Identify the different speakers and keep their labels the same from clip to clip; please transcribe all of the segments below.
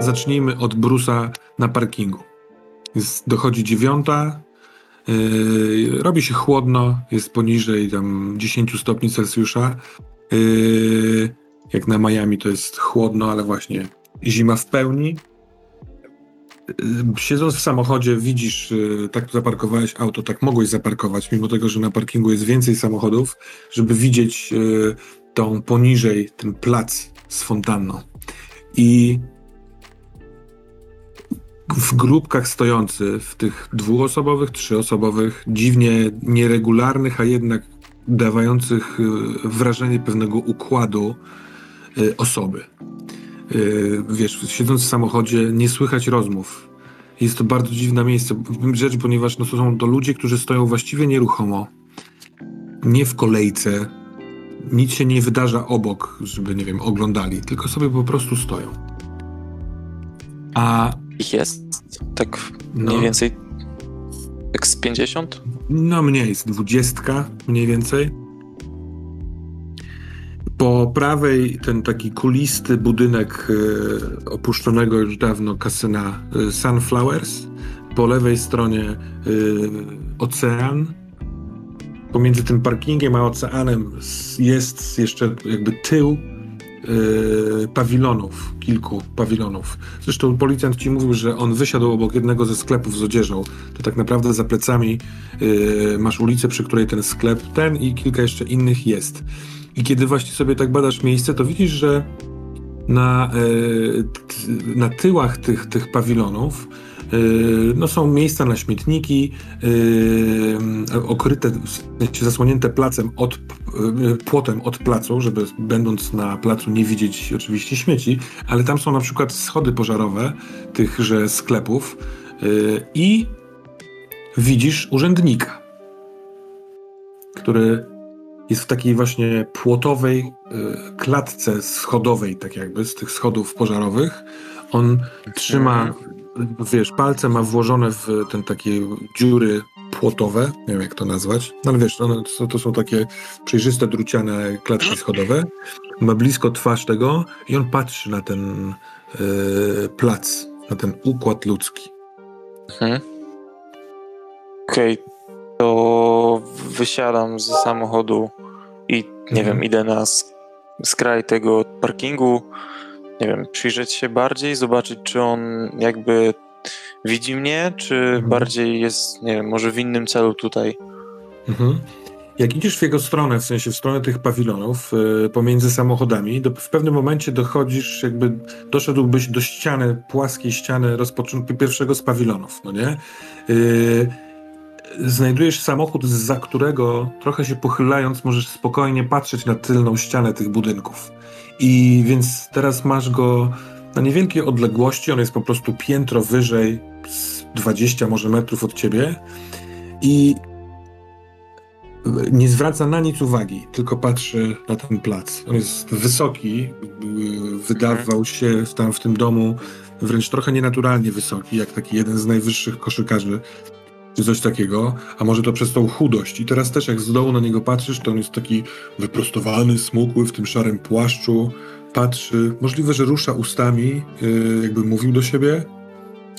Speaker 1: Zacznijmy od Brusa na parkingu. Jest, dochodzi dziewiąta, yy, robi się chłodno, jest poniżej tam 10 stopni Celsjusza. Yy, jak na Miami to jest chłodno, ale właśnie zima w pełni. Yy, siedząc w samochodzie widzisz, yy, tak zaparkowałeś auto, tak mogłeś zaparkować, mimo tego, że na parkingu jest więcej samochodów, żeby widzieć yy, tą poniżej, ten plac z fontanną. I w grupkach stojący, w tych dwuosobowych, trzyosobowych, dziwnie nieregularnych, a jednak dawających y, wrażenie pewnego układu y, osoby. Y, wiesz, siedząc w samochodzie, nie słychać rozmów. Jest to bardzo dziwne miejsce, rzecz, ponieważ no, to są to ludzie, którzy stoją właściwie nieruchomo, nie w kolejce, nic się nie wydarza obok, żeby, nie wiem, oglądali, tylko sobie po prostu stoją. A
Speaker 2: Ich jest tak
Speaker 1: No.
Speaker 2: mniej więcej tak z 50?
Speaker 1: No mniej, jest dwudziestka mniej więcej. Po prawej ten taki kulisty budynek e, opuszczonego już dawno kasyna e, Sunflowers. Po lewej stronie e, ocean. Pomiędzy tym parkingiem a oceanem jest jeszcze jakby tył pawilonów, kilku pawilonów. Zresztą policjant ci mówił, że on wysiadł obok jednego ze sklepów z odzieżą. To tak naprawdę za plecami masz ulicę, przy której ten sklep, ten i kilka jeszcze innych jest. I kiedy właśnie sobie tak badasz miejsce, to widzisz, że na, t- na tyłach tych, tych pawilonów yy, no są miejsca na śmietniki, yy, okryte, zasłonięte placem od, płotem od placu, żeby będąc na placu nie widzieć oczywiście śmieci, ale tam są na przykład schody pożarowe tychże sklepów i widzisz urzędnika, który jest w takiej właśnie płotowej y, klatce schodowej, tak jakby, z tych schodów pożarowych. On trzyma, wiesz, palce ma włożone w ten takie dziury płotowe, nie wiem jak to nazwać, no ale wiesz, one, to, to są takie przejrzyste, druciane klatki schodowe. Ma blisko twarz tego i on patrzy na ten y, plac, na ten układ ludzki.
Speaker 2: Mhm. Okej, to wysiadam z samochodu i nie
Speaker 1: Mhm.
Speaker 2: wiem, idę na sk- skraj tego parkingu. Nie wiem, przyjrzeć się bardziej, zobaczyć, czy on jakby widzi mnie, czy
Speaker 1: Mhm.
Speaker 2: bardziej jest, nie wiem, może w innym celu tutaj.
Speaker 1: Mhm. Jak idziesz w jego stronę, w sensie w stronę tych pawilonów y, pomiędzy samochodami, do, w pewnym momencie dochodzisz, jakby doszedłbyś do ściany, płaskiej ściany rozpoczętego pierwszego z pawilonów, no nie? Y, znajdujesz samochód, za którego trochę się pochylając możesz spokojnie patrzeć na tylną ścianę tych budynków. I więc teraz masz go na niewielkiej odległości, on jest po prostu piętro wyżej, z 20 może metrów od ciebie i nie zwraca na nic uwagi, tylko patrzy na ten plac. On jest wysoki, yy, wydawał się w- tam w tym domu wręcz trochę nienaturalnie wysoki, jak taki jeden z najwyższych koszykarzy, czy coś takiego, a może to przez tą chudość. I teraz też jak z dołu na niego patrzysz, to on jest taki wyprostowany, smukły w tym szarym płaszczu, patrzy, możliwe, że rusza ustami, yy, jakby mówił do siebie,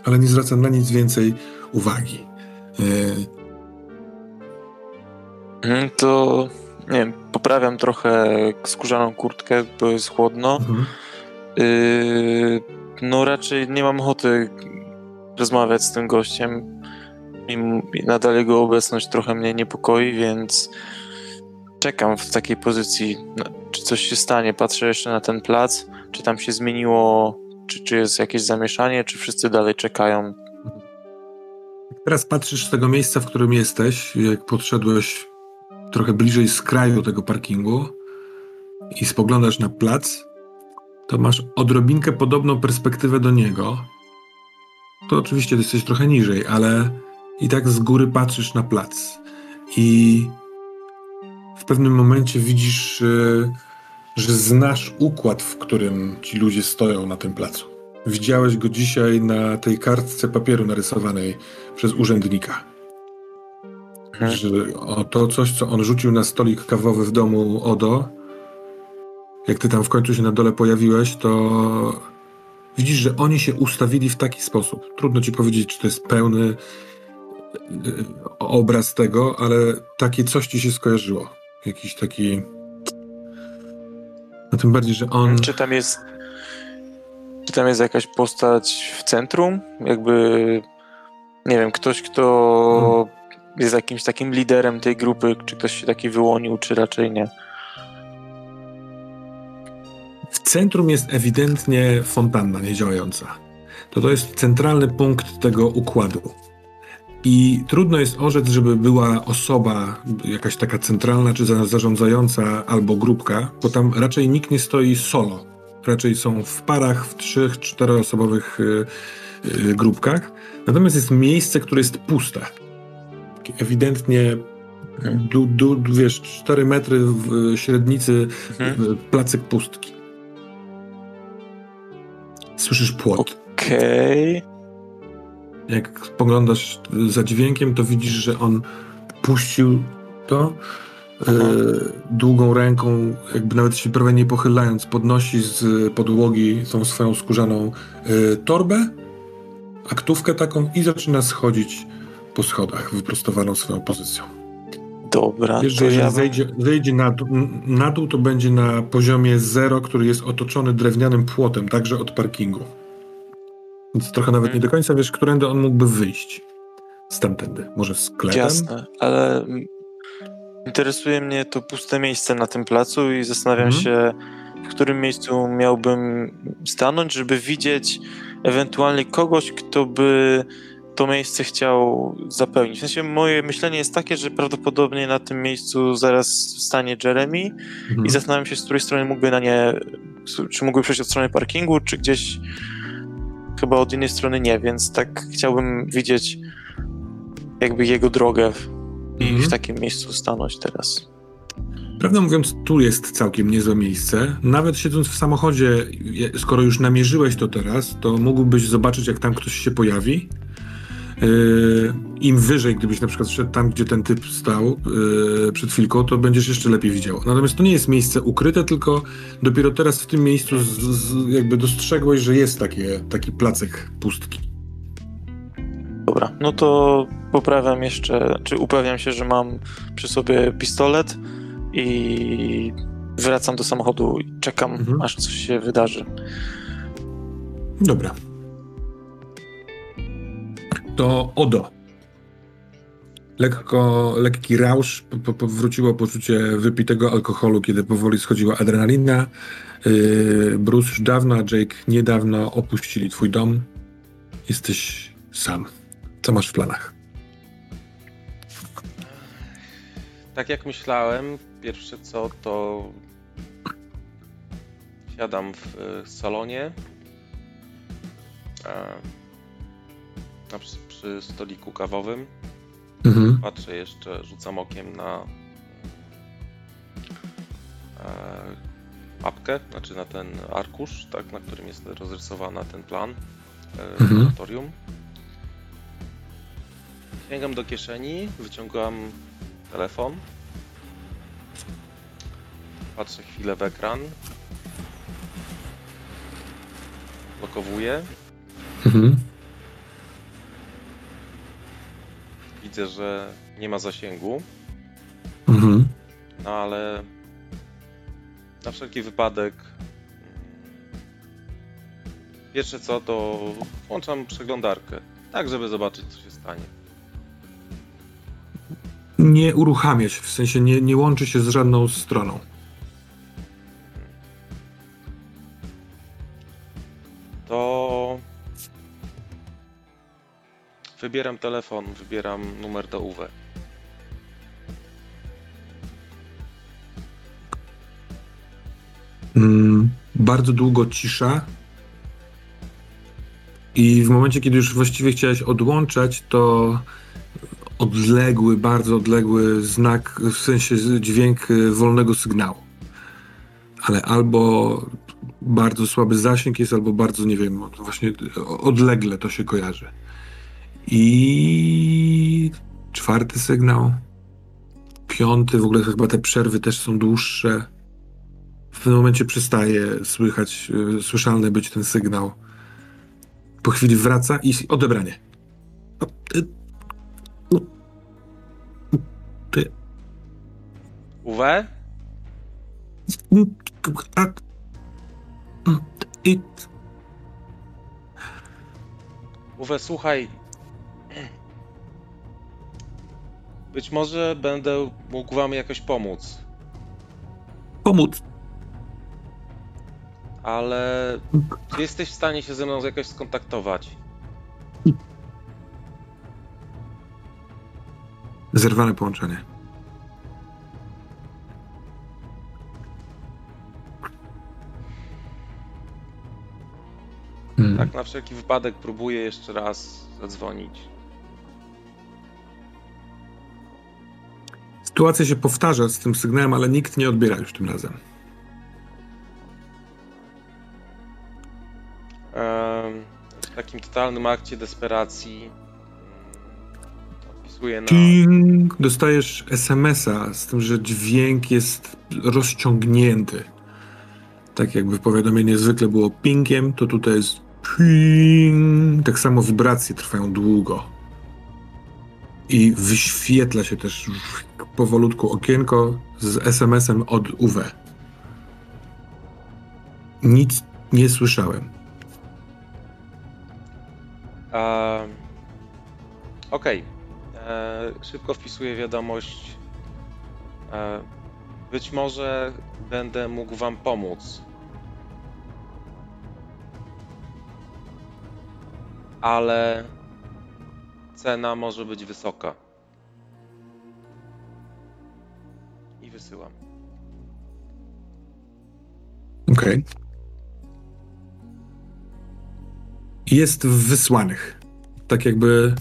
Speaker 1: ale nie zwraca na nic więcej uwagi. Yy,
Speaker 2: Mhm, To, nie wiem, poprawiam trochę skórzaną kurtkę, bo jest chłodno.
Speaker 1: mhm.
Speaker 2: Yy, no raczej nie mam ochoty rozmawiać z tym gościem. I m- i nadal jego obecność trochę mnie niepokoi, więc czekam w takiej pozycji, czy coś się stanie. Patrzę jeszcze na ten plac, czy tam się zmieniło, czy, czy jest jakieś zamieszanie, czy wszyscy dalej czekają.
Speaker 1: Teraz patrzysz z tego miejsca, w którym jesteś, jak podszedłeś trochę bliżej z kraju tego parkingu i spoglądasz na plac, to masz odrobinkę podobną perspektywę do niego. To oczywiście jesteś trochę niżej, ale i tak z góry patrzysz na plac. I w pewnym momencie widzisz, e, że znasz układ, w którym ci ludzie stoją na tym placu. Widziałeś go dzisiaj na tej kartce papieru narysowanej przez urzędnika.
Speaker 2: Mhm.
Speaker 1: Że to coś, co on rzucił na stolik kawowy w domu Odo, jak ty tam w końcu się na dole pojawiłeś, to widzisz, że oni się ustawili w taki sposób. Trudno ci powiedzieć, czy to jest pełny obraz tego, ale takie coś ci się skojarzyło. Jakiś taki. No tym bardziej, że on.
Speaker 2: Czy tam jest. Czy tam jest jakaś postać w centrum? Jakby. Nie wiem, ktoś, kto jest jakimś takim liderem tej grupy, czy ktoś się taki wyłonił, czy raczej nie.
Speaker 1: W centrum jest ewidentnie fontanna niedziałająca. To to jest centralny punkt tego układu. I trudno jest orzec, żeby była osoba, jakaś taka centralna czy za- zarządzająca albo grupka, bo tam raczej nikt nie stoi solo. Raczej są w parach, w trzech, czteroosobowych y, y, grupkach. Natomiast jest miejsce, które jest puste. Ewidentnie, du, du, wiesz, 4 metry w y, średnicy
Speaker 2: Mhm.
Speaker 1: y, placek pustki. Słyszysz płot.
Speaker 2: Okej.
Speaker 1: Jak spoglądasz za dźwiękiem, to widzisz, że on puścił to e, długą ręką, jakby nawet się prawie nie pochylając, podnosi z podłogi tą swoją skórzaną e, torbę, aktówkę taką i zaczyna schodzić po schodach, wyprostowaną swoją pozycją.
Speaker 2: Dobra.
Speaker 1: Wiesz, że jeżeli
Speaker 2: ja...
Speaker 1: zejdzie, zejdzie na, dół, na dół, to będzie na poziomie zero, który jest otoczony drewnianym płotem, także od parkingu. Więc trochę nawet nie do końca wiesz, którędy on mógłby wyjść. Stamtędy. Może sklepem?
Speaker 2: Jasne, ale interesuje mnie to puste miejsce na tym placu i zastanawiam
Speaker 1: Mhm.
Speaker 2: się, w którym miejscu miałbym stanąć, żeby widzieć ewentualnie kogoś, kto by to miejsce chciał zapełnić. W sensie moje myślenie jest takie, że prawdopodobnie na tym miejscu zaraz stanie Jeremy
Speaker 1: Mhm.
Speaker 2: i zastanawiam się, z której strony mógłby na nie, czy mógłby przejść od strony parkingu, czy gdzieś chyba od innej strony nie, więc tak chciałbym widzieć jakby jego drogę w, i
Speaker 1: Mhm.
Speaker 2: w takim miejscu stanąć teraz.
Speaker 1: Prawdę mówiąc, tu jest całkiem niezłe miejsce. Nawet siedząc w samochodzie, skoro już namierzyłeś to teraz, to mógłbyś zobaczyć, jak tam ktoś się pojawi. Yy, Im wyżej, gdybyś na przykład szedł tam, gdzie ten typ stał yy, przed chwilką, to będziesz jeszcze lepiej widział. Natomiast to nie jest miejsce ukryte, tylko dopiero teraz w tym miejscu z, z, jakby dostrzegłeś, że jest takie, taki placek pustki.
Speaker 2: Dobra, no to poprawiam jeszcze, czy upewniam się, że mam przy sobie pistolet i wracam do samochodu i czekam,
Speaker 1: Mhm.
Speaker 2: aż coś się wydarzy.
Speaker 1: Dobra. To Odo. Lekko, lekki rausz, po, po, powróciło poczucie wypitego alkoholu, kiedy powoli schodziła adrenalina. Yy, Bruce już dawno, a Jake niedawno opuścili twój dom. Jesteś sam. Co masz w planach?
Speaker 3: Tak jak myślałem, pierwsze co to siadam w e, salonie e, na, przy, stoliku kawowym.
Speaker 1: Mhm.
Speaker 3: Patrzę jeszcze, rzucam okiem na e, apkę, znaczy na ten arkusz, tak, na którym jest rozrysowana ten plan e,
Speaker 1: Mhm.
Speaker 3: laboratorium. Sięgam do kieszeni, wyciągam telefon. Patrzę chwilę w ekran. Blokowuję.
Speaker 1: Mhm.
Speaker 3: Widzę, że nie ma zasięgu.
Speaker 1: Mhm.
Speaker 3: No ale na wszelki wypadek mm, pierwsze co to włączam przeglądarkę, tak żeby zobaczyć co się stanie.
Speaker 1: Nie uruchamia się, w sensie nie, nie łączy się z żadną stroną.
Speaker 3: To wybieram telefon, wybieram numer do UW.
Speaker 1: Mm, bardzo długo cisza. I w momencie, kiedy już właściwie chciałeś odłączać, to odległy, bardzo odległy znak, w sensie dźwięk y, wolnego sygnału. ale albo bardzo słaby zasięg jest, albo bardzo, nie wiem, właśnie odlegle to się kojarzy. I czwarty sygnał, piąty, w ogóle chyba te przerwy też są dłuższe. W pewnym momencie przestaje słychać, y, słyszalny być ten sygnał. Po chwili wraca i odebranie. O, ty- u- Ty.
Speaker 3: UW?
Speaker 1: Tak. I
Speaker 3: UW, słuchaj. Być może będę mógł wam jakoś pomóc,
Speaker 1: pomóc.
Speaker 3: ale czy jesteś w stanie się ze mną jakoś skontaktować?
Speaker 1: Zerwane połączenie. Hmm.
Speaker 3: Tak, na wszelki wypadek próbuję jeszcze raz zadzwonić.
Speaker 1: Sytuacja się powtarza z tym sygnałem, ale nikt nie odbiera już tym razem.
Speaker 3: Em, w takim totalnym akcie desperacji mm, odpisuję na...
Speaker 1: Ting! Dostajesz SMS-a z tym, że dźwięk jest rozciągnięty. Tak jakby powiadomienie zwykle było pingiem, to tutaj jest ping. Tak samo wibracje trwają długo. I wyświetla się też powolutku okienko z SMS-em od UW. Nic nie słyszałem.
Speaker 3: Em, Okej. E, Szybko wpisuję wiadomość. E, Być może będę mógł wam pomóc. Ale cena może być wysoka. I wysyłam.
Speaker 1: Okej. Jest w wysłanych. Tak jakby.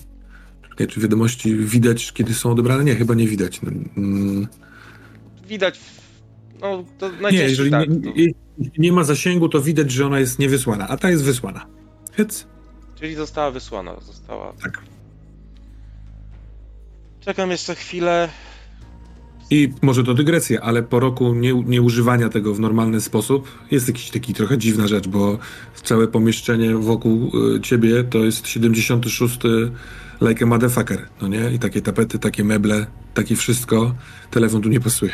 Speaker 1: Czekaj, czy wiadomości widać, kiedy są odebrane? Nie, chyba nie widać. Mm,
Speaker 3: Widać. No, to
Speaker 1: Nie, jeżeli
Speaker 3: tak.
Speaker 1: nie,
Speaker 3: to-
Speaker 1: nie, ma zasięgu, to widać, że ona jest niewysłana, a ta jest wysłana. Więc
Speaker 3: Czyli została wysłana. Została.
Speaker 1: tak.
Speaker 3: Czekam jeszcze chwilę.
Speaker 1: I może to dygresja, ale po roku nie, nieużywania tego w normalny sposób jest jakiś taki trochę dziwna rzecz, bo całe pomieszczenie wokół y, ciebie to jest 76 like a motherfucker, no nie? I takie tapety, takie meble, takie wszystko. Telefon tu nie pasuje.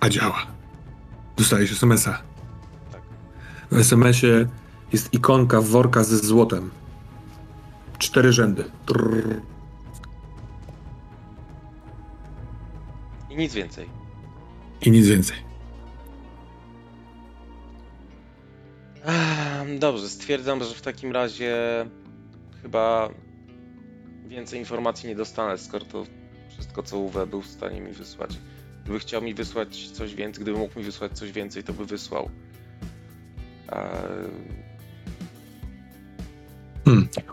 Speaker 1: A działa. Dostajesz SMS-a. W SMS-ie jest ikonka worka ze złotem. Cztery rzędy. Trrr.
Speaker 3: I nic więcej.
Speaker 1: I nic więcej.
Speaker 3: Ehm, Dobrze, stwierdzam, że w takim razie chyba więcej informacji nie dostanę, skoro to wszystko, co UW był w stanie mi wysłać. Gdyby chciał mi wysłać coś więcej, gdyby mógł mi wysłać coś więcej, to by wysłał. Ehm,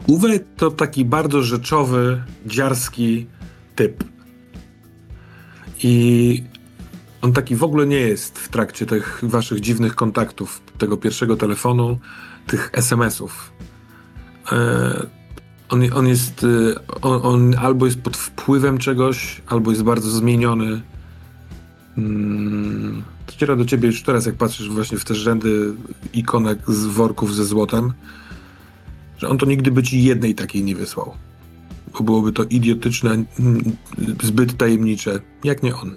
Speaker 1: Uwe to taki bardzo rzeczowy, dziarski typ. I on taki w ogóle nie jest w trakcie tych waszych dziwnych kontaktów, tego pierwszego telefonu, tych SMS-ów. E, on, on jest. e, On, on albo jest pod wpływem czegoś, albo jest bardzo zmieniony. Mm, dociera do ciebie już teraz, jak patrzysz właśnie w te rzędy ikonek z worków ze złotem że on to nigdy by ci jednej takiej nie wysłał. Bo byłoby to idiotyczne, mm, zbyt tajemnicze, jak nie on.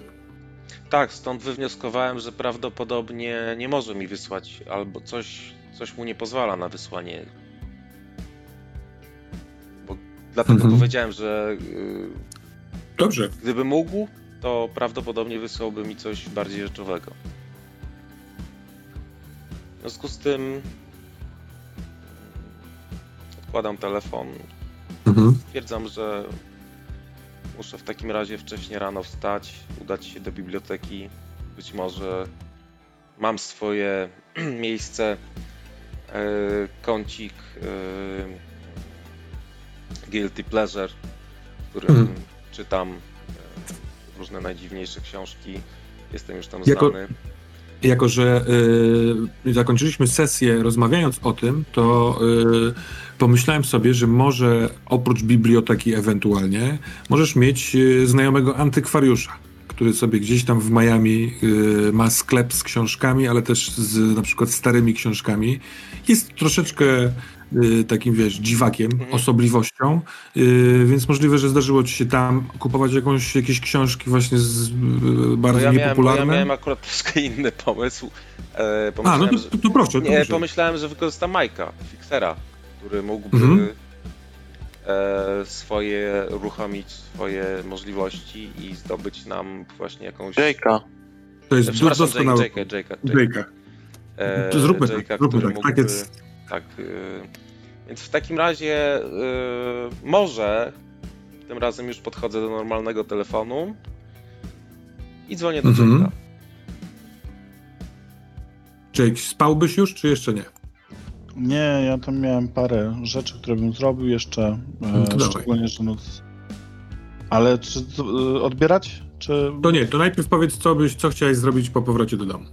Speaker 3: tak, stąd wywnioskowałem, że prawdopodobnie nie może mi wysłać, albo coś, coś mu nie pozwala na wysłanie. Bo dlatego
Speaker 1: Mhm.
Speaker 3: powiedziałem, że yy,
Speaker 1: Dobrze.
Speaker 3: Gdyby mógł, to prawdopodobnie wysłałby mi coś bardziej rzeczowego. W związku z tym odkładam telefon.
Speaker 1: Mhm.
Speaker 3: Stwierdzam, że muszę w takim razie wcześniej rano wstać, udać się do biblioteki. Być może mam swoje miejsce, e, kącik e, Guilty Pleasure, w którym
Speaker 1: Mhm.
Speaker 3: czytam e, różne najdziwniejsze książki. Jestem już tam
Speaker 1: Jako-
Speaker 3: znany.
Speaker 1: jako że zakończyliśmy sesję rozmawiając o tym, to pomyślałem sobie, że może oprócz biblioteki ewentualnie możesz mieć y, znajomego antykwariusza, który sobie gdzieś tam w Miami y, ma sklep z książkami, ale też z na przykład starymi książkami. Jest troszeczkę y, takim, wiesz, dziwakiem,
Speaker 3: Mhm.
Speaker 1: osobliwością, y, więc możliwe, że zdarzyło ci się tam kupować jakąś, jakieś książki właśnie z, bardzo
Speaker 3: Bo ja, miałem, bo ja
Speaker 1: niepopularne.
Speaker 3: miałem akurat troszkę inny pomysł. E,
Speaker 1: A, no to, to, to proszę, to
Speaker 3: Nie,
Speaker 1: proszę.
Speaker 3: pomyślałem, że wykorzystam Majka, Fixera, który mógłby
Speaker 1: Mhm.
Speaker 3: e, swoje, uruchomić swoje możliwości i zdobyć nam właśnie jakąś...
Speaker 2: Jake'a.
Speaker 1: To jest doskonały.
Speaker 3: Jake'a, Jake'a, Jake'a.
Speaker 1: Jake'a.
Speaker 3: E,
Speaker 1: To zróbmy tak,
Speaker 3: Jake'a,
Speaker 1: zróbmy
Speaker 3: który
Speaker 1: tak, tak jest.
Speaker 3: Tak. y, więc w takim razie y, może tym razem już podchodzę do normalnego telefonu i dzwonię do
Speaker 1: Mhm.
Speaker 3: Jake'a.
Speaker 1: Jake, spałbyś już, czy jeszcze nie?
Speaker 4: Nie, ja tam miałem parę rzeczy, które bym zrobił jeszcze.
Speaker 1: No
Speaker 4: E,
Speaker 1: dawaj.
Speaker 4: szczególnie, że noc. Ale czy e, odbierać? Czy...
Speaker 1: To nie, to najpierw powiedz, co byś, co chciałeś zrobić po powrocie do domu.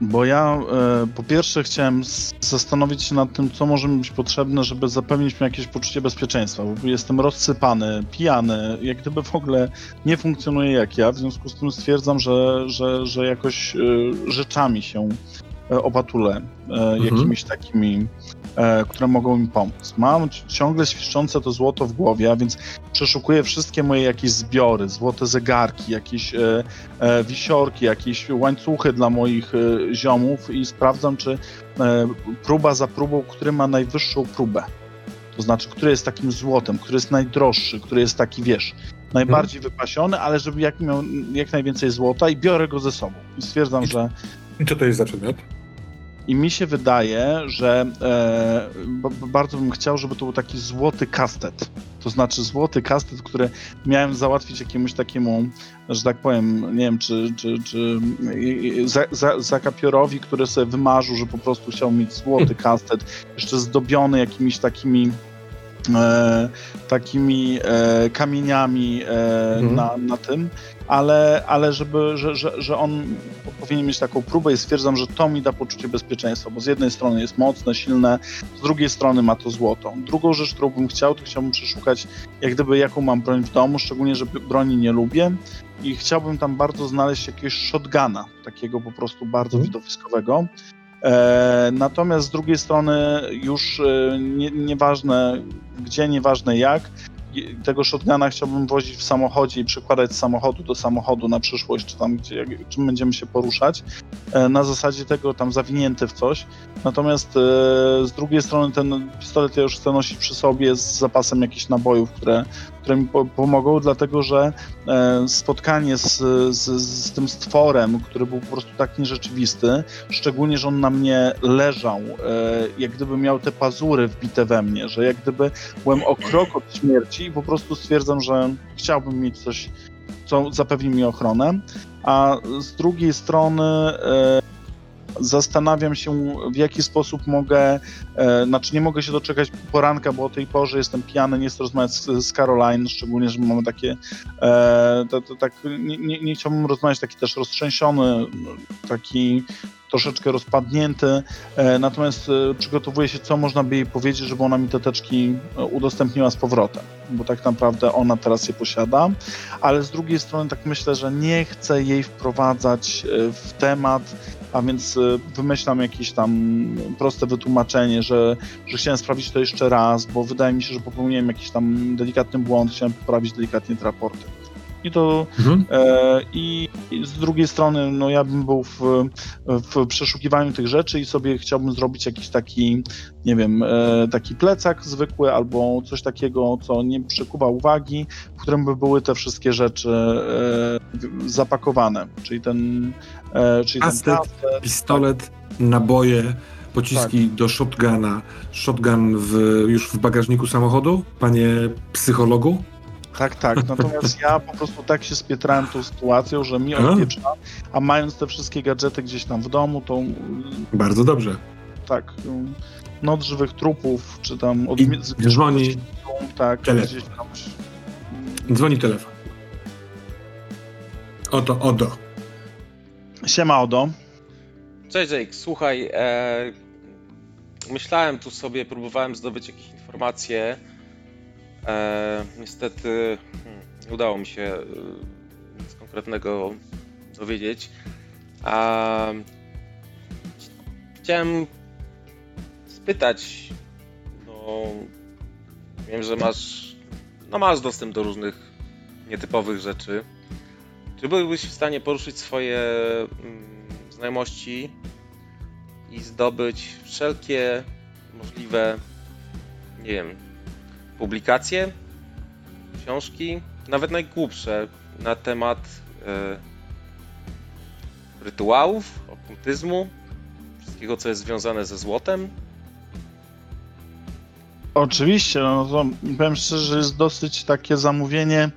Speaker 4: Bo ja e, po pierwsze chciałem zastanowić się nad tym, co może mi być potrzebne, żeby zapewnić mi jakieś poczucie bezpieczeństwa. Bo jestem rozsypany, pijany, jak gdyby w ogóle nie funkcjonuje jak ja. W związku z tym stwierdzam, że, że, że jakoś e, rzeczami się e, opatulę, e, jakimiś takimi, e, które mogą mi pomóc. Mam ci- ciągle świszczące to złoto w głowie, a więc przeszukuję wszystkie moje jakieś zbiory, złote zegarki, jakieś wisiorki, jakieś łańcuchy dla moich ziomów i sprawdzam, czy próba za próbą, który ma najwyższą próbę. To znaczy, który jest takim złotem, który jest najdroższy, który jest taki, wiesz, najbardziej wypasiony, ale żeby jak miał jak najwięcej złota i biorę go ze sobą. I stwierdzam, że
Speaker 1: I co to jest za przedmiot?
Speaker 4: I mi się wydaje, że e, bardzo bym chciał, żeby to był taki złoty kastet. To znaczy złoty kastet, który miałem załatwić jakiemuś takiemu, że tak powiem, nie wiem, czy, czy, czy za, za, zakapiorowi, który sobie wymarzył, że po prostu chciał mieć złoty kastet, jeszcze zdobiony jakimiś takimi e, takimi e, kamieniami e,
Speaker 1: Mhm.
Speaker 4: na, na tym, ale, ale żeby, że, że, że on powinien mieć taką próbę i stwierdzam, że to mi da poczucie bezpieczeństwa, bo z jednej strony jest mocne, silne, z drugiej strony ma to złoto. Drugą rzecz, którą bym chciał, to chciałbym przeszukać jak gdyby jaką mam broń w domu, szczególnie, że broni nie lubię i chciałbym tam bardzo znaleźć jakiegoś shotguna, takiego po prostu bardzo
Speaker 1: Mhm.
Speaker 4: widowiskowego. E, natomiast z drugiej strony już e, nie, nieważne gdzie, nieważne jak, tego shotguna chciałbym wozić w samochodzie i przekładać z samochodu do samochodu na przyszłość, czy tam gdzie, czym będziemy się poruszać, e, na zasadzie tego tam zawinięty w coś. Natomiast e, z drugiej strony ten pistolet ja już chcę nosić przy sobie z zapasem jakichś nabojów, które, które mi po, pomogą, dlatego że e, spotkanie z, z, z tym stworem, który był po prostu tak nierzeczywisty, szczególnie, że on na mnie leżał, e, jak gdyby miał te pazury wbite we mnie, że jak gdyby byłem o krok od śmierci i po prostu stwierdzam, że chciałbym mieć coś, co zapewni mi ochronę, a z drugiej strony e, zastanawiam się, w jaki sposób mogę, e, znaczy nie mogę się doczekać poranka, bo o tej porze jestem pijany, nie chcę rozmawiać z, z Caroline, szczególnie, że mamy takie, e, to, to, tak, nie, nie, nie chciałbym rozmawiać taki też roztrzęsiony, taki troszeczkę rozpadnięty, e, natomiast e, przygotowuję się, co można by jej powiedzieć, żeby ona mi te teczki e, udostępniła z powrotem, bo tak naprawdę ona teraz je posiada, ale z drugiej strony tak myślę, że nie chcę jej wprowadzać w temat, a więc e, wymyślam jakieś tam proste wytłumaczenie, że, że chciałem sprawdzić to jeszcze raz, bo wydaje mi się, że popełniłem jakiś tam delikatny błąd, chciałem poprawić delikatnie te raporty. I to
Speaker 1: Mhm.
Speaker 4: E, I i z drugiej strony, no ja bym był w, w przeszukiwaniu tych rzeczy i sobie chciałbym zrobić jakiś taki, nie wiem, e, taki plecak zwykły albo coś takiego, co nie przykuwa uwagi, w którym by były te wszystkie rzeczy e, zapakowane. Czyli ten, e, czyli ten
Speaker 1: Kastet.
Speaker 4: kastet,
Speaker 1: Pistolet, naboje, pociski
Speaker 4: Tak.
Speaker 1: do shotguna. Shotgun w, już w bagażniku samochodu, panie psychologu.
Speaker 4: Tak, tak. Natomiast ja po prostu tak się spietrałem tą sytuacją, że mi odpieprza, a mając te wszystkie gadżety gdzieś tam w domu, to
Speaker 1: Bardzo dobrze.
Speaker 4: tak, um, noc żywych trupów, czy tam od
Speaker 1: I dzwoni
Speaker 4: tak,
Speaker 1: telefon.
Speaker 4: gdzieś tam.
Speaker 1: Dzwoni telefon. Oto, Odo.
Speaker 4: Siema Odo.
Speaker 3: Cześć Jake, słuchaj, e, myślałem tu sobie, próbowałem zdobyć jakieś informacje. E, niestety hmm, udało mi się e, nic konkretnego dowiedzieć. A, chciałem spytać, no wiem, że masz, no masz dostęp do różnych nietypowych rzeczy. Czy byłbyś w stanie poruszyć swoje mm, znajomości i zdobyć wszelkie możliwe, nie wiem, publikacje, książki, nawet najgłupsze na temat e, rytuałów, okultyzmu, wszystkiego, co jest związane ze złotem?
Speaker 4: Oczywiście, no to powiem szczerze, że jest dosyć takie zamówienie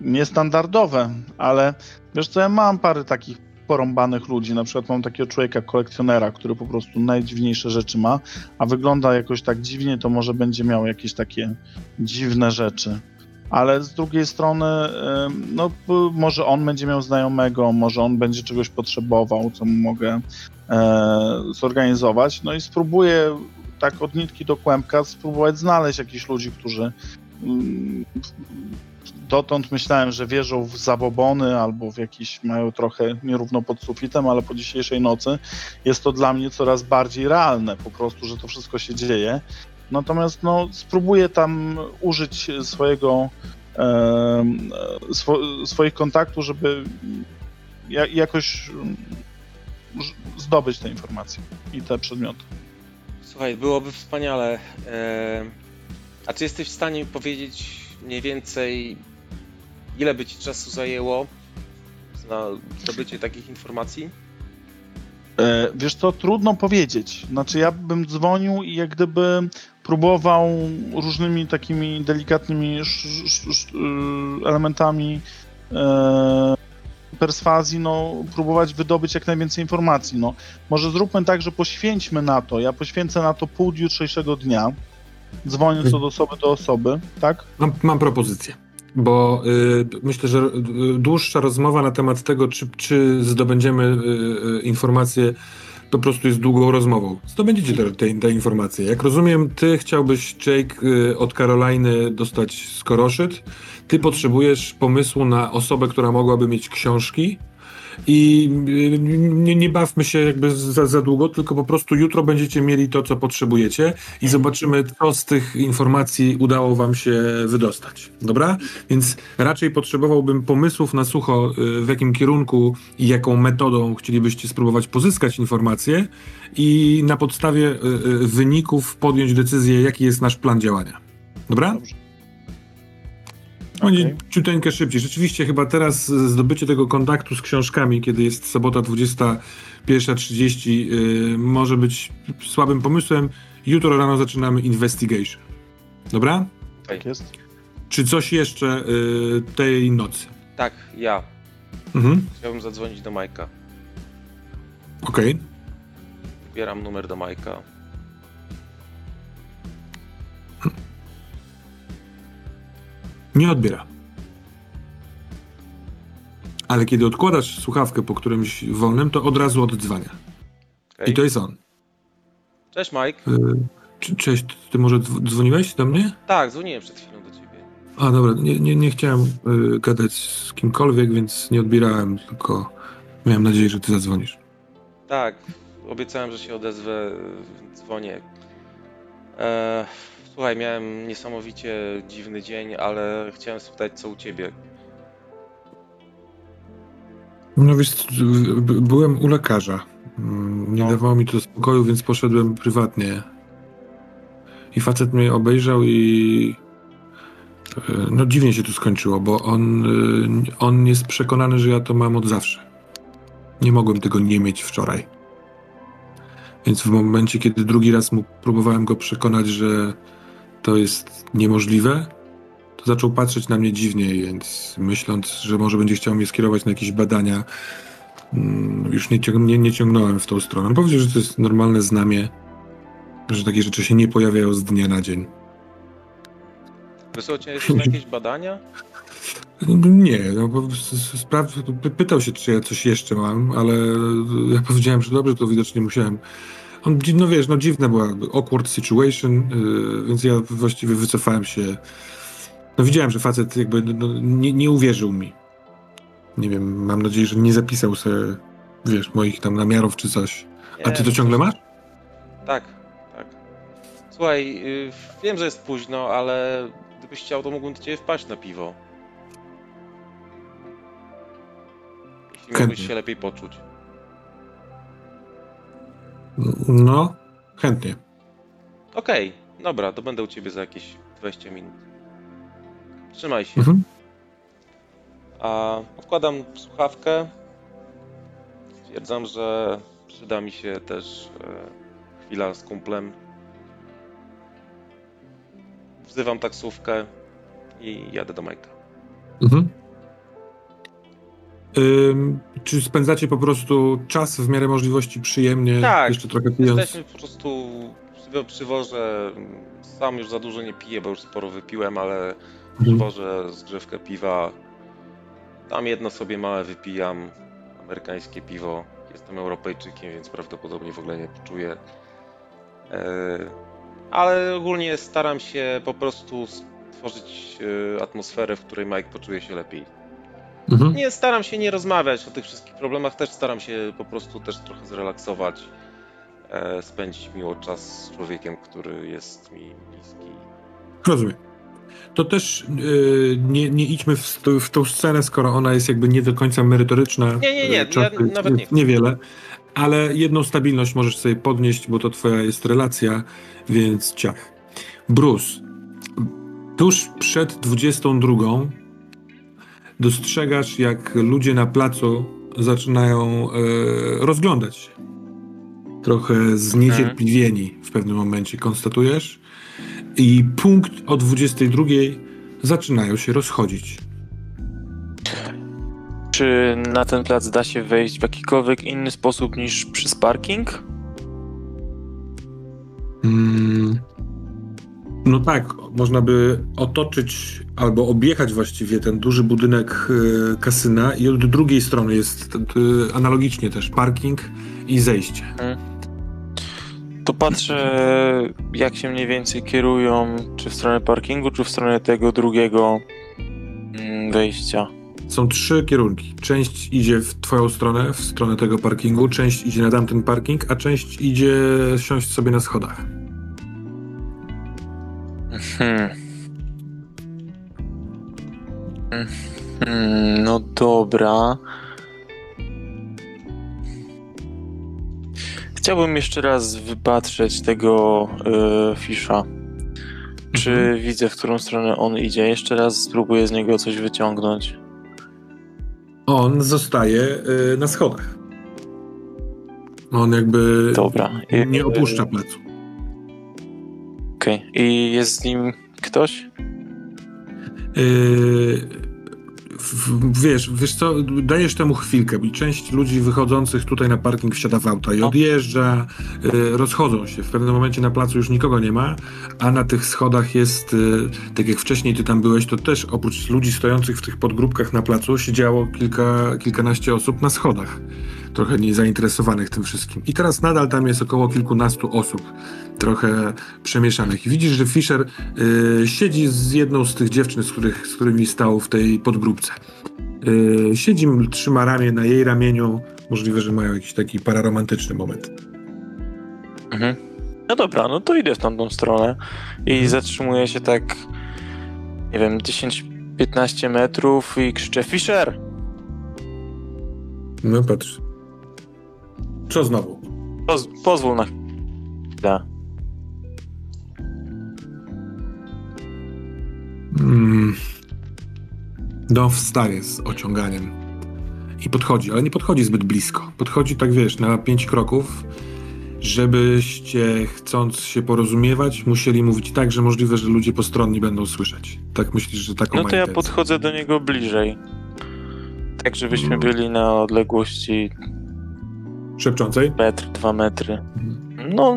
Speaker 4: niestandardowe, ale wiesz co, ja mam parę takich porąbanych ludzi, na przykład mam takiego człowieka, kolekcjonera, który po prostu najdziwniejsze rzeczy ma, a wygląda jakoś tak dziwnie, to może będzie miał jakieś takie dziwne rzeczy. Ale z drugiej strony, no może on będzie miał znajomego, może on będzie czegoś potrzebował, co mu mogę e, zorganizować, no i spróbuję tak od nitki do kłębka spróbować znaleźć jakichś ludzi, którzy mm, dotąd myślałem, że wierzą w zabobony albo w jakiś, mają trochę nierówno pod sufitem, ale po dzisiejszej nocy jest to dla mnie coraz bardziej realne po prostu, że to wszystko się dzieje. Natomiast no, spróbuję tam użyć swojego swo, swoich kontaktów, żeby ja, jakoś mm, zdobyć te informacje i te przedmioty.
Speaker 3: Słuchaj, byłoby wspaniale. E, a czy jesteś w stanie powiedzieć mniej więcej, ile by ci czasu zajęło na zdobycie takich informacji?
Speaker 4: E, Wiesz co, trudno powiedzieć. Znaczy ja bym dzwonił i jak gdyby próbował różnymi takimi delikatnymi sz, sz, sz, y, elementami e, perswazji, no, próbować wydobyć jak najwięcej informacji. No, może zróbmy tak, że poświęćmy na to. Ja poświęcę na to pół jutrzejszego dnia, dzwoniąc od osoby do osoby, tak?
Speaker 1: Mam, mam propozycję, bo y, myślę, że y, dłuższa rozmowa na temat tego, czy, czy zdobędziemy y, y, informacje, po prostu jest długą rozmową. Zdobędziecie te, te, te informacje. Jak rozumiem, ty chciałbyś, Jake, y, od Karoliny dostać skoroszyt. Ty potrzebujesz pomysłu na osobę, która mogłaby mieć książki. I y, nie, nie bawmy się jakby za, za długo, tylko po prostu jutro będziecie mieli to, co potrzebujecie i zobaczymy, co z tych informacji udało wam się wydostać. Dobra? Więc raczej potrzebowałbym pomysłów na sucho, y, w jakim kierunku i jaką metodą chcielibyście spróbować pozyskać informacje i na podstawie y, wyników podjąć decyzję, jaki jest nasz plan działania. Dobra?
Speaker 4: Dobrze.
Speaker 1: Oni
Speaker 4: Okej.
Speaker 1: ciuteńkę szybciej. Rzeczywiście chyba teraz zdobycie tego kontaktu z książkami, kiedy jest sobota 21.30 yy, może być słabym pomysłem. Jutro rano zaczynamy investigation. Dobra?
Speaker 4: Tak jest.
Speaker 1: Czy coś jeszcze y, tej nocy?
Speaker 3: Tak, ja.
Speaker 1: Mhm.
Speaker 3: Chciałbym zadzwonić do Majka.
Speaker 1: Okej.
Speaker 3: Wybieram numer do Majka.
Speaker 1: Nie odbiera. Ale kiedy odkładasz słuchawkę po którymś wolnym, to od razu oddzwania. I to jest on.
Speaker 3: Cześć Mike.
Speaker 1: Y, cześć, ty może dzw- dzwoniłeś do mnie?
Speaker 3: Tak, dzwoniłem przed chwilą do ciebie.
Speaker 1: A dobra, nie, nie, nie chciałem y, gadać z kimkolwiek, więc nie odbierałem, tylko miałem nadzieję, że ty zadzwonisz.
Speaker 3: Tak, obiecałem, że się odezwę, więc dzwonię. E, słuchaj, miałem niesamowicie dziwny dzień, ale chciałem spytać, co u ciebie.
Speaker 1: No wiesz, b- byłem u lekarza. Mm, Nie
Speaker 4: No.
Speaker 1: dawało mi to spokoju, więc poszedłem prywatnie. I facet mnie obejrzał i y, no dziwnie się to skończyło, bo on, y, on jest przekonany, że ja to mam od zawsze. Nie mogłem tego nie mieć wczoraj. Więc w momencie, kiedy drugi raz mu próbowałem go przekonać, że to jest niemożliwe, to zaczął patrzeć na mnie dziwnie, więc myśląc, że może będzie chciał mnie skierować na jakieś badania, mm, już nie, ciąg- nie, nie ciągnąłem w tą stronę. Powiedział, że to jest normalne znamie, że takie rzeczy się nie pojawiają z dnia na dzień.
Speaker 3: Wysłał cię jeszcze na jakieś badania?
Speaker 1: Nie, no bo spraw, py- pytał się, czy ja coś jeszcze mam, ale ja powiedziałem, że dobrze, to widocznie musiałem. On, no wiesz, no dziwna była awkward situation, yy, więc ja właściwie wycofałem się. No widziałem, że facet jakby no, nie, nie uwierzył mi. Nie wiem, mam nadzieję, że nie zapisał sobie, wiesz, moich tam namiarów czy coś. A
Speaker 3: Nie,
Speaker 1: ty to
Speaker 3: no
Speaker 1: ciągle masz?
Speaker 3: Tak, tak. Słuchaj, y, wiem, że jest późno, ale gdybyś chciał, to mógłbym do ciebie wpaść na piwo. Jeśli
Speaker 1: Chętnie.
Speaker 3: mógłbyś się lepiej poczuć.
Speaker 1: No, chętnie.
Speaker 3: Okej, dobra, to będę u ciebie za jakieś 20 minut. Trzymaj się.
Speaker 1: Mhm.
Speaker 3: A odkładam słuchawkę. Stwierdzam, że przyda mi się też e, chwila z kumplem. Wzywam taksówkę i jadę do Majka.
Speaker 1: Mhm. Czy spędzacie po prostu czas w miarę możliwości przyjemnie,
Speaker 3: Tak,
Speaker 1: jeszcze trochę pijąc?
Speaker 3: Jesteśmy po prostu przy, przy worze. Sam już za dużo nie piję, bo już sporo wypiłem, ale przy
Speaker 1: Mhm.
Speaker 3: worze zgrzewkę piwa. Tam jedno sobie małe wypijam. Amerykańskie piwo. Jestem Europejczykiem, więc prawdopodobnie w ogóle nie poczuję. E, ale ogólnie staram się po prostu stworzyć e, atmosferę, w której Mike poczuje się lepiej.
Speaker 1: Mhm.
Speaker 3: Nie staram się nie rozmawiać o tych wszystkich problemach, też staram się po prostu też trochę zrelaksować, e, spędzić miło czas z człowiekiem, który jest mi bliski.
Speaker 1: Rozumiem. To też yy, nie, nie idźmy w, st- w tą scenę, skoro ona jest jakby nie do końca merytoryczna.
Speaker 3: Nie, nie, nie,
Speaker 1: czasu
Speaker 3: ja nawet nie.
Speaker 1: Niewiele, ale jedną stabilność możesz sobie podnieść, bo to twoja jest relacja, więc ciach. Bruce, tuż przed 22 dostrzegasz, jak ludzie na placu zaczynają e, rozglądać się. Trochę zniecierpliwieni w pewnym momencie konstatujesz i punkt o 22 zaczynają się rozchodzić.
Speaker 2: Czy na ten plac da się wejść w jakikolwiek inny sposób niż przez parking?
Speaker 1: Mm. No tak, można by otoczyć albo objechać właściwie ten duży budynek e, kasyna i od drugiej strony jest analogicznie też parking i zejście.
Speaker 2: To patrzę, jak się mniej więcej kierują, czy w stronę parkingu, czy w stronę tego drugiego mm, wejścia.
Speaker 1: Są trzy kierunki. Część idzie w twoją stronę, w stronę tego parkingu, część idzie na tamten parking, a część idzie siąść sobie na schodach.
Speaker 2: Hmm. Hmm, no dobra. Chciałbym jeszcze raz wypatrzeć tego y, fisza. Czy
Speaker 1: Mhm.
Speaker 2: widzę, w którą stronę on idzie? Jeszcze raz spróbuję z niego coś wyciągnąć.
Speaker 1: On zostaje e, na schodach. On jakby
Speaker 2: Dobra. Y,
Speaker 1: nie opuszcza placu.
Speaker 2: Okej. I jest z nim ktoś?
Speaker 1: Yy, w- wiesz, wiesz co, dajesz temu chwilkę, bo część ludzi wychodzących tutaj na parking wsiada w auta i
Speaker 2: No.
Speaker 1: odjeżdża, yy, rozchodzą się. W pewnym momencie na placu już nikogo nie ma, a na tych schodach jest, yy, tak jak wcześniej ty tam byłeś, to też oprócz ludzi stojących w tych podgrupkach na placu siedziało kilka, kilkanaście osób na schodach. Trochę niezainteresowanych tym wszystkim. I teraz nadal tam jest około kilkunastu osób, trochę przemieszanych. I widzisz, że Fisher yy, siedzi z jedną z tych dziewczyn, z, których, z którymi stał w tej podgróbce. Yy, siedzi, trzyma ramię na jej ramieniu. Możliwe, że mają jakiś taki pararomantyczny moment.
Speaker 2: Mhm. No dobra, no to idę w tamtą stronę i
Speaker 1: Mhm.
Speaker 2: zatrzymuję się tak, nie wiem, 10-15 metrów i krzyczę Fisher!
Speaker 1: No patrz. Co znowu?
Speaker 2: Poz pozwól na chwilę.
Speaker 1: Mm. No, wstaje z ociąganiem. I podchodzi, ale nie podchodzi zbyt blisko. Podchodzi tak, wiesz, na pięć kroków, żebyście, chcąc się porozumiewać, musieli mówić tak, że możliwe, że ludzie postronni będą słyszeć. Tak myślisz, że taką
Speaker 2: No to ja
Speaker 1: intencję?
Speaker 2: podchodzę do niego bliżej. Tak, żebyśmy
Speaker 1: Mm.
Speaker 2: byli na odległości
Speaker 1: Szepczącej?
Speaker 2: metr, dwa metry.
Speaker 1: Mhm.
Speaker 2: No,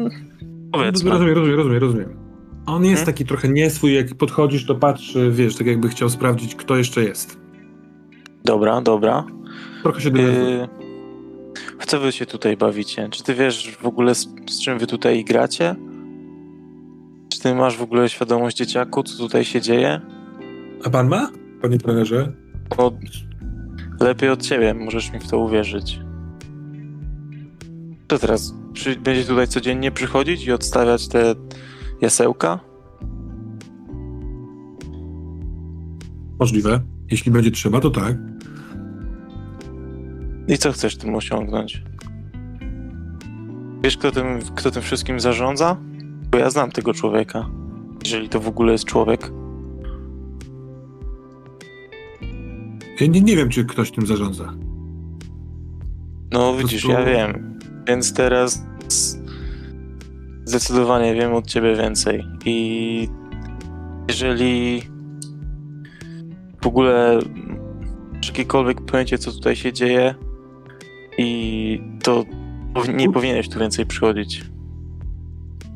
Speaker 2: powiedzmy.
Speaker 1: Rozumiem, rozumiem, rozumiem, rozumiem. On jest
Speaker 2: Mhm.
Speaker 1: taki trochę nieswój, jak podchodzisz, to patrzy, wiesz, tak jakby chciał sprawdzić, kto jeszcze jest.
Speaker 2: Dobra, dobra.
Speaker 1: Trochę się denerwuję.
Speaker 2: Yy, w co wy się tutaj bawicie? Czy ty wiesz w ogóle z, z czym wy tutaj gracie? Czy ty masz w ogóle świadomość dzieciaku, co tutaj się dzieje?
Speaker 1: A pan ma, panie trenerze?
Speaker 2: Lepiej od ciebie, możesz mi w to uwierzyć. Co teraz? Przy, będzie tutaj codziennie przychodzić i odstawiać te jasełka?
Speaker 1: Możliwe. Jeśli będzie trzeba, to tak.
Speaker 2: I co chcesz tym osiągnąć? Wiesz, kto tym, kto tym wszystkim zarządza? Bo ja znam tego człowieka. Jeżeli to w ogóle jest człowiek.
Speaker 1: Ja nie, nie wiem, czy ktoś tym zarządza.
Speaker 2: No widzisz,
Speaker 1: prostu-
Speaker 2: ja wiem. Więc teraz zdecydowanie wiem od ciebie więcej. I jeżeli w ogóle jakiekolwiek pojęcie, co tutaj się dzieje, i to nie powinieneś tu więcej przychodzić.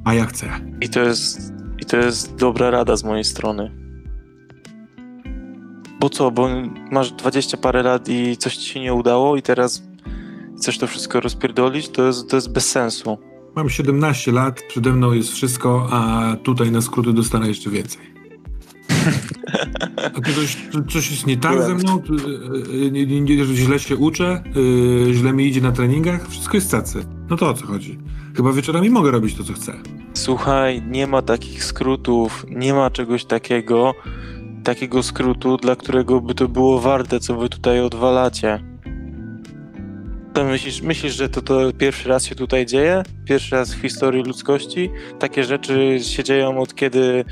Speaker 1: A ja chcę.
Speaker 2: I to jest, i to jest dobra rada z mojej strony. Bo co, bo masz 20 parę lat i coś ci się nie udało i teraz chcesz to wszystko rozpierdolić, to jest, to jest bez sensu.
Speaker 1: Mam 17 lat, przede mną jest wszystko, a tutaj na skróty dostanę jeszcze więcej. A coś, coś jest nie tak ze mną? Y, y, Nie, nie, nie, źle się uczę? Y, źle mi idzie na treningach? Wszystko jest cacy. No to o co chodzi? Chyba wieczorami mogę robić to, co chcę.
Speaker 2: Słuchaj, nie ma takich skrótów, nie ma czegoś takiego, takiego skrótu, dla którego by to było warte, co wy tutaj odwalacie. To myślisz, myślisz, że to, to pierwszy raz się tutaj dzieje? Pierwszy raz w historii ludzkości? Takie rzeczy się dzieją od kiedy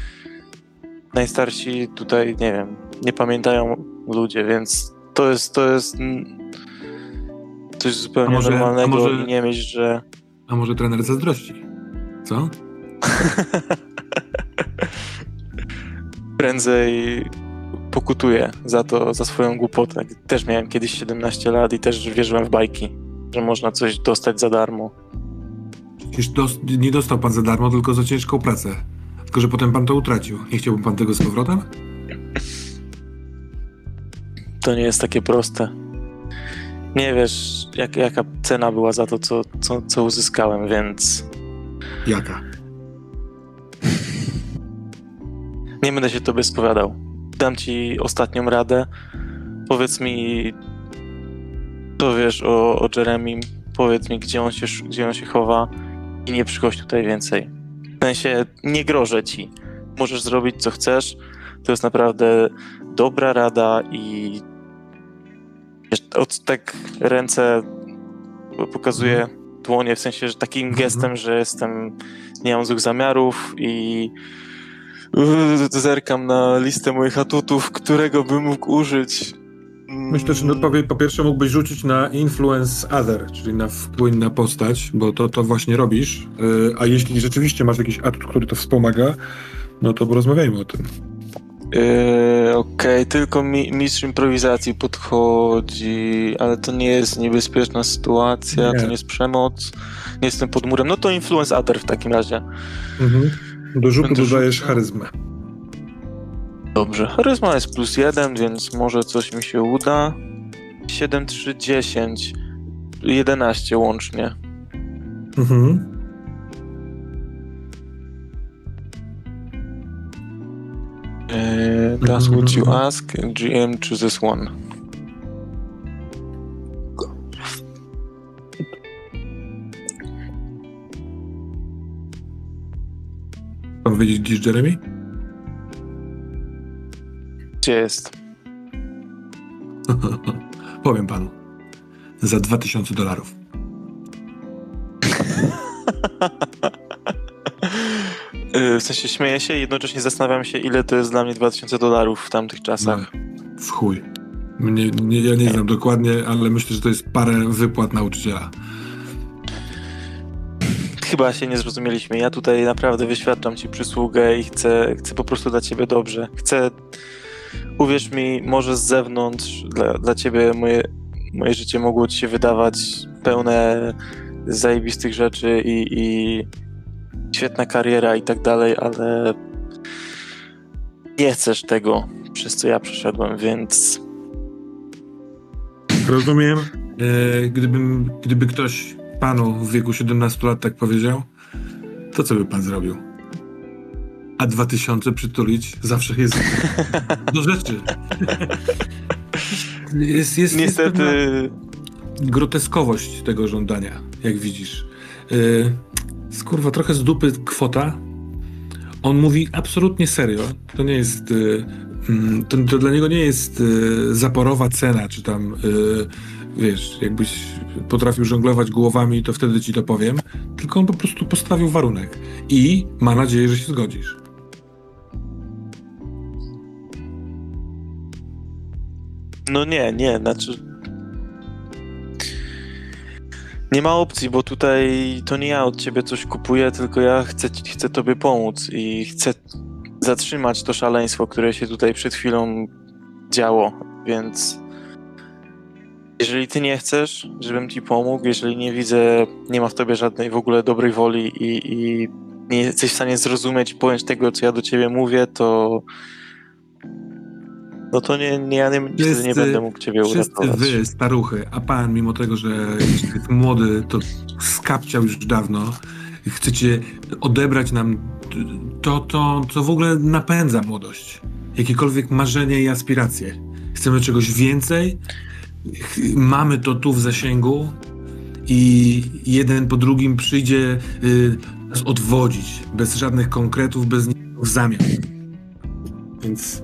Speaker 2: najstarsi tutaj, nie wiem, nie pamiętają ludzie, więc to jest, to jest coś zupełnie
Speaker 1: może-
Speaker 2: normalnego
Speaker 1: może-
Speaker 2: i nie myśl, że
Speaker 1: A może trener zazdrości? Co?
Speaker 2: prędzej pokutuję za to, za swoją głupotę. Też miałem kiedyś 17 lat i też wierzyłem w bajki, że można coś dostać za darmo.
Speaker 1: Przecież dos- nie dostał pan za darmo, tylko za ciężką pracę. Tylko, że potem pan to utracił. Nie chciałby pan tego z powrotem?
Speaker 2: To nie jest takie proste. Nie wiesz, jak, jaka cena była za to, co, co, co uzyskałem, więc
Speaker 1: Jaka?
Speaker 2: nie będę się tobie spowiadał. Dam ci ostatnią radę. Powiedz mi, co wiesz o, o Jeremim. Powiedz mi, gdzie on, się, gdzie on się chowa i nie przychodź tutaj więcej. W sensie, nie grożę ci. Możesz zrobić, co chcesz. To jest naprawdę dobra rada i od tak ręce pokazuję dłonie, w sensie, że takim
Speaker 1: Mhm.
Speaker 2: gestem, że jestem, nie mam złych zamiarów i zerkam na listę moich atutów, którego bym mógł użyć. Mm,
Speaker 1: Myślę, że no, po, pierwsze mógłbyś rzucić na influence other, czyli na wpływ na postać, bo to, to właśnie robisz. Yy, a jeśli rzeczywiście masz jakiś atut, który to wspomaga, no to porozmawiajmy o tym.
Speaker 2: Yy, Okej, tylko mi, mistrz improwizacji podchodzi, ale to nie jest niebezpieczna sytuacja,
Speaker 1: Nie.
Speaker 2: to nie jest przemoc, nie jestem pod murem. No to influence other w takim razie.
Speaker 1: Mhm. Do rzutu dodajesz
Speaker 2: rzucał.
Speaker 1: charyzmę.
Speaker 2: Dobrze, charyzma jest plus jeden, więc może coś mi się uda. 7, 3, 10, 11 łącznie.
Speaker 1: Mhm.
Speaker 2: Yy, that's what you ask, GM chooses one.
Speaker 1: Pan wiedzieć, gdzie jest Jeremy?
Speaker 2: Gdzie jest?
Speaker 1: Powiem panu. Za 2000 dolarów.
Speaker 2: Yy, w sensie śmieję się i jednocześnie zastanawiam się, ile to jest dla mnie 2000 dolarów w tamtych czasach.
Speaker 1: W chuj. Mnie, nie, ja nie znam dokładnie, ale myślę, że to jest parę wypłat nauczyciela.
Speaker 2: Chyba się nie zrozumieliśmy. Ja tutaj naprawdę wyświadczam ci przysługę i chcę, chcę po prostu dla ciebie dobrze. Chcę, uwierz mi, może z zewnątrz dla, dla ciebie moje, moje życie mogło ci się wydawać pełne zajebistych rzeczy i, i świetna kariera i tak dalej, ale nie chcesz tego, przez co ja przeszedłem, więc
Speaker 1: Rozumiem. E, gdybym, gdyby ktoś panu w wieku 17 lat tak powiedział, to co by pan zrobił? A 2000 przytulić zawsze jest do rzeczy. Jest, jest,
Speaker 2: Niestety,
Speaker 1: jest groteskowość tego żądania, jak widzisz. Yy, skurwa, trochę z dupy kwota. On mówi absolutnie serio. To nie jest. Yy, to, to dla niego nie jest yy, zaporowa cena, czy tam. Yy, wiesz, jakbyś potrafił żonglować głowami, to wtedy ci to powiem. Tylko on po prostu postawił warunek. I ma nadzieję, że się zgodzisz.
Speaker 2: no nie, nie, znaczy... Nie ma opcji, bo tutaj to nie ja od ciebie coś kupuję, tylko ja chcę, chcę tobie pomóc i chcę zatrzymać to szaleństwo, które się tutaj przed chwilą działo, więc jeżeli ty nie chcesz, żebym ci pomógł, jeżeli nie widzę, nie ma w tobie żadnej w ogóle dobrej woli i, i nie jesteś w stanie zrozumieć i pojąć tego, co ja do ciebie mówię, to no to nie, nie ja nie, niestety nie
Speaker 1: Wszyscy-
Speaker 2: będę mógł ciebie
Speaker 1: Wszyscy
Speaker 2: uratować.
Speaker 1: wy, staruchy, a pan, mimo tego, że jest młody, to skapciał już dawno, chcecie odebrać nam to, to, co w ogóle napędza młodość. Jakiekolwiek marzenia i aspiracje. Chcemy czegoś więcej, mamy to tu w zasięgu i jeden po drugim przyjdzie y, nas odwodzić, bez żadnych konkretów, bez niczego w zamian. Więc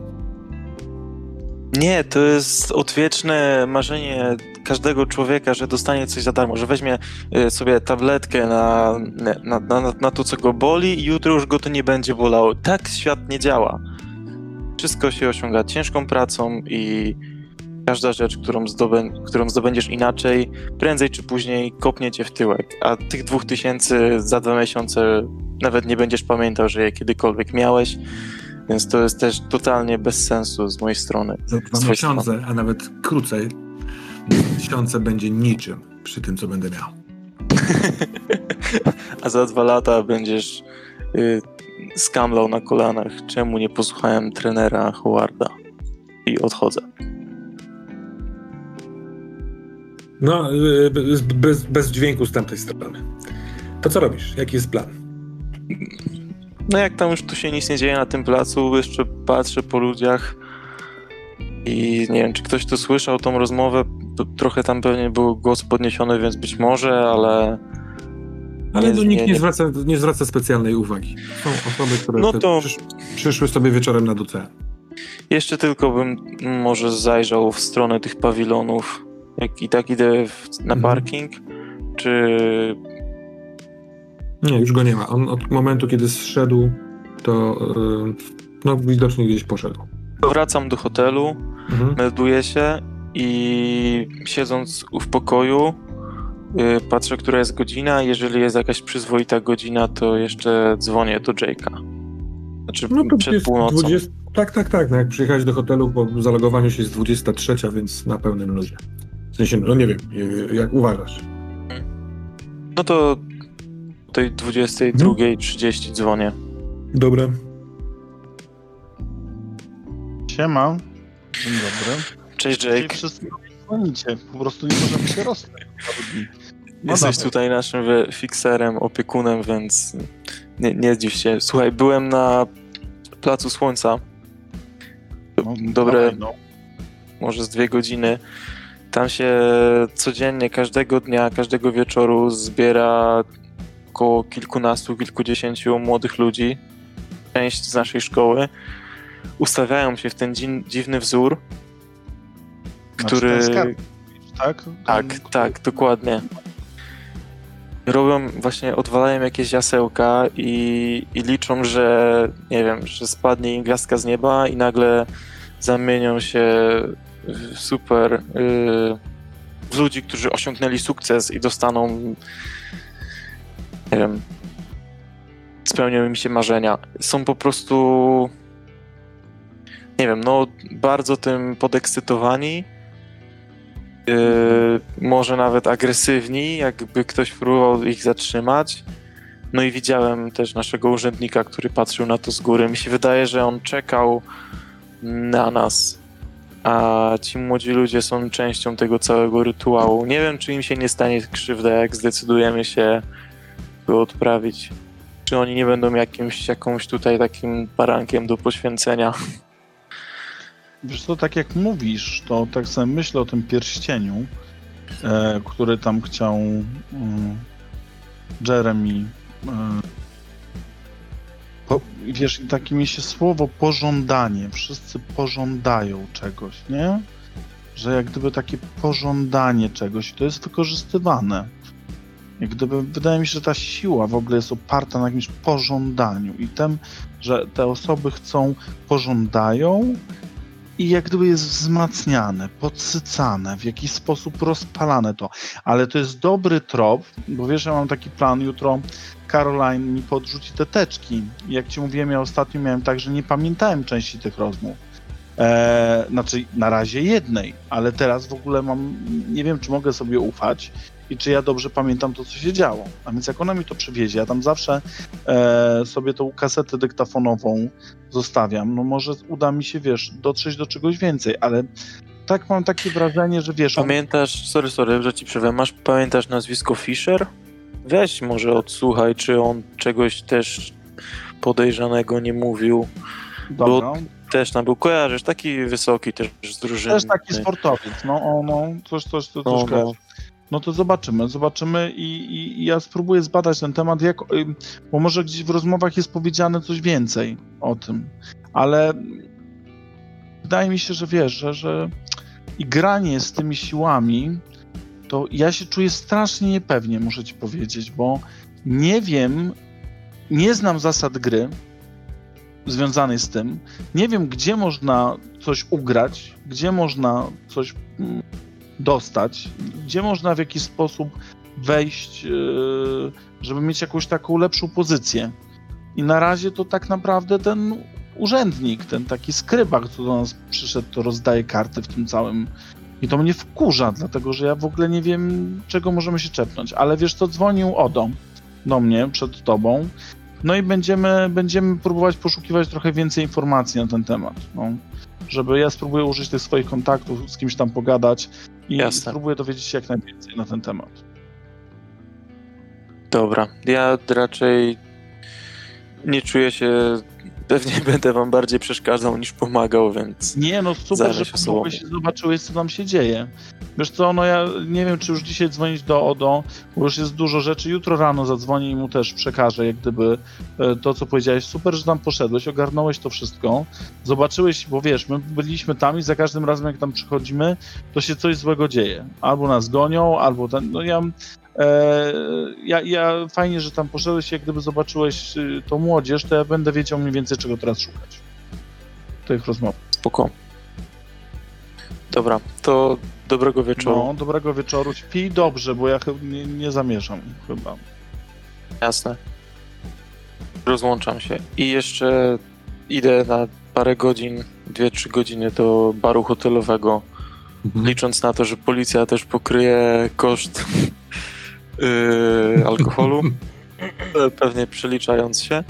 Speaker 2: Nie, to jest odwieczne marzenie każdego człowieka, że dostanie coś za darmo, że weźmie y, sobie tabletkę na, na, na, na, to, co go boli i jutro już go to nie będzie bolało. Tak świat nie działa. Wszystko się osiąga ciężką pracą i każda rzecz, którą, zdobę, którą zdobędziesz inaczej, prędzej czy później kopnie cię w tyłek. A tych dwóch tysięcy za dwa miesiące nawet nie będziesz pamiętał, że je kiedykolwiek miałeś. Więc to jest też totalnie bez sensu z mojej strony.
Speaker 1: za dwa
Speaker 2: strony.
Speaker 1: miesiące, a nawet krócej, miesiące będzie niczym przy tym, co będę miał.
Speaker 2: A za dwa lata będziesz y, skamlał na kolanach. Czemu nie posłuchałem trenera Howarda? I odchodzę.
Speaker 1: No, y, bez, bez, dźwięku z tamtej strony. To co robisz? Jaki jest plan?
Speaker 2: No jak tam już tu się nic nie dzieje na tym placu, jeszcze patrzę po ludziach i nie wiem, czy ktoś tu słyszał tą rozmowę. Trochę tam pewnie był głos podniesiony, więc być może, ale.
Speaker 1: Ale no, nikt
Speaker 2: nie,
Speaker 1: nie, zwraca, nie zwraca specjalnej uwagi. Są osoby, które
Speaker 2: No to-
Speaker 1: przysz, przyszły sobie wieczorem nad ocean.
Speaker 2: Jeszcze tylko bym może zajrzał w stronę tych pawilonów. Jak i tak idę w, na
Speaker 1: Mhm.
Speaker 2: parking, czy
Speaker 1: Nie, już go nie ma. On od momentu, kiedy zszedł, to y, no, widocznie gdzieś poszedł.
Speaker 2: wracam do hotelu,
Speaker 1: Mhm.
Speaker 2: melduję się i siedząc w pokoju y, patrzę, która jest godzina. Jeżeli jest jakaś przyzwoita godzina, to jeszcze dzwonię do Jake'a. Znaczy
Speaker 1: No to
Speaker 2: przed
Speaker 1: jest
Speaker 2: północą.
Speaker 1: 20... Tak, tak, tak. No, jak przyjechałeś do hotelu po zalogowaniu się jest 23, więc na pełnym luzie. Sensie, no nie wiem, y, jak uważasz.
Speaker 2: No to o tej 22.30 dzwonię.
Speaker 1: Dobra.
Speaker 4: Siema. Dzień dobry.
Speaker 2: Cześć
Speaker 4: Dzisiaj
Speaker 2: Jake,
Speaker 4: wszyscy dzwonicie, po prostu nie możemy się rozstać. No
Speaker 2: jesteś
Speaker 4: dawaj.
Speaker 2: tutaj naszym fikserem, opiekunem, więc nie, nie zdziw się. Słuchaj, byłem na Placu Słońca.
Speaker 4: No,
Speaker 2: dobre-
Speaker 4: dawaj, no.
Speaker 2: może z dwie godziny. Tam się codziennie, każdego dnia, każdego wieczoru zbiera około kilkunastu, kilkudziesięciu młodych ludzi, część z naszej szkoły. Ustawiają się w ten dzi- dziwny wzór,
Speaker 4: Znaczy
Speaker 2: który.
Speaker 4: ten skarb, tak?
Speaker 2: Tak,
Speaker 4: Ten,
Speaker 2: tak, dokładnie. Robią właśnie, odwalają jakieś jasełka i, i liczą, że nie wiem, że spadnie im gwiazdka z nieba i nagle zamienią się super y, w ludzi, którzy osiągnęli sukces i dostaną nie wiem spełnią im się marzenia. Są po prostu nie wiem, no bardzo tym podekscytowani Yy, może nawet agresywni, jakby ktoś próbował ich zatrzymać. No i widziałem też naszego urzędnika, który patrzył na to z góry. Mi się wydaje, że on czekał na nas, a ci młodzi ludzie są częścią tego całego rytuału. Nie wiem, czy im się nie stanie krzywda, jak zdecydujemy się go odprawić. Czy oni nie będą jakimś, jakąś tutaj takim barankiem do poświęcenia.
Speaker 4: Wiesz co, tak jak mówisz, to tak sobie myślę o tym pierścieniu, e, który tam chciał mm, Jeremy. E, po, wiesz, i takie mi się słowo pożądanie. Wszyscy pożądają czegoś, nie? Że jak gdyby takie pożądanie czegoś, to jest wykorzystywane. Jak gdyby, wydaje mi się, że ta siła w ogóle jest oparta na jakimś pożądaniu i tym, że te osoby chcą, pożądają, i jak gdyby jest wzmacniane, podsycane, w jakiś sposób rozpalane to. Ale to jest dobry trop, bo wiesz, ja mam taki plan, jutro Caroline mi podrzuci te teczki. Jak ci mówiłem, ja ostatnio miałem tak, że nie pamiętałem części tych rozmów. Eee, znaczy, na razie jednej, ale teraz w ogóle mam, nie wiem, czy mogę sobie ufać i czy ja dobrze pamiętam to, co się działo. A więc jak ona mi to przywiezie, ja tam zawsze e, sobie tą kasetę dyktafonową zostawiam, no może uda mi się, wiesz, dotrzeć do czegoś więcej, ale tak mam takie wrażenie, że wiesz...
Speaker 2: Pamiętasz, sorry, sorry, że ci przerwę, masz, pamiętasz nazwisko Fisher? Weź może odsłuchaj, czy on czegoś też podejrzanego nie mówił.
Speaker 4: Dobra,
Speaker 2: Też tam był, kojarzysz, taki wysoki też z drużyny.
Speaker 4: też taki sportowiec, no, o, no, coś, coś, coś,
Speaker 2: No,
Speaker 4: coś
Speaker 2: no.
Speaker 4: no. no to zobaczymy, zobaczymy i, i, i ja spróbuję zbadać ten temat, jak, bo może gdzieś w rozmowach jest powiedziane coś więcej o tym, ale wydaje mi się, że wiesz, że, że i granie z tymi siłami, to ja się czuję strasznie niepewnie, muszę ci powiedzieć, bo nie wiem, nie znam zasad gry związanej z tym, nie wiem, gdzie można coś ugrać, gdzie można coś mm, dostać, gdzie można w jakiś sposób wejść, yy, żeby mieć jakąś taką lepszą pozycję. I na razie to tak naprawdę ten urzędnik, ten taki skrybak, co do nas przyszedł, to rozdaje karty w tym całym. I to mnie wkurza, dlatego że ja w ogóle nie wiem, czego możemy się czepnąć. Ale wiesz co, dzwonił Odo do mnie przed tobą. No i będziemy, będziemy próbować poszukiwać trochę więcej informacji na ten temat. No. Żeby ja spróbuję użyć tych swoich kontaktów, z kimś tam pogadać i
Speaker 2: Jasne.
Speaker 4: spróbuję dowiedzieć się jak najwięcej na ten temat.
Speaker 2: Dobra, ja raczej nie czuję się, pewnie będę wam bardziej przeszkadzał niż pomagał, więc
Speaker 4: Nie, no super, że pomogłeś i zobaczyłeś, co tam się dzieje. Wiesz co, no ja nie wiem, czy już dzisiaj dzwonić do Odo, bo już jest dużo rzeczy. Jutro rano zadzwonię i mu też przekażę, jak gdyby e, to, co powiedziałeś. Super, że tam poszedłeś, ogarnąłeś to wszystko. Zobaczyłeś, bo wiesz, my byliśmy tam i za każdym razem, jak tam przychodzimy, to się coś złego dzieje. Albo nas gonią, albo ten, no ja... E, ja, ja fajnie, że tam poszedłeś, jak gdyby zobaczyłeś y, tą młodzież, to ja będę wiedział mniej więcej, czego teraz szukać. Tych rozmów.
Speaker 2: spoko. Dobra, to dobrego wieczoru.
Speaker 4: No, dobrego wieczoru. Śpij dobrze, bo ja chyba nie, nie zamierzam chyba.
Speaker 2: Jasne. Rozłączam się. I jeszcze idę na parę godzin, dwie, trzy godziny do baru hotelowego,
Speaker 1: Mhm.
Speaker 2: licząc na to, że policja też pokryje koszt yy, alkoholu, pewnie przeliczając się.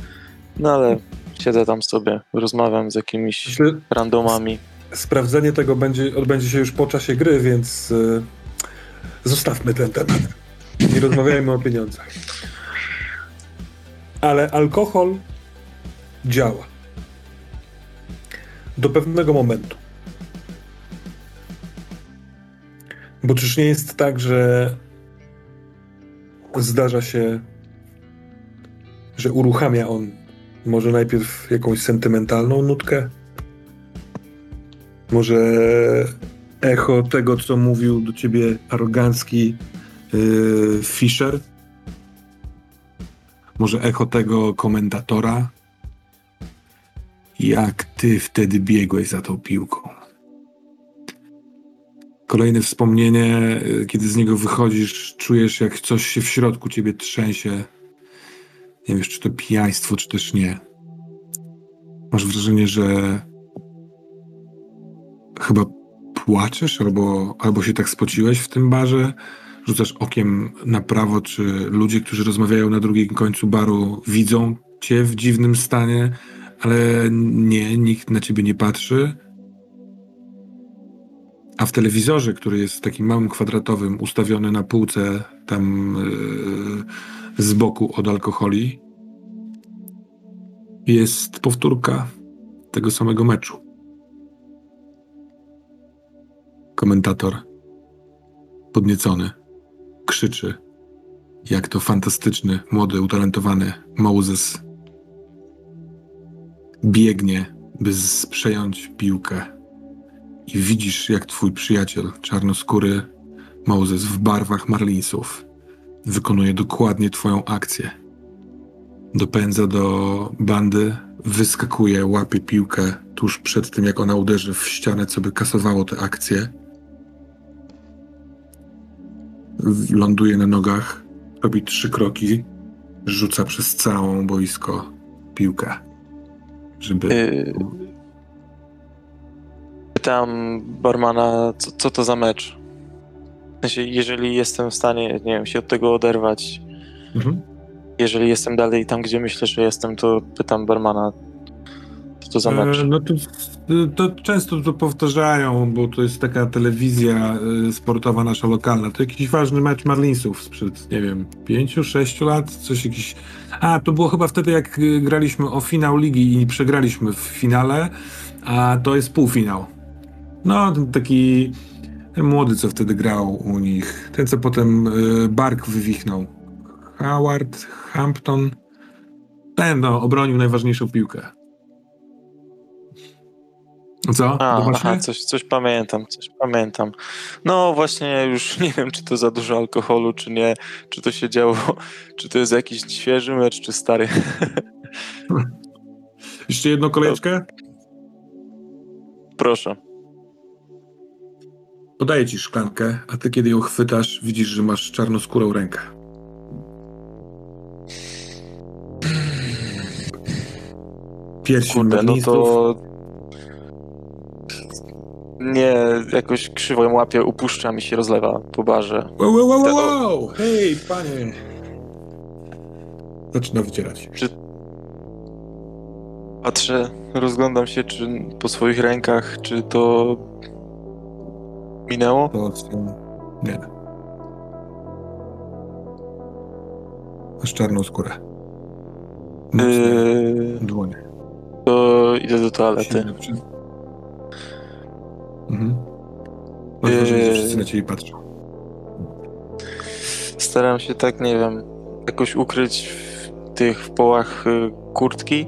Speaker 2: No ale siedzę tam sobie, rozmawiam z jakimiś
Speaker 1: Myślę,
Speaker 2: randomami.
Speaker 1: sprawdzenie tego będzie, odbędzie się już po czasie gry, więc y, zostawmy ten temat. Nie rozmawiajmy o pieniądzach. Ale alkohol działa. Do pewnego momentu. Bo czyż nie jest tak, że zdarza się, że uruchamia on może najpierw jakąś sentymentalną nutkę, może echo tego, co mówił do ciebie arogancki yy, Fischer? Może echo tego komentatora? Jak ty wtedy biegłeś za tą piłką? Kolejne wspomnienie, yy, kiedy z niego wychodzisz, czujesz, jak coś się w środku ciebie trzęsie. Nie wiesz, czy to pijaństwo, czy też nie. Masz wrażenie, że chyba płaczesz albo, albo się tak spociłeś w tym barze. Rzucasz okiem na prawo, czy ludzie, którzy rozmawiają na drugim końcu baru, widzą cię w dziwnym stanie, ale nie, nikt na ciebie nie patrzy. A w telewizorze, który jest takim małym kwadratowym, ustawiony na półce tam yy, z boku od alkoholi, jest powtórka tego samego meczu. Komentator podniecony krzyczy, jak to fantastyczny, młody, utalentowany Moses biegnie, by przejąć piłkę. I widzisz, jak twój przyjaciel, czarnoskóry Moses w barwach Marlinsów wykonuje dokładnie twoją akcję. Dopędza do bandy, wyskakuje, łapie piłkę tuż przed tym, jak ona uderzy w ścianę, co by kasowało tę akcję. Ląduje na nogach, robi trzy kroki, rzuca przez całą boisko piłkę, żeby...
Speaker 2: Pytam barmana, co, co to za mecz. W sensie, jeżeli jestem w stanie, nie wiem, się od tego oderwać,
Speaker 1: Mhm.
Speaker 2: jeżeli jestem dalej tam, gdzie myślę, że jestem, to pytam barmana, co to za mecz.
Speaker 1: E, No to, to często to powtarzają, bo to jest taka telewizja e, sportowa nasza lokalna. To jakiś ważny mecz Marlinsów sprzed, nie wiem, pięciu, sześciu lat, coś jakiś... A, to było chyba wtedy, jak e, graliśmy o finał ligi i przegraliśmy w finale, a to jest półfinał. No, ten taki ten młody, co wtedy grał u nich, ten, co potem e, bark wywichnął. Howard, Hampton, ten, no, obronił najważniejszą piłkę. Co?
Speaker 2: A, aha, coś, coś pamiętam, coś pamiętam. No właśnie, już nie wiem, czy to za dużo alkoholu, czy nie, czy to się działo, czy to jest jakiś świeży mecz, czy stary.
Speaker 1: Jeszcze jedną kolejeczkę?
Speaker 2: Proszę.
Speaker 1: Podaję ci szklankę, a ty kiedy ją chwytasz, widzisz, że masz czarnoskórą rękę. Pierścień
Speaker 2: Kurde, no to... Nie, jakoś krzywo ją łapię, upuszczam i się rozlewa po barze.
Speaker 1: Wow, wow, wow, wow! Hej, panie! Zaczyna wycierać.
Speaker 2: Patrzę, rozglądam się, czy po swoich rękach, czy to minęło?
Speaker 1: To są... Nie. Masz czarną skórę. Mocne
Speaker 2: Yy,
Speaker 1: dłonie.
Speaker 2: to idę do toalety.
Speaker 1: Silne przy- Mhm. Masz wrażenie, że
Speaker 2: Yy.
Speaker 1: wszyscy na ciebie patrzą.
Speaker 2: Staram się tak, nie wiem, jakoś ukryć w tych połach y, kurtki.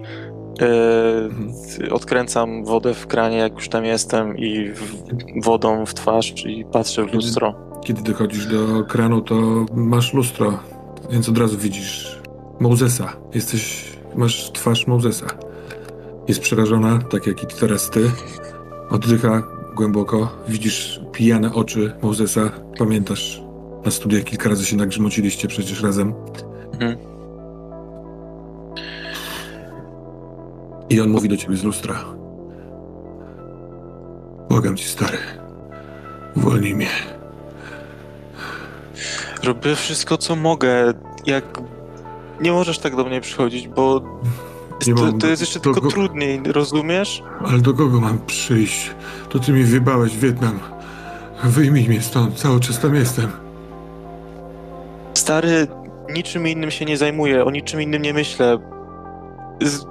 Speaker 1: Mhm.
Speaker 2: Odkręcam wodę w kranie, jak już tam jestem i w, wodą w twarz i patrzę w lustro.
Speaker 1: Kiedy dochodzisz do kranu, to masz lustro, więc od razu widzisz Mozesa. Jesteś, masz twarz Mozesa. Jest przerażona, tak jak i teraz ty. Oddycha głęboko. Widzisz pijane oczy Mozesa. Pamiętasz, na studiach kilka razy się nagrzmociliście przecież razem.
Speaker 2: Mhm.
Speaker 1: I on mówi do ciebie z lustra. Błagam ci, stary. Uwolnij mnie.
Speaker 2: Robię wszystko, co mogę. Jak nie możesz tak do mnie przychodzić, bo
Speaker 1: Nie
Speaker 2: to,
Speaker 1: mam
Speaker 2: to jest jeszcze tylko
Speaker 1: go-
Speaker 2: trudniej, rozumiesz?
Speaker 1: Ale do kogo mam przyjść? To ty mi wybałeś Wietnam. Wyjmij mnie stąd, cały czas tam jestem.
Speaker 2: Stary, niczym innym się nie zajmuję, o niczym innym nie myślę. Z...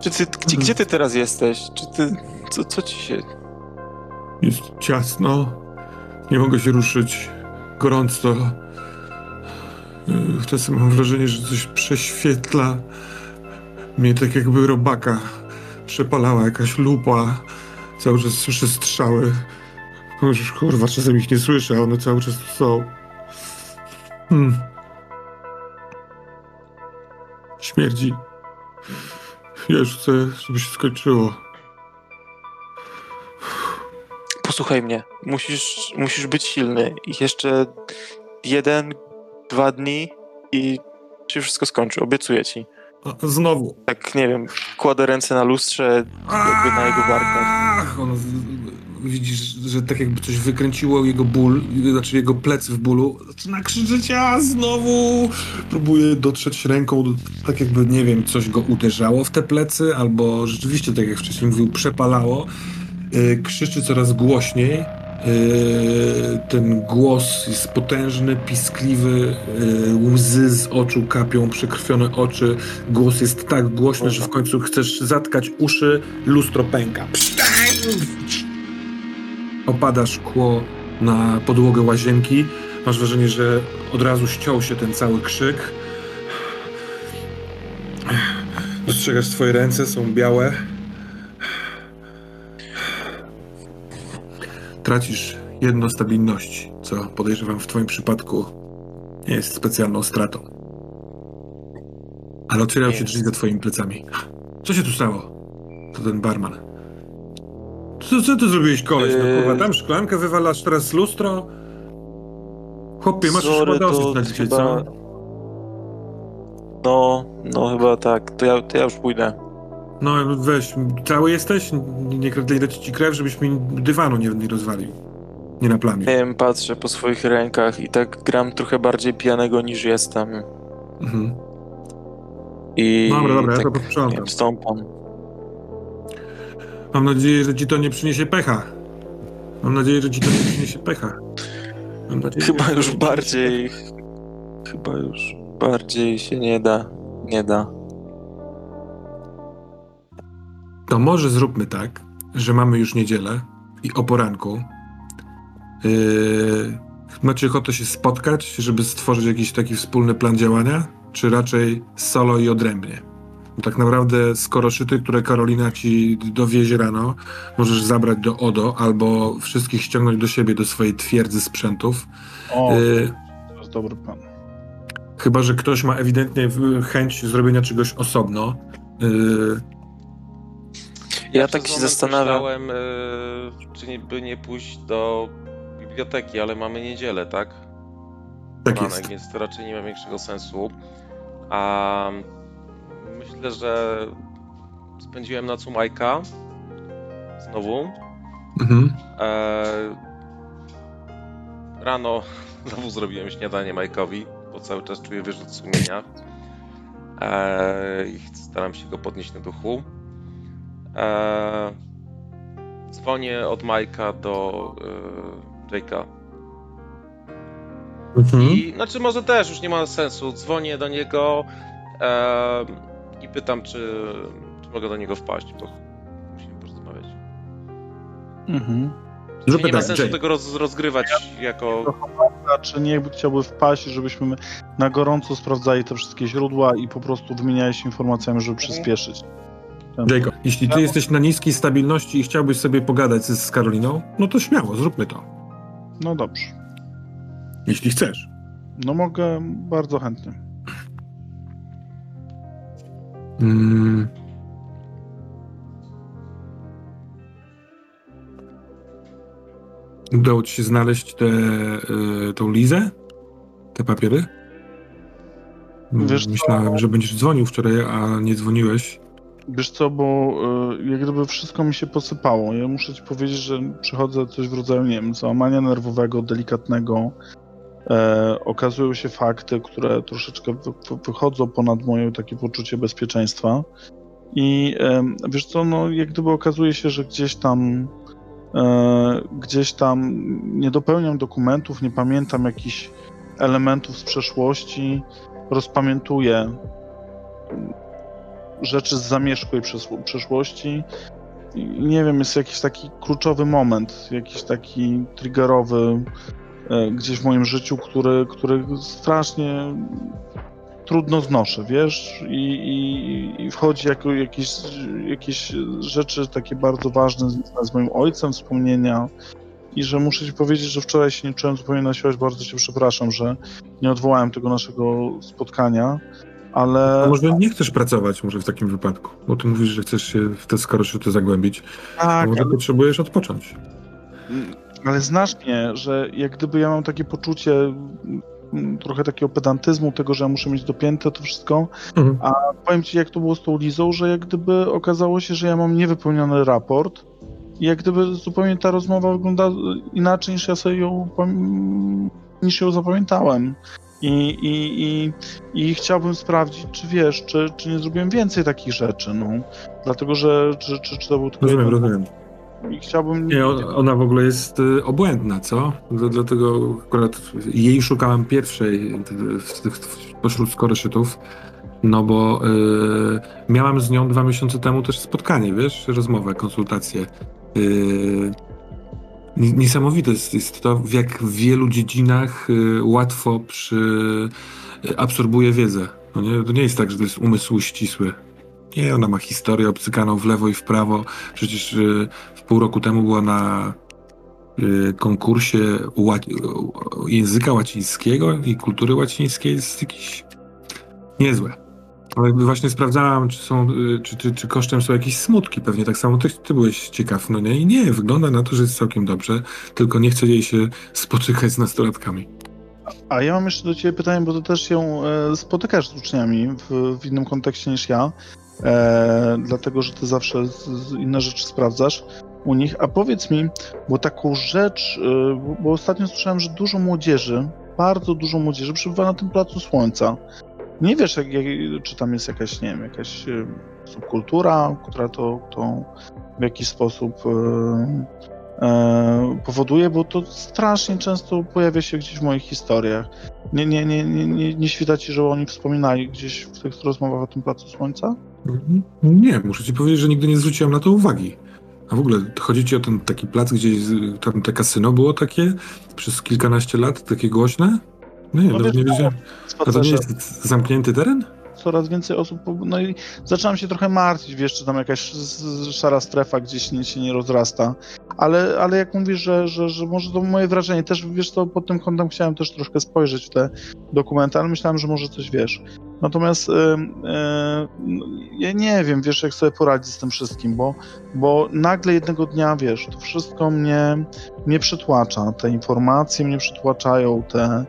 Speaker 2: Czy ty, gdzie, gdzie ty teraz jesteś? Czy ty, co, co ci się...
Speaker 1: Jest ciasno, nie mogę się ruszyć, gorąco. Yy, Czasem mam wrażenie, że coś prześwietla mnie tak jakby robaka przepalała jakaś lupa. Cały czas słyszę strzały. Już kurwa, czasem ich nie słyszę, a one cały czas są. Hmm. Śmierdzi. Ja już chcę, żeby się skończyło.
Speaker 2: Posłuchaj mnie, musisz, musisz być silny. Jeszcze jeden, dwa dni i się wszystko skończy, obiecuję ci.
Speaker 1: A, znowu.
Speaker 2: Tak, nie wiem, kładę ręce na lustrze, jakby na jego barkach.
Speaker 1: Ach, on, widzisz, że tak jakby coś wykręciło jego ból, znaczy jego plecy w bólu. Zaczyna krzyczeć, a znowu próbuje dotrzeć ręką, tak jakby, nie wiem, coś go uderzało w te plecy, albo rzeczywiście, tak jak wcześniej mówił, przepalało. y, krzyczy coraz głośniej. Y, ten głos jest potężny, piskliwy, y, łzy z oczu kapią, przekrwione oczy. Głos jest tak głośny, że w końcu chcesz zatkać uszy, lustro pęka. Opada szkło na podłogę łazienki. Masz wrażenie, że od razu ściął się ten cały krzyk. Dostrzegasz swoje ręce, są białe. Tracisz jedno stabilności, co podejrzewam w twoim przypadku nie jest specjalną stratą. Ale otwierają się drzwi za twoimi plecami. Co się tu stało? To ten barman. Co, co ty zrobiłeś, koleś? No
Speaker 2: Yy.
Speaker 1: kurwa, tam szklankę wywalasz, teraz lustro? Chłopie, masz już
Speaker 2: Sorry, to
Speaker 1: dosyć na dzisiaj,
Speaker 2: chyba-
Speaker 1: co?
Speaker 2: No, no chyba tak. To ja, to ja już pójdę.
Speaker 1: No weź, cały jesteś? Nie, nie leci ci krew, żebyś mi dywanu nie, nie rozwalił. Nie naplamił.
Speaker 2: Wiem, patrzę po swoich rękach i tak gram trochę bardziej pijanego niż jestem.
Speaker 1: Mhm.
Speaker 2: I
Speaker 1: Dobra, dobra, ja
Speaker 2: tak,
Speaker 1: to
Speaker 2: nie
Speaker 1: posprzątam.
Speaker 2: wiem, stąpam.
Speaker 1: Mam nadzieję, że ci to nie przyniesie pecha. Mam nadzieję, że ci to nie przyniesie pecha. Nadzieję,
Speaker 2: Chyba już bardziej. Chyba już bardziej się nie da. Nie da.
Speaker 1: To może zróbmy tak, że mamy już niedzielę i o poranku. Yy, macie ochotę się spotkać, żeby stworzyć jakiś taki wspólny plan działania? Czy raczej solo i odrębnie? Bo tak naprawdę skoro szyty, które Karolina ci dowiezie rano, możesz zabrać do Odo albo wszystkich ściągnąć do siebie, do swojej twierdzy sprzętów.
Speaker 4: O,
Speaker 1: Yy,
Speaker 4: to jest dobry plan.
Speaker 1: Chyba, że ktoś ma ewidentnie y, chęć zrobienia czegoś osobno. Yy,
Speaker 2: Ja
Speaker 3: przez
Speaker 2: tak się
Speaker 3: moment
Speaker 2: zastanawiam.
Speaker 3: E, czy nie, by nie pójść do biblioteki, ale mamy niedzielę, tak?
Speaker 1: tak jest.
Speaker 3: więc to raczej nie ma większego sensu. A myślę, że spędziłem noc u Majka. Znowu.
Speaker 1: Mhm.
Speaker 3: E, rano znowu zrobiłem śniadanie Majkowi, bo cały czas czuję wyrzut sumienia. E, I staram się go podnieść na duchu. E, dzwonię od Majka do e, Jake'a.
Speaker 1: Mhm.
Speaker 3: I znaczy może też już nie ma sensu. Dzwonię do niego e, pytam, czy, czy mogę do niego wpaść, bo musimy porozmawiać.
Speaker 4: Mhm.
Speaker 3: Nie ma sensu
Speaker 1: Jay.
Speaker 3: tego roz, rozgrywać jako.
Speaker 4: Znaczy nie chciałby wpaść, żebyśmy na gorąco sprawdzali te wszystkie źródła i po prostu wymieniali się informacjami, żeby przyspieszyć.
Speaker 1: Jacob, jeśli ty jesteś na niskiej stabilności i chciałbyś sobie pogadać z, z Karoliną, no to śmiało, zróbmy to.
Speaker 4: No dobrze.
Speaker 1: Jeśli chcesz.
Speaker 4: No mogę bardzo chętnie.
Speaker 1: Mm. Udało ci się znaleźć tę y, tą Lizę? Te papiery? Mm,
Speaker 4: Wiesz co?
Speaker 1: Myślałem, że będziesz dzwonił wczoraj, a nie dzwoniłeś.
Speaker 4: Wiesz co, bo y, jak gdyby wszystko mi się posypało. Ja muszę ci powiedzieć, że przychodzę coś w rodzaju, nie wiem, załamania nerwowego, delikatnego. E, okazują się fakty, które troszeczkę wy, wy- wychodzą ponad moje takie poczucie bezpieczeństwa. I em, wiesz co, no jak gdyby okazuje się, że gdzieś tam e, gdzieś tam nie dopełniam dokumentów, nie pamiętam jakichś elementów z przeszłości, rozpamiętuję rzeczy z zamierzchłej przeszłości. Nie wiem, jest jakiś taki kluczowy moment, jakiś taki triggerowy e, gdzieś w moim życiu, który, który strasznie trudno znoszę, wiesz? I, i, i wchodzi jako jakieś, jakieś rzeczy takie bardzo ważne związane z moim ojcem, wspomnienia. I że muszę ci powiedzieć, że wczoraj się nie czułem zupełnie na siłę, bardzo cię przepraszam, że nie odwołałem tego naszego spotkania, ale...
Speaker 1: A może nie chcesz pracować może w takim wypadku? Bo ty mówisz, że chcesz się w te skoroszyty zagłębić.
Speaker 4: Tak,
Speaker 1: może potrzebujesz odpocząć.
Speaker 4: Ale znasz mnie, że jak gdyby ja mam takie poczucie mm, trochę takiego pedantyzmu, tego, że ja muszę mieć dopięte to wszystko.
Speaker 1: Mhm.
Speaker 4: A powiem ci, jak to było z tą Lizą, że jak gdyby okazało się, że ja mam niewypełniony raport i jak gdyby zupełnie ta rozmowa wygląda inaczej niż ja sobie ją niż ją zapamiętałem. I, i, i, I chciałbym sprawdzić, czy wiesz, czy, czy nie zrobiłem więcej takich rzeczy, no. Dlatego, że czy, czy, czy to był tylko
Speaker 1: Rozumiem, rozumiem.
Speaker 4: I chciałbym...
Speaker 1: Nie, ona w ogóle jest y, obłędna, co? Dla- Dlatego akurat jej szukałem pierwszej w- w pośród skoryszytów, no bo y, miałem z nią dwa miesiące temu też spotkanie, wiesz, rozmowę, konsultację. Y, ni- niesamowite jest, jest to, w jak wielu dziedzinach y, łatwo przy, y, absorbuje wiedzę. No nie, to nie jest tak, że to jest umysł ścisły. Nie, ona ma historię obcykaną w lewo i w prawo. Przecież y, w pół roku temu była na y, konkursie języka łacińskiego i kultury łacińskiej. Jest jakiś niezłe. Ale właśnie sprawdzałam, czy, są, y, czy, czy, czy kosztem są jakieś smutki. Pewnie tak samo ty, ty byłeś ciekaw, no nie? Nie, wygląda na to, że jest całkiem dobrze, tylko nie chce jej się spotykać z nastolatkami.
Speaker 4: A ja mam jeszcze do ciebie pytanie, bo ty też się e, spotykasz z uczniami w, w innym kontekście niż ja, e, dlatego że ty zawsze inne rzeczy sprawdzasz u nich. A powiedz mi, bo taką rzecz, e, bo, ostatnio słyszałem, że dużo młodzieży, bardzo dużo młodzieży przebywa na tym placu Słońca. Nie wiesz, jak, jak, czy tam jest jakaś, nie wiem, jakaś e, subkultura, która to, to w jakiś sposób e, e, powoduje, bo to strasznie często pojawia się gdzieś w moich historiach. Nie, nie, nie, nie, nie, nie świta ci, że oni wspominali gdzieś w tych rozmowach o tym Placu Słońca?
Speaker 1: Nie, muszę ci powiedzieć, że nigdy nie zwróciłem na to uwagi. A w ogóle chodzi ci o ten taki plac, gdzie tam te kasyno było takie przez kilkanaście lat, takie głośne? Nie,
Speaker 4: No
Speaker 1: nawet
Speaker 4: wiesz,
Speaker 1: nie wiedziałem. A to nie jest zamknięty teren?
Speaker 4: Coraz więcej osób, no i zaczynam się trochę martwić, wiesz, czy tam jakaś szara strefa gdzieś nie, się nie rozrasta. Ale, ale jak mówisz, że, że, że może to moje wrażenie, też wiesz co, pod tym kątem chciałem też troszkę spojrzeć w te dokumenty, ale myślałem, że może coś wiesz. Natomiast ym, y, no, ja nie wiem, wiesz, jak sobie poradzić z tym wszystkim, bo, bo nagle jednego dnia, wiesz, to wszystko mnie, mnie przytłacza, te informacje mnie przytłaczają, te,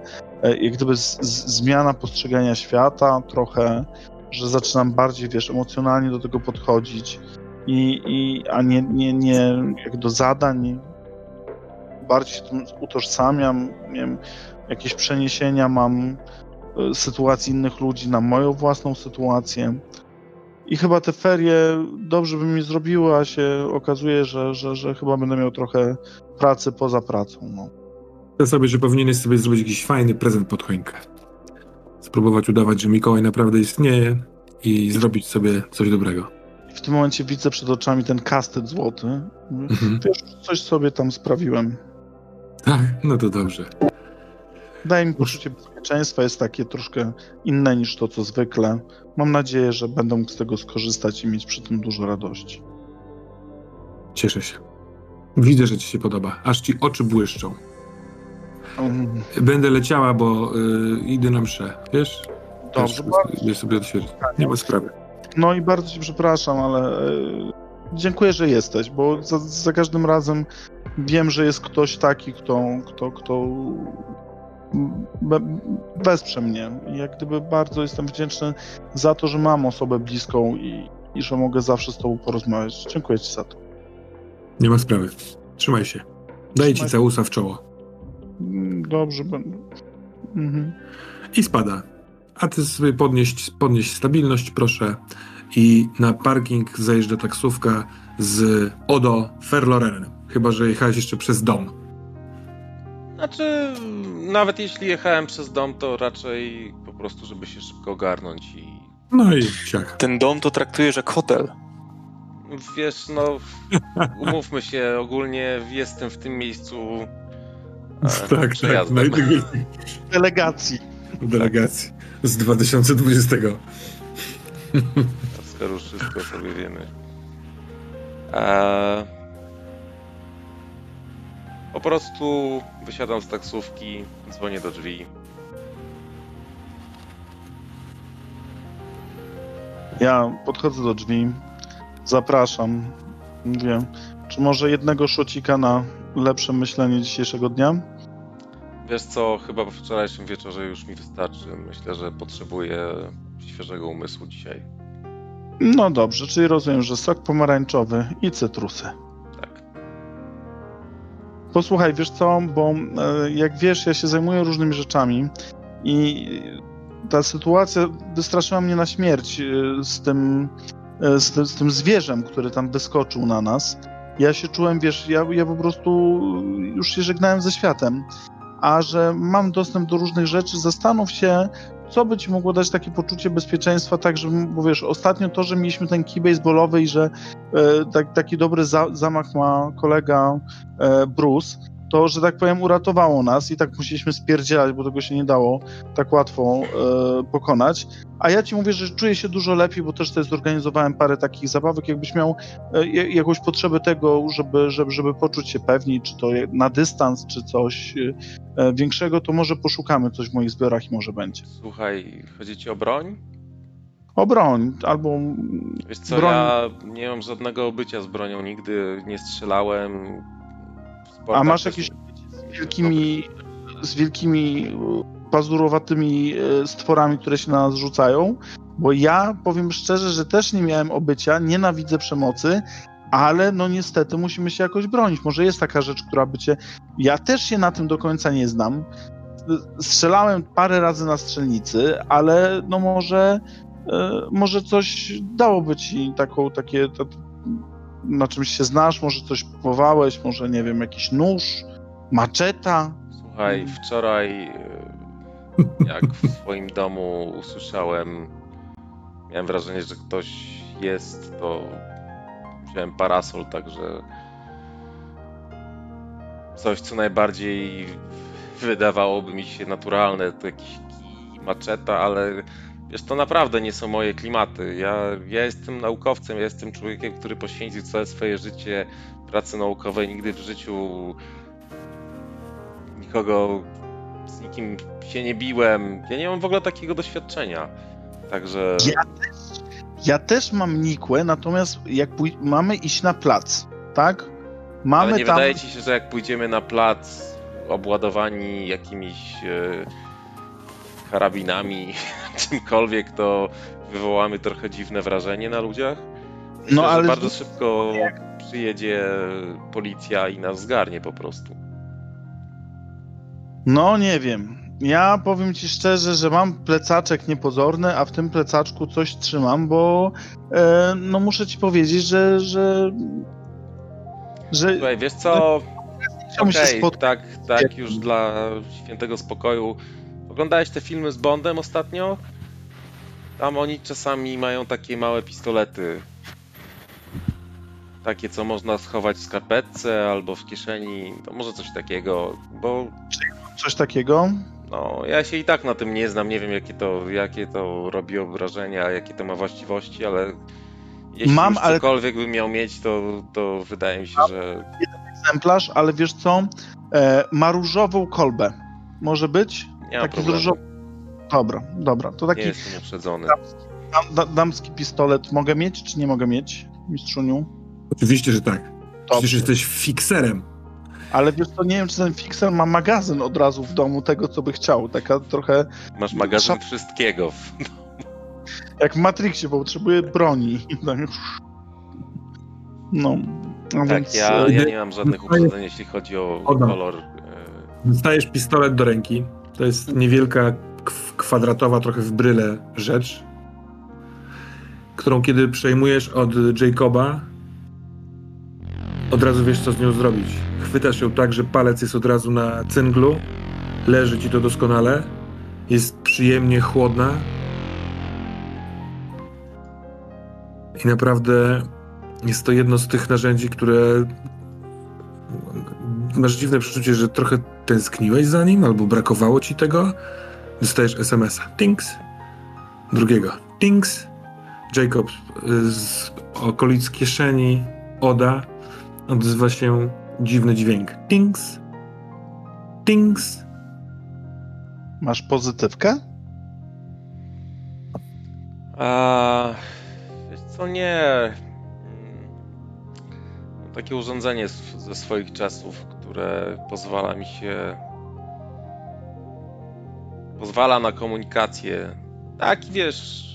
Speaker 4: jak gdyby z, z, zmiana postrzegania świata trochę, że zaczynam bardziej, wiesz, emocjonalnie do tego podchodzić i, i a nie, nie, nie jak do zadań, bardziej się tym utożsamiam, nie wiem, jakieś przeniesienia mam e, sytuacji innych ludzi na moją własną sytuację. I chyba te ferie dobrze by mi zrobiły, a się okazuje, że, że, że chyba będę miał trochę pracy poza pracą. No.
Speaker 1: Myślę sobie, że powinieneś sobie zrobić jakiś fajny prezent pod choinkę. Spróbować udawać, że Mikołaj naprawdę istnieje i zrobić sobie coś dobrego.
Speaker 4: W tym momencie widzę przed oczami ten kastet złoty.
Speaker 1: Mhm.
Speaker 4: Wiesz, coś sobie tam sprawiłem.
Speaker 1: Tak, no to dobrze.
Speaker 4: Daje mi poczucie bezpieczeństwa, jest takie troszkę inne niż to, co zwykle. Mam nadzieję, że będę mógł z tego skorzystać i mieć przy tym dużo radości.
Speaker 1: Cieszę się. Widzę, że ci się podoba. Aż ci oczy błyszczą. Będę leciała, bo y, idę na mszę, wiesz?
Speaker 4: Dobrze,
Speaker 1: Też,
Speaker 4: bardzo.
Speaker 1: Sobie odświeżyć. Nie ma sprawy.
Speaker 4: No i bardzo Ci przepraszam, ale e, dziękuję, że jesteś, bo za, za każdym razem wiem, że jest ktoś taki, kto, kto, kto be, wesprze mnie. I jak gdyby bardzo jestem wdzięczny za to, że mam osobę bliską i, i że mogę zawsze z Tobą porozmawiać. Dziękuję Ci za to.
Speaker 1: Nie ma sprawy. Trzymaj się. Daję ci
Speaker 4: Trzymaj
Speaker 1: całusa w czoło.
Speaker 4: Mm, Dobrze będę. Mhm.
Speaker 1: I spada. A ty sobie podnieść, podnieść stabilność, proszę. I na parking zajeżdża taksówka z Odo Ferlorenem. Chyba, że jechałeś jeszcze przez dom.
Speaker 3: Znaczy, nawet jeśli jechałem przez dom, to raczej po prostu, żeby się szybko ogarnąć i
Speaker 1: No i ciach.
Speaker 2: Ten dom to traktujesz jak hotel.
Speaker 3: wiesz, no umówmy się, ogólnie jestem w tym miejscu
Speaker 1: Tak, tak. Najlepiej
Speaker 4: Delegacji.
Speaker 1: delegacji z 2020.
Speaker 3: To skoro już wszystko sobie wiemy. Eee, po prostu wysiadam z taksówki, dzwonię do drzwi.
Speaker 4: Ja podchodzę do drzwi, zapraszam. Mówię, czy może jednego szocika na lepsze myślenie dzisiejszego dnia?
Speaker 3: Wiesz co, chyba po wczorajszym wieczorze już mi wystarczy. Myślę, że potrzebuję świeżego umysłu dzisiaj.
Speaker 4: No dobrze, czyli rozumiem, że sok pomarańczowy i cytrusy.
Speaker 3: Tak.
Speaker 4: Posłuchaj, wiesz co, bo e, jak wiesz, ja się zajmuję różnymi rzeczami i ta sytuacja wystraszyła mnie na śmierć e, z tym, e, z tym, z tym zwierzem, który tam wyskoczył na nas. ja się czułem, wiesz, ja, ja po prostu już się żegnałem ze światem, a że mam dostęp do różnych rzeczy, zastanów się, co by ci mogło dać takie poczucie bezpieczeństwa, tak, że, bo wiesz, ostatnio to, że mieliśmy ten kij baseballowy i że e, tak, taki dobry za, zamach ma kolega e, Bruce, to, że tak powiem, uratowało nas i tak musieliśmy spierdzielać, bo tego się nie dało tak łatwo e, pokonać. A ja ci mówię, że czuję się dużo lepiej, bo też też zorganizowałem parę takich zabawek. Jakbyś miał e, ja- jakąś potrzebę tego, żeby, żeby, żeby poczuć się pewniej, czy to na dystans, czy coś e, większego, to może poszukamy coś w moich zbiorach i może będzie.
Speaker 3: Słuchaj, chodzi ci o broń?
Speaker 4: O broń, albo
Speaker 3: Wiesz co,
Speaker 4: Broń-
Speaker 3: ja nie mam żadnego obycia z bronią, nigdy nie strzelałem.
Speaker 4: A masz
Speaker 3: też
Speaker 4: jakieś z wielkimi, z wielkimi e, pazurowatymi e, stworami, które się na nas rzucają, bo ja powiem szczerze, że też nie miałem obycia, nienawidzę przemocy, ale no niestety musimy się jakoś bronić. Może jest taka rzecz, która by cię... Ja też się na tym do końca nie znam. Strzelałem parę razy na strzelnicy, ale no może e, może coś dałoby ci taką, takie, ta, na czymś się znasz, może coś próbowałeś, może nie wiem, jakiś nóż, maczeta.
Speaker 3: Słuchaj, wczoraj e, jak w swoim domu usłyszałem, miałem wrażenie, że ktoś jest, to wziąłem parasol, także coś, co najbardziej wydawałoby mi się naturalne, to jakiś kij, maczeta, ale wiesz, to naprawdę nie są moje klimaty. Ja, ja jestem naukowcem, ja jestem człowiekiem, który poświęcił całe swoje życie pracy naukowej, nigdy w życiu nikogo z nikim się nie biłem. Ja nie mam w ogóle takiego doświadczenia. Także
Speaker 4: Ja też, ja też mam nikłę, natomiast jak pój- mamy iść na plac, tak? Mamy
Speaker 3: ale nie
Speaker 4: tam...
Speaker 3: wydaje ci się, że jak pójdziemy na plac obładowani jakimiś e, karabinami, czymkolwiek, to wywołamy trochę dziwne wrażenie na ludziach? Myślę,
Speaker 4: No,
Speaker 3: że
Speaker 4: ale
Speaker 3: bardzo szybko przyjedzie policja i nas zgarnie po prostu.
Speaker 4: No nie wiem. Ja powiem ci szczerze, że mam plecaczek niepozorny, a w tym plecaczku coś trzymam, bo e, no muszę ci powiedzieć, że że że
Speaker 3: Słuchaj, wiesz co? Okej,
Speaker 4: spotkać.
Speaker 3: tak, tak, już dla świętego spokoju. Oglądałeś te filmy z Bondem ostatnio? Tam oni czasami mają takie małe pistolety. Takie, co można schować w skarpetce albo w kieszeni. To może coś takiego, bo
Speaker 4: coś takiego.
Speaker 3: no, ja się i tak na tym nie znam. Nie wiem, jakie to, jakie to robi wrażenia, jakie to ma właściwości, ale jeśli
Speaker 4: Mam,
Speaker 3: już
Speaker 4: ale-
Speaker 3: cokolwiek bym miał mieć, to, to wydaje mi się, że
Speaker 4: Egzemplarz, ale wiesz co? E, ma różową kolbę. Może być?
Speaker 3: Nie ma
Speaker 4: Taki z
Speaker 3: problemu.
Speaker 4: Dobra, dobra. To
Speaker 3: Nie
Speaker 4: taki
Speaker 3: jestem uprzedzony.
Speaker 4: dam, da, damski pistolet mogę mieć, czy nie mogę mieć, mistrzuniu?
Speaker 1: Oczywiście, że tak. Przecież
Speaker 4: Dobrze.
Speaker 1: jesteś fikserem.
Speaker 4: Ale wiesz co, nie wiem, czy ten fixer ma magazyn od razu w domu tego, co by chciał. Taka trochę
Speaker 3: Masz magazyn
Speaker 4: Szap-
Speaker 3: wszystkiego.
Speaker 4: jak w Matrixie, bo potrzebuje broni. No. no
Speaker 3: Tak,
Speaker 4: więc,
Speaker 3: ja, ja nie mam żadnych uprzedzeń, jeśli chodzi o kolor. e,
Speaker 1: Dostajesz pistolet do ręki. To jest niewielka, kwadratowa, trochę w bryle rzecz, którą kiedy przejmujesz od Jacoba, od razu wiesz, co z nią zrobić. Chwytasz ją tak, że palec jest od razu na cynglu, leży ci to doskonale, jest przyjemnie chłodna i naprawdę jest to jedno z tych narzędzi, które masz dziwne przeczucie, że trochę tęskniłeś za nim, albo brakowało ci tego. Dostajesz SMS-a. Tinks. Drugiego. Tinks. Jacob y, z okolic kieszeni Oda odzywa się dziwny dźwięk. Tinks. Tinks.
Speaker 4: Masz pozytywkę?
Speaker 3: A wiesz co, nie. Mm, Takie urządzenie z- ze swoich czasów, które pozwala mi się. Pozwala na komunikację. Taki wiesz.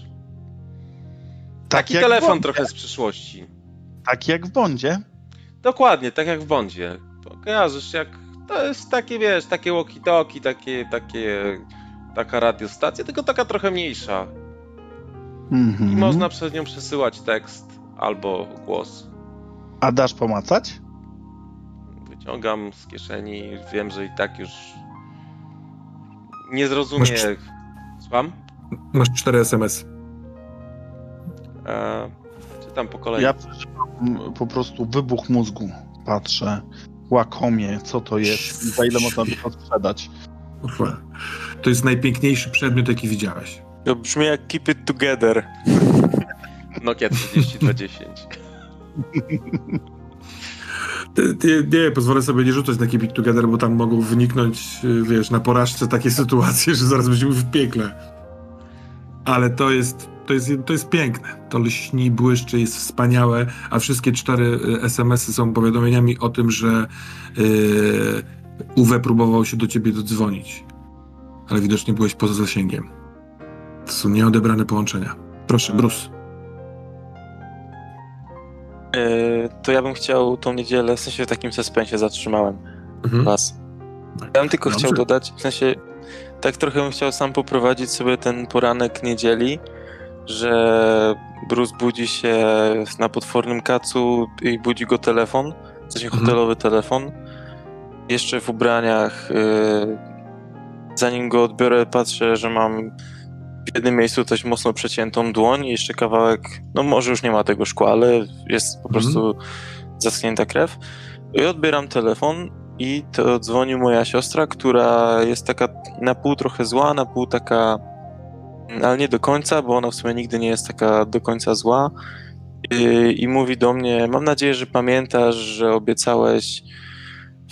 Speaker 3: Taki
Speaker 4: jak w
Speaker 3: telefon trochę z przyszłości.
Speaker 4: Tak jak w Bondzie.
Speaker 3: Dokładnie, tak jak w Bondzie. Kojarzysz, jak. To jest takie, wiesz, takie walkie-talkie, takie, takie. Taka radiostacja, tylko taka trochę mniejsza.
Speaker 4: Mhm.
Speaker 3: I można przez nią przesyłać tekst albo głos.
Speaker 4: A dasz pomacać?
Speaker 3: Wyciągam z kieszeni, wiem, że i tak już nie zrozumie.
Speaker 1: Masz-
Speaker 3: Słucham?
Speaker 1: Masz cztery SMS.
Speaker 3: E, czytam po kolei.
Speaker 4: Ja przeżywam po prostu wybuch mózgu. Patrzę, łakomie, co to jest i za ile można to sprzedać.
Speaker 1: To jest najpiękniejszy przedmiot, jaki widziałeś.
Speaker 2: To brzmi jak Keep It Together.
Speaker 3: Nokia 3210.
Speaker 1: Ty- Nie, pozwolę sobie nie rzucać na Keep Together, bo tam mogą wyniknąć, y, wiesz, na porażce takie sytuacje, że zaraz będziemy w piekle. Ale to jest, to jest, to jest piękne. To lśni, błyszczy, jest wspaniałe, a wszystkie cztery y, SMS-y są powiadomieniami o tym, że yy, Uwe próbował się do ciebie dodzwonić. Ale widocznie byłeś poza zasięgiem. To są nieodebrane połączenia. Proszę, Bruce.
Speaker 2: Yy, to ja bym chciał tą niedzielę, w sensie w takim suspensie zatrzymałem
Speaker 1: Mhm.
Speaker 2: was. Ja bym tylko
Speaker 1: Dobrze.
Speaker 2: chciał dodać, w sensie tak trochę bym chciał sam poprowadzić sobie ten poranek niedzieli, że Bruce budzi się na potwornym kacu i budzi go telefon, w sensie
Speaker 1: Mhm.
Speaker 2: hotelowy telefon. Jeszcze w ubraniach, yy, zanim go odbiorę, patrzę, że mam w jednym miejscu dość mocno przeciętą dłoń i jeszcze kawałek, no może już nie ma tego szkła, ale jest po
Speaker 1: Mhm.
Speaker 2: prostu zaschnięta krew. I odbieram telefon i to dzwoni moja siostra, która jest taka na pół trochę zła, na pół taka, ale nie do końca, bo ona w sumie nigdy nie jest taka do końca zła. I, i mówi do mnie: Mam nadzieję, że pamiętasz, że obiecałeś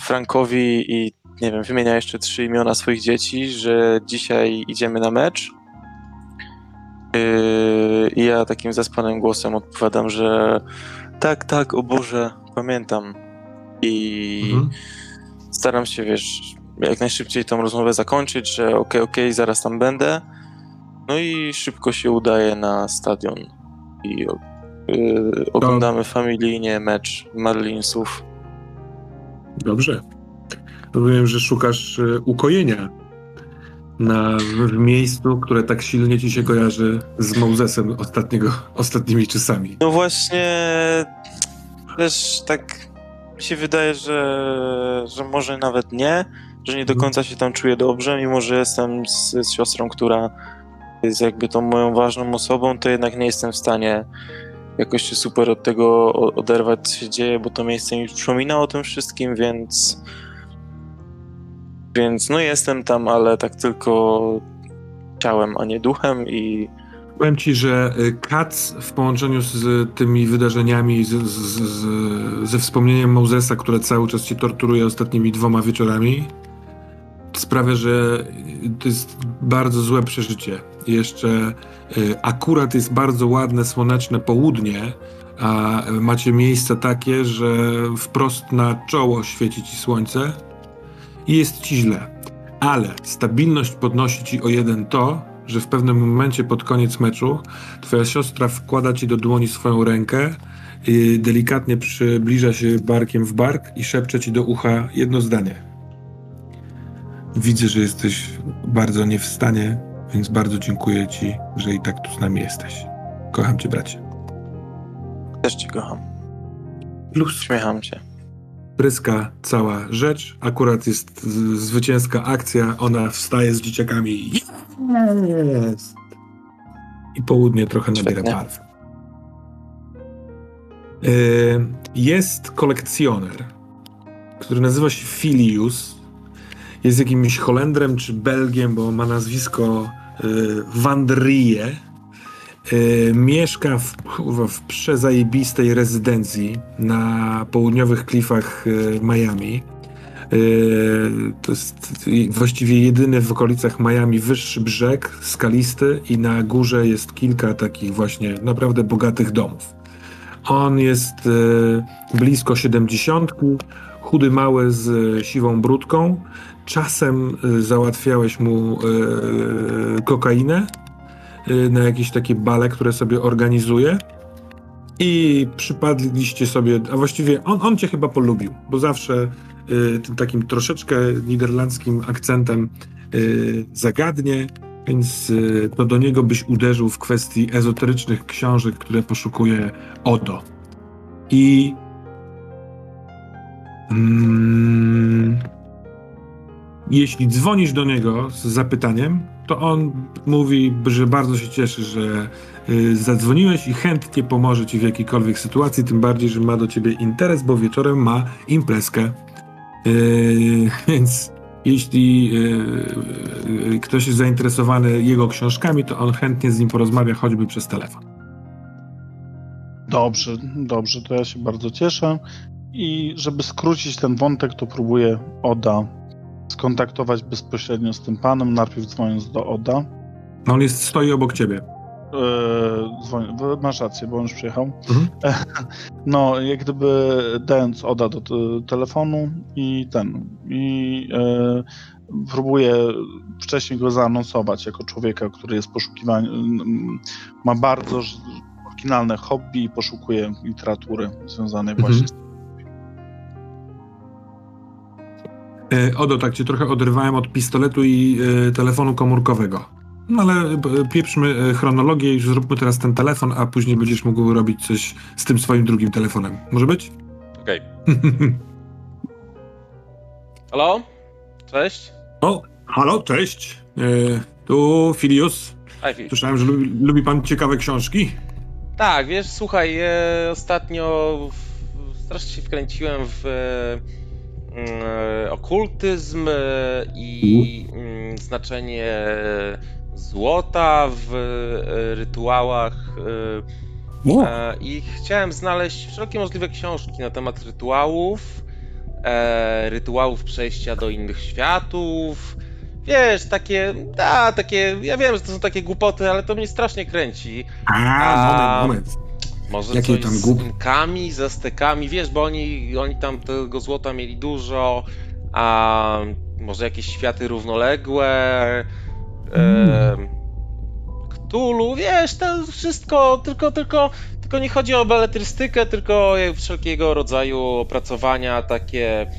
Speaker 2: Frankowi i nie wiem, wymienia jeszcze trzy imiona swoich dzieci, że dzisiaj idziemy na mecz. Yy, I ja takim zaspanym głosem odpowiadam, że tak, tak, o Boże, pamiętam. I
Speaker 1: Mhm.
Speaker 2: staram się, wiesz, jak najszybciej tą rozmowę zakończyć, że okej, okej, zaraz tam będę. No i szybko się udaje na stadion i yy, oglądamy familijnie mecz Marlinsów.
Speaker 1: Dobrze. Rozumiem, że szukasz e, ukojenia na, w miejscu, które tak silnie ci się kojarzy z Mozesem ostatniego, ostatnimi czasami.
Speaker 2: No właśnie, też tak mi się wydaje, że, że może nawet nie, że nie do końca się tam czuję dobrze, mimo że jestem z, z siostrą, która jest jakby tą moją ważną osobą, to jednak nie jestem w stanie jakoś się super od tego oderwać, co się dzieje, bo to miejsce mi przypomina o tym wszystkim, więc więc no jestem tam, ale tak tylko ciałem, a nie duchem i
Speaker 1: Powiem ci, że y, Kac w połączeniu z tymi wydarzeniami, z, z, z, ze wspomnieniem Mozesa, które cały czas cię torturuje ostatnimi dwoma wieczorami, sprawia, że y, to jest bardzo złe przeżycie. Jeszcze y, akurat jest bardzo ładne, słoneczne południe, a macie miejsca takie, że wprost na czoło świeci ci słońce i jest ci źle. Ale stabilność podnosi ci o jeden to, że w pewnym momencie pod koniec meczu twoja siostra wkłada ci do dłoni swoją rękę, i delikatnie przybliża się barkiem w bark i szepcze ci do ucha jedno zdanie. Widzę, że jesteś bardzo nie w stanie, więc bardzo dziękuję ci, że i tak tu z nami jesteś. Kocham cię, bracie.
Speaker 2: też cię kocham.
Speaker 1: Plus
Speaker 2: Śmiecham się.
Speaker 1: Pryska cała rzecz. Akurat jest zwycięska akcja. Ona wstaje z dzieciakami. i Jest! I południe trochę nabiera barw. Y, Jest kolekcjoner, który nazywa się Filius. Jest jakimś Holendrem czy Belgiem, bo ma nazwisko y, Van der Y, mieszka w, w przezajebistej rezydencji na południowych klifach y, Miami. Y, to jest właściwie jedyny w okolicach Miami wyższy brzeg, skalisty i na górze jest kilka takich właśnie naprawdę bogatych domów. On jest blisko 70, chudy mały z siwą brudką. Czasem załatwiałeś mu kokainę na jakieś takie bale, które sobie organizuje. I przypadliście sobie, a właściwie on, on cię chyba polubił, bo zawsze y, tym takim troszeczkę niderlandzkim akcentem y, zagadnie, więc y, to do niego byś uderzył w kwestii ezoterycznych książek, które poszukuje Odo. I Mm, jeśli dzwonisz do niego z zapytaniem, to on mówi, że bardzo się cieszy, że y, zadzwoniłeś i chętnie pomoże ci w jakiejkolwiek sytuacji, tym bardziej, że ma do ciebie interes, bo wieczorem ma imprezkę. Y, więc jeśli y, y, ktoś jest zainteresowany jego książkami, to on chętnie z nim porozmawia, choćby przez telefon.
Speaker 4: Dobrze, dobrze, to ja się bardzo cieszę. I żeby skrócić ten wątek, to próbuję Oda skontaktować bezpośrednio z tym panem, najpierw dzwoniąc do Oda.
Speaker 1: No on jest, stoi obok ciebie.
Speaker 4: W- masz rację, bo on już przyjechał.
Speaker 1: Mhm.
Speaker 4: No, jak gdyby dając Oda do te- telefonu i ten, i e, próbuję wcześniej go zaanonsować jako człowieka, który jest poszukiwany, ma bardzo oryginalne hobby i poszukuje literatury związanej
Speaker 1: Mhm.
Speaker 4: właśnie z
Speaker 1: Odo, tak cię trochę odrywałem od pistoletu i e, telefonu komórkowego. No ale e, pieprzmy e, chronologię i zróbmy teraz ten telefon, a później będziesz mógł robić coś z tym swoim drugim telefonem. Może być?
Speaker 3: Okej. Halo? Cześć?
Speaker 1: o, halo, cześć. E, tu Filius.
Speaker 3: Hi.
Speaker 1: Słyszałem, że lubi, lubi pan ciekawe książki.
Speaker 3: Tak, wiesz, słuchaj, e, ostatnio w, strasznie się wkręciłem w e, okultyzm e, i mm, znaczenie złota w e, rytuałach e, i chciałem znaleźć wszelkie możliwe książki na temat rytuałów, rytuałów przejścia do innych światów. Wiesz, takie, takie, ja wiem, że to są takie głupoty, ale to mnie strasznie kręci.
Speaker 1: A, moment, moment.
Speaker 3: Może
Speaker 1: Jakie tam
Speaker 3: z Inkami, z Aztekami, wiesz, bo oni, oni tam tego złota mieli dużo, a może jakieś światy równoległe, Cthulhu, wiesz, to wszystko, tylko, tylko, tylko nie chodzi o beletrystykę, tylko o wszelkiego rodzaju opracowania takie,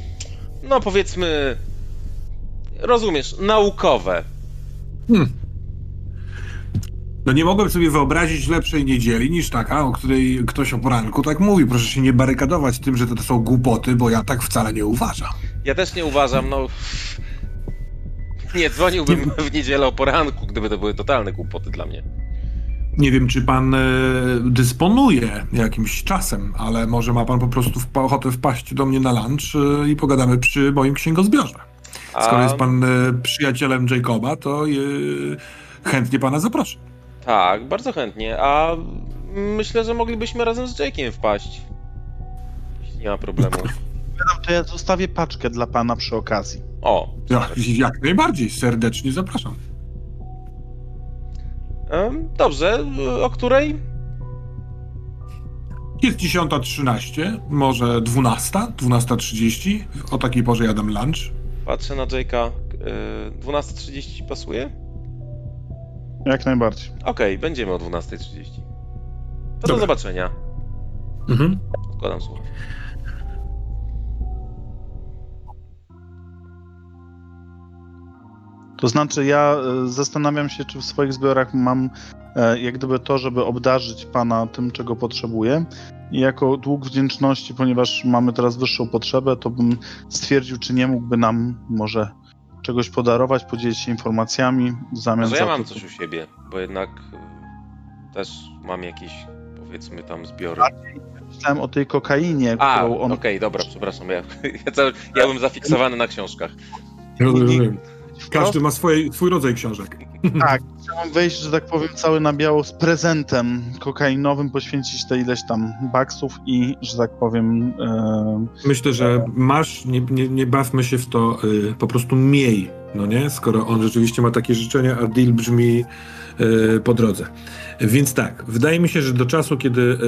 Speaker 3: no powiedzmy, rozumiesz, naukowe.
Speaker 1: Hmm. No nie mogłem sobie wyobrazić lepszej niedzieli niż taka, o której ktoś o poranku tak mówi. Proszę się nie barykadować tym, że to są głupoty, bo ja tak wcale nie uważam.
Speaker 3: Ja też nie uważam, no. Nie dzwoniłbym w niedzielę o poranku, gdyby to były totalne głupoty dla mnie.
Speaker 1: Nie wiem, czy pan e, dysponuje jakimś czasem, ale może ma pan po prostu ochotę wpaść do mnie na lunch e, i pogadamy przy moim księgozbiorze. Skoro
Speaker 3: A,
Speaker 1: jest pan e, przyjacielem Jacoba, to chętnie pana zaproszę.
Speaker 3: Tak, bardzo chętnie. A myślę, że moglibyśmy razem z Jake'iem wpaść. Jeśli nie ma problemu.
Speaker 4: To ja zostawię paczkę dla pana przy okazji.
Speaker 3: O,
Speaker 1: Ja, jak najbardziej, serdecznie zapraszam.
Speaker 3: em, dobrze. O której?
Speaker 1: Jest 10.13, może 12, 12.30. O takiej porze jadam lunch.
Speaker 3: Patrzę na Jake'a. E, 12.30 pasuje?
Speaker 4: Jak najbardziej.
Speaker 3: Okej, będziemy o 12.30. To do
Speaker 1: Dobra.
Speaker 3: zobaczenia.
Speaker 1: Mhm.
Speaker 3: Odkładam słuchawki.
Speaker 4: To znaczy, ja e, zastanawiam się, czy w swoich zbiorach mam e, jak gdyby to, żeby obdarzyć pana tym, czego potrzebuję. I jako dług wdzięczności, ponieważ mamy teraz wyższą potrzebę, to bym stwierdził, czy nie mógłby nam może czegoś podarować, podzielić się informacjami w zamian
Speaker 3: Może ja mam coś u siebie, bo jednak e, też mam jakieś, powiedzmy tam zbiory.
Speaker 4: Myślałem o tej kokainie,
Speaker 3: A,
Speaker 4: którą on...
Speaker 3: okej, dobra, przepraszam, ja, ja, cały, ja byłem zafiksowany na książkach.
Speaker 1: Rozumiem. Każdy ma swoje, swój rodzaj książek.
Speaker 4: Tak, chciałem wejść, że tak powiem, cały na biało z prezentem kokainowym, poświęcić te ileś tam baksów i, że tak powiem, e,
Speaker 1: Myślę, że masz, nie, nie, nie bawmy się w to, y, po prostu miej, no nie? Skoro on rzeczywiście ma takie życzenia, a deal brzmi y, po drodze. Więc tak, wydaje mi się, że do czasu, kiedy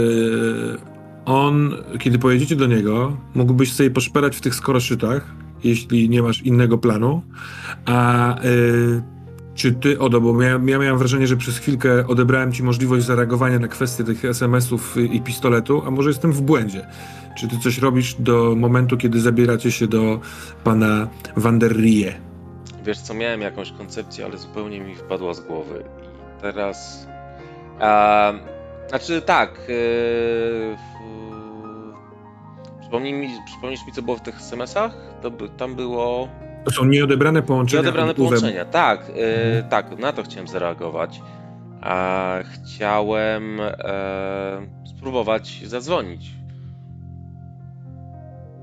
Speaker 1: on, kiedy pojedziecie do niego, mógłbyś sobie poszperać w tych skoroszytach, jeśli nie masz innego planu, a y, czy ty, Odo, bo ja, ja miałem wrażenie, że przez chwilkę odebrałem ci możliwość zareagowania na kwestię tych SMS-ów i pistoletu, a może jestem w błędzie. Czy ty coś robisz do momentu, kiedy zabieracie się do pana Van der Rie?
Speaker 3: Wiesz co, miałem jakąś koncepcję, ale zupełnie mi wpadła z głowy. I teraz... A, znaczy tak, w, Przypomnij mi, przypomnisz mi, co było w tych SMS-ach? To by, tam było
Speaker 1: To są nieodebrane połączenia.
Speaker 3: nieodebrane połączenia. Tak,
Speaker 1: Mhm.
Speaker 3: tak, na to chciałem zareagować. A chciałem e, spróbować zadzwonić,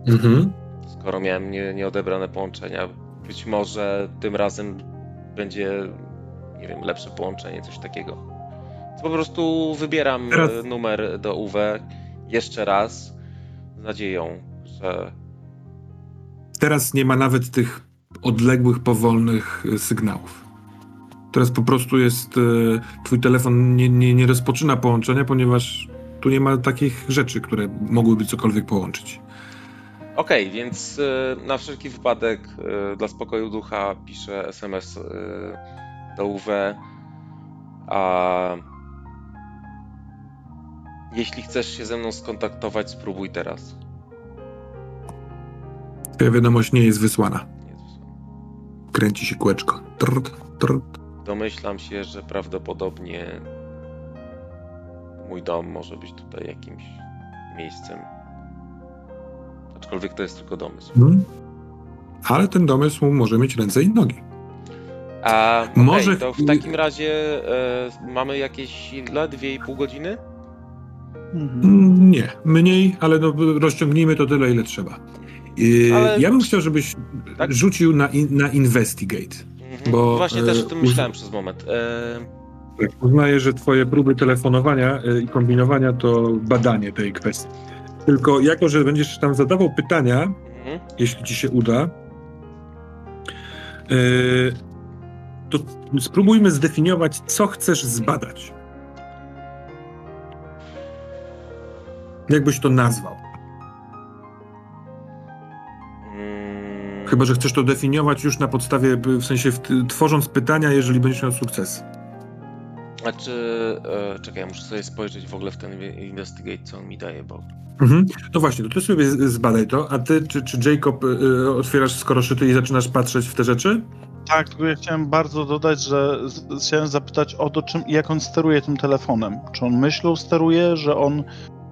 Speaker 1: Mhm.
Speaker 3: skoro miałem nie, nieodebrane połączenia. Być może tym razem będzie, nie wiem, lepsze połączenie, coś takiego. To po prostu wybieram
Speaker 1: Teraz-
Speaker 3: e, numer do UW jeszcze raz nadzieją, że
Speaker 1: Teraz nie ma nawet tych odległych, powolnych y, sygnałów. Teraz po prostu jest. y, Twój telefon nie, nie, nie rozpoczyna połączenia, ponieważ tu nie ma takich rzeczy, które mogłyby cokolwiek połączyć.
Speaker 3: Okej, więc y, na wszelki wypadek dla spokoju ducha piszę SMS do UW. A jeśli chcesz się ze mną skontaktować, spróbuj teraz.
Speaker 1: Twoja wiadomość nie jest wysłana. Kręci się kółeczko. Trrt, trrt.
Speaker 3: Domyślam się, że prawdopodobnie mój dom może być tutaj jakimś miejscem. Aczkolwiek to jest tylko domysł.
Speaker 1: Mhm. Ale ten domysł może mieć ręce i nogi.
Speaker 3: A okej,
Speaker 1: Może-
Speaker 3: to w takim razie e, mamy jakieś ile? Dwie i pół godziny?
Speaker 4: Mhm.
Speaker 1: Nie, mniej, ale no, rozciągnijmy to tyle, ile trzeba. Yy,
Speaker 3: Ale-
Speaker 1: Ja bym chciał, żebyś
Speaker 3: Tak?
Speaker 1: rzucił na, in, na investigate.
Speaker 3: Mhm.
Speaker 1: Bo,
Speaker 3: Właśnie
Speaker 1: e,
Speaker 3: też o tym
Speaker 1: uz-
Speaker 3: myślałem przez moment. E,
Speaker 1: Tak, Uznaję, że twoje próby telefonowania y, i kombinowania to badanie tej kwestii. Tylko jako, że będziesz tam zadawał pytania,
Speaker 3: mhm.
Speaker 1: jeśli ci się uda, y, to spróbujmy zdefiniować, co chcesz zbadać. Jak byś to nazwał?
Speaker 3: Mm,
Speaker 1: Chyba, że chcesz to definiować już na podstawie, w sensie w, tworząc pytania, jeżeli będziesz miał sukces.
Speaker 3: Znaczy, e, czekaj, ja muszę sobie spojrzeć w ogóle w ten investigate, co on mi daje, bo...
Speaker 1: Mhm. No właśnie, to ty sobie zbadaj to, a ty czy, czy Jacob y, y, otwierasz skoroszyty i zaczynasz patrzeć w te rzeczy?
Speaker 4: Tak, tylko ja chciałem bardzo dodać, że z- chciałem zapytać o to, czym, jak on steruje tym telefonem. Czy on myślą steruje, że on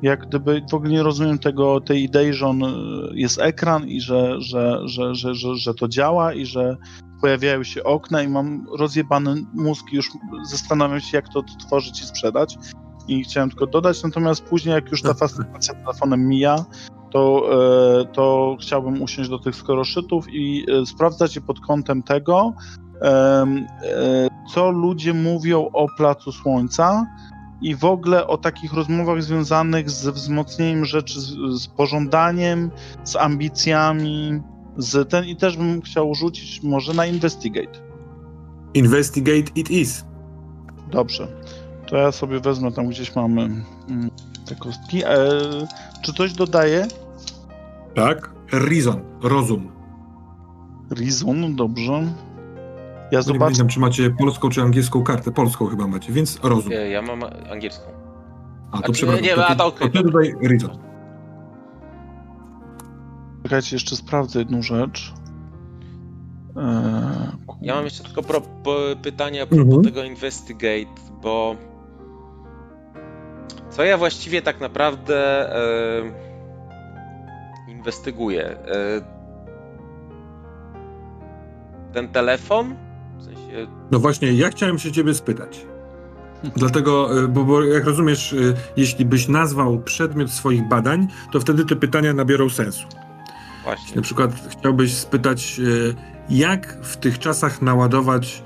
Speaker 4: jak gdyby w ogóle nie rozumiem tego, tej idei, że on y, jest ekran i że, że, że, że, że, że to działa i że pojawiają się okna i mam rozjebany mózg i już zastanawiam się, jak to odtworzyć i sprzedać. I chciałem tylko dodać, natomiast później, jak już ta fascynacja telefonem mija, to, e, to chciałbym usiąść do tych skoroszytów i e, sprawdzać je pod kątem tego, e, co ludzie mówią o Placu Słońca i w ogóle o takich rozmowach związanych z wzmocnieniem rzeczy, z, z pożądaniem, z ambicjami, z ten i też bym chciał rzucić może na Investigate.
Speaker 1: Investigate it is.
Speaker 4: Dobrze. To ja sobie wezmę tam gdzieś mamy mm, te kostki. E, czy coś dodaje?
Speaker 1: Tak? Reason, rozum.
Speaker 4: Reason, dobrze. Ja
Speaker 1: Nie
Speaker 4: zobaczę.
Speaker 1: pamiętam, czy macie polską czy angielską kartę. Polską chyba macie, więc rozum.
Speaker 3: Nie, ja mam angielską.
Speaker 1: A to przepraszam.
Speaker 3: nie,
Speaker 1: to,
Speaker 3: a
Speaker 1: ty,
Speaker 3: to okej,
Speaker 1: to dodaj reason.
Speaker 4: Czekajcie, jeszcze sprawdzę jedną rzecz. E, ku-
Speaker 3: Ja mam jeszcze tylko pro, po, pytania a propos
Speaker 1: Mhm.
Speaker 3: tego investigate, bo co ja właściwie tak naprawdę e, inwestyguję? E, ten telefon?
Speaker 1: No właśnie, ja chciałem się ciebie spytać. Dlatego, y, bo, bo jak rozumiesz, y, jeśli byś nazwał przedmiot swoich badań, to wtedy te pytania nabiorą sensu.
Speaker 3: właśnie.
Speaker 1: Na przykład chciałbyś spytać, y, jak w tych czasach naładować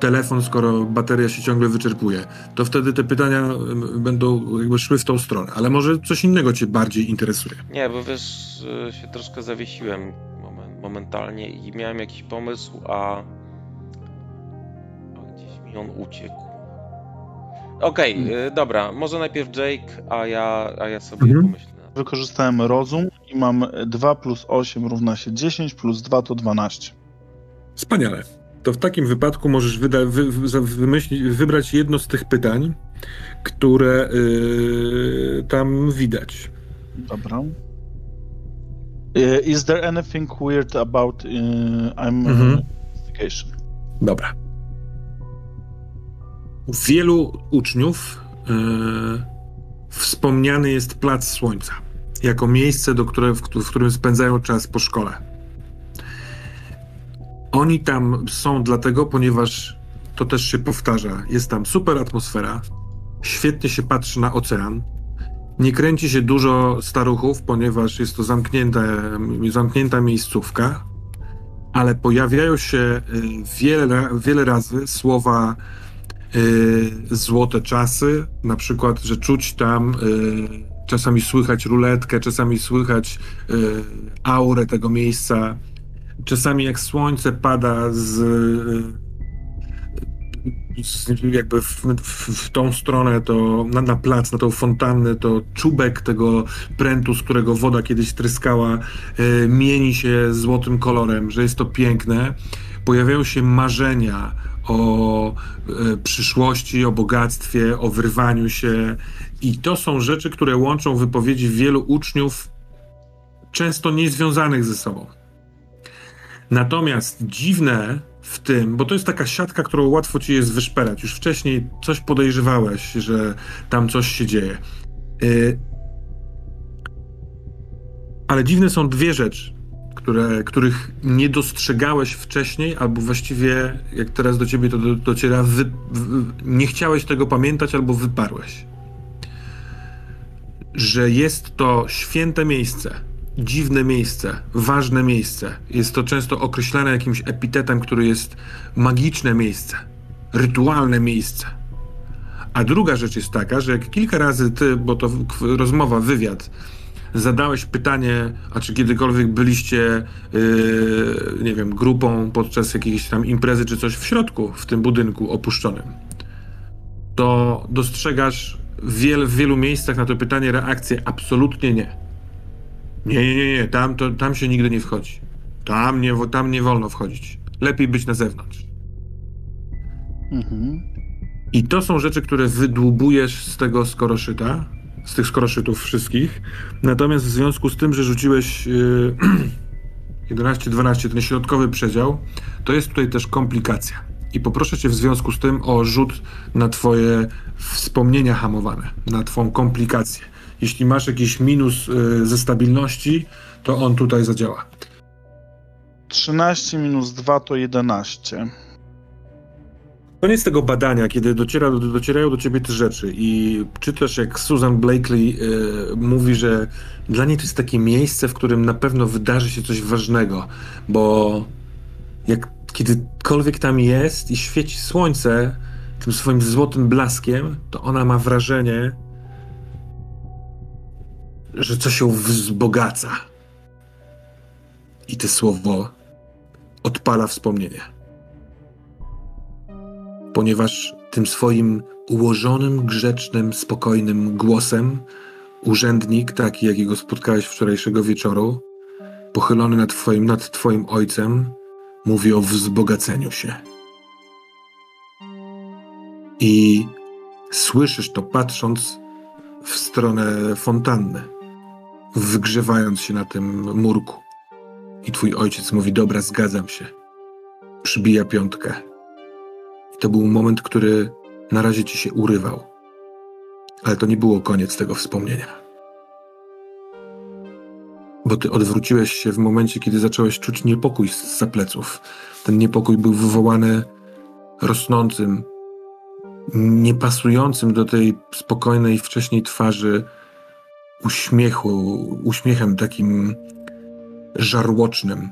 Speaker 1: telefon, skoro bateria się ciągle wyczerpuje. To wtedy te pytania będą jakby szły w tą stronę. Ale może coś innego cię bardziej interesuje.
Speaker 3: Nie, bo wiesz, e, się troszkę zawiesiłem momen- momentalnie i miałem jakiś pomysł, a, mi on uciekł. Okej,
Speaker 1: Hmm.
Speaker 3: e, dobra, może najpierw Jake, a ja, a ja sobie
Speaker 1: Mhm.
Speaker 3: pomyślę.
Speaker 4: Wykorzystałem rozum i mam 2 plus 8 równa się 10, plus 2 to 12.
Speaker 1: Wspaniale. To w takim wypadku możesz wyda- wy- wy- wybrać jedno z tych pytań, które y, tam widać.
Speaker 4: Dobra. E, Is there anything weird about uh, I'm
Speaker 1: Mhm.
Speaker 4: investigation?
Speaker 1: Dobra. Wielu uczniów e, wspomniany jest Plac Słońca. jako miejsce, do które, w, w którym spędzają czas po szkole. Oni tam są dlatego, ponieważ to też się powtarza. Jest tam super atmosfera, świetnie się patrzy na ocean. Nie kręci się dużo staruchów, ponieważ jest to zamknięte, zamknięta miejscówka, ale pojawiają się y, wiele, wiele razy słowa złote czasy, na przykład, że czuć tam, y, czasami słychać ruletkę, czasami słychać y, aurę tego miejsca, czasami jak słońce pada z, y, jakby w, w, w tą stronę, to na, na plac, na tą fontannę, to czubek tego prętu, z którego woda kiedyś tryskała, y, mieni się złotym kolorem, że jest to piękne. Pojawiają się marzenia o y, przyszłości, o bogactwie, o wyrwaniu się. I to są rzeczy, które łączą wypowiedzi wielu uczniów, często niezwiązanych ze sobą. Natomiast dziwne w tym, bo to jest taka siatka, którą łatwo ci jest wyszperać. Już wcześniej coś podejrzewałeś, że tam coś się dzieje. Y, Ale dziwne są dwie rzeczy, które, których nie dostrzegałeś wcześniej, albo właściwie, jak teraz do ciebie to do, dociera, wy, w, nie chciałeś tego pamiętać, albo wyparłeś. Że jest to święte miejsce, dziwne miejsce, ważne miejsce. Jest to często określane jakimś epitetem, który jest magiczne miejsce, rytualne miejsce. A druga rzecz jest taka, że jak kilka razy ty, bo to rozmowa, wywiad, zadałeś pytanie, a czy kiedykolwiek byliście, yy, nie wiem, grupą podczas jakiejś tam imprezy czy coś w środku, w tym budynku opuszczonym, to dostrzegasz wiel, w wielu miejscach na to pytanie reakcję absolutnie nie. Nie, nie, nie, nie, tam, to, tam się nigdy nie wchodzi. Tam nie, tam nie wolno wchodzić. Lepiej być na zewnątrz.
Speaker 4: Mhm.
Speaker 1: I to są rzeczy, które wydłubujesz z tego skoroszyta, z tych skoroszytów wszystkich. Natomiast w związku z tym, że rzuciłeś yy, 11-12, ten środkowy przedział, to jest tutaj też komplikacja. I poproszę cię w związku z tym o rzut na twoje wspomnienia hamowane, na twą komplikację. Jeśli masz jakiś minus yy, ze stabilności, to on tutaj zadziała.
Speaker 4: 13 minus 2 to 11.
Speaker 1: Koniec tego badania, kiedy dociera, do, docierają do ciebie te rzeczy i czytasz jak Susan Blakely e, mówi, że dla niej to jest takie miejsce, w którym na pewno wydarzy się coś ważnego, bo jak kiedykolwiek tam jest i świeci słońce tym swoim złotym blaskiem, to ona ma wrażenie, że coś ją wzbogaca. I to słowo odpala wspomnienie ponieważ tym swoim ułożonym, grzecznym, spokojnym głosem urzędnik, taki jakiego spotkałeś wczorajszego wieczoru, pochylony nad twoim, nad twoim ojcem, mówi o wzbogaceniu się. I słyszysz to patrząc w stronę fontanny, wygrzewając się na tym murku. I twój ojciec mówi: Dobra, zgadzam się. Przybija piątkę. I to był moment, który na razie ci się urywał. Ale to nie było koniec tego wspomnienia. Bo ty odwróciłeś się w momencie, kiedy zacząłeś czuć niepokój z zapleców. Ten niepokój był wywołany rosnącym, niepasującym do tej spokojnej wcześniej twarzy uśmiechu, uśmiechem takim żarłocznym,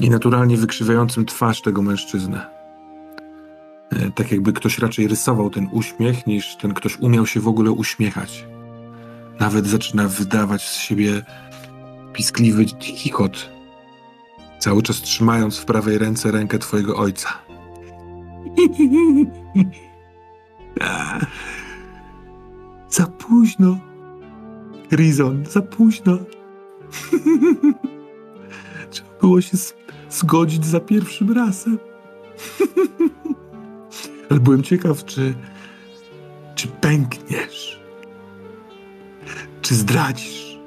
Speaker 1: nienaturalnie wykrzywiającym twarz tego mężczyzny. E, Tak jakby ktoś raczej rysował ten uśmiech, niż ten ktoś umiał się w ogóle uśmiechać. Nawet zaczyna wydawać z siebie piskliwy chichot, cały czas trzymając w prawej ręce rękę twojego ojca. Za późno. Rizon, za późno. Trzeba było się zgodzić za pierwszym razem. Ale byłem ciekaw, czy. czy pękniesz. Czy zdradzisz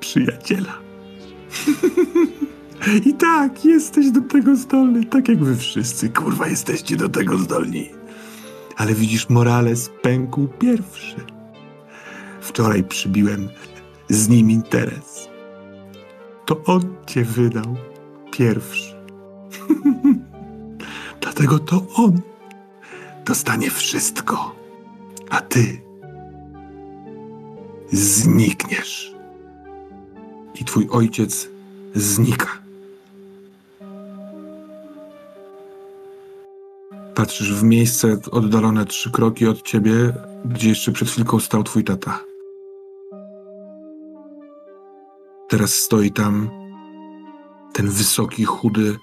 Speaker 1: przyjaciela. I tak, jesteś do tego zdolny, tak jak wy wszyscy, kurwa, jesteście do tego zdolni. Ale widzisz, Morales pękł pierwszy. Wczoraj przybiłem z nim interes. To on cię wydał pierwszy. Dlatego to on dostanie wszystko, a ty znikniesz. I twój ojciec znika. Patrzysz w miejsce oddalone trzy kroki od ciebie, gdzie jeszcze przed chwilką stał twój tata. Teraz stoi tam ten wysoki, chudy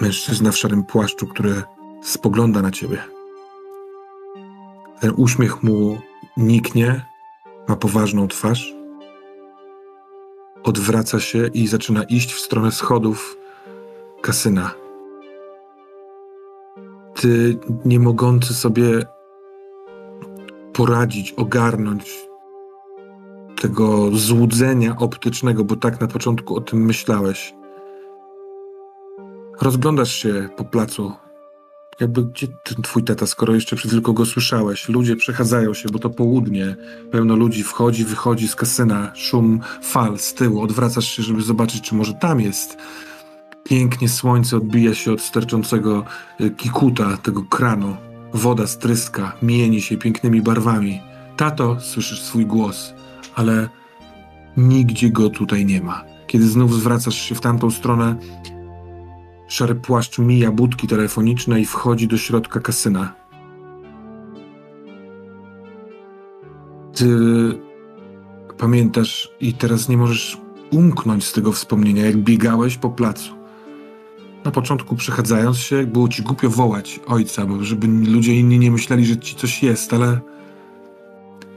Speaker 1: mężczyzna w szarym płaszczu, który spogląda na ciebie. Ten uśmiech mu niknie, ma poważną twarz. Odwraca się i zaczyna iść w stronę schodów kasyna. Ty, nie mogący sobie poradzić, ogarnąć tego złudzenia optycznego, bo tak na początku o tym myślałeś. Rozglądasz się po placu. Jakby gdzie ten twój tata, skoro jeszcze przed chwilką go słyszałeś? Ludzie przechadzają się, bo to południe. Pełno ludzi wchodzi, wychodzi z kasyna. Szum fal z tyłu. Odwracasz się, żeby zobaczyć, czy może tam jest. Pięknie słońce odbija się od sterczącego y, kikuta, tego kranu. Woda stryska, mieni się pięknymi barwami. Tato, słyszysz swój głos, ale nigdzie go tutaj nie ma. Kiedy znów zwracasz się w tamtą stronę, szary płaszcz mija budki telefoniczne i wchodzi do środka kasyna. Ty pamiętasz i teraz nie możesz umknąć z tego wspomnienia, jak biegałeś po placu. Na początku przechadzając się, było ci głupio wołać ojca, bo żeby ludzie inni nie myśleli, że ci coś jest, ale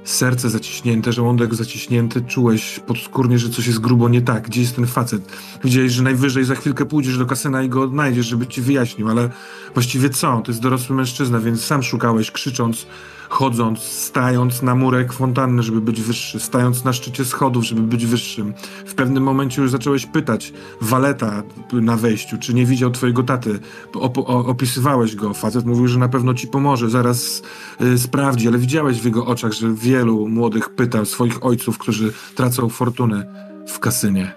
Speaker 1: serce zaciśnięte, żołądek zaciśnięty, czułeś podskórnie, że coś jest grubo nie tak. Gdzie jest ten facet? Wiedziałeś, że najwyżej za chwilkę pójdziesz do kasyna i go odnajdziesz, żeby ci wyjaśnił, ale właściwie co? To jest dorosły mężczyzna, więc sam szukałeś, krzycząc, chodząc, stając na murek fontanny, żeby być wyższy, stając na szczycie schodów, żeby być wyższym. W pewnym momencie już zacząłeś pytać waleta na wejściu, czy nie widział twojego taty. Op- opisywałeś go. Facet mówił, że na pewno ci pomoże, zaraz y, sprawdzi, ale widziałeś w jego oczach, że wielu młodych pyta swoich ojców, którzy tracą fortunę w kasynie.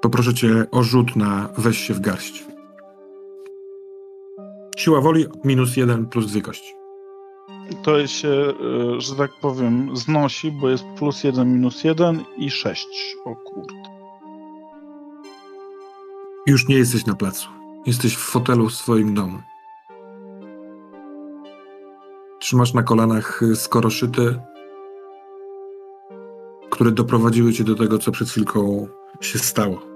Speaker 1: Poproszę cię o rzut na weź się w garść. Siła woli minus jeden plus kości.
Speaker 4: To się, e, że tak powiem, znosi, bo jest plus jeden, minus jeden i sześć. O kurde.
Speaker 1: Już nie jesteś na placu. Jesteś w fotelu w swoim domu. Trzymasz na kolanach y, skoroszyty, które doprowadziły cię do tego, co przed chwilką się stało.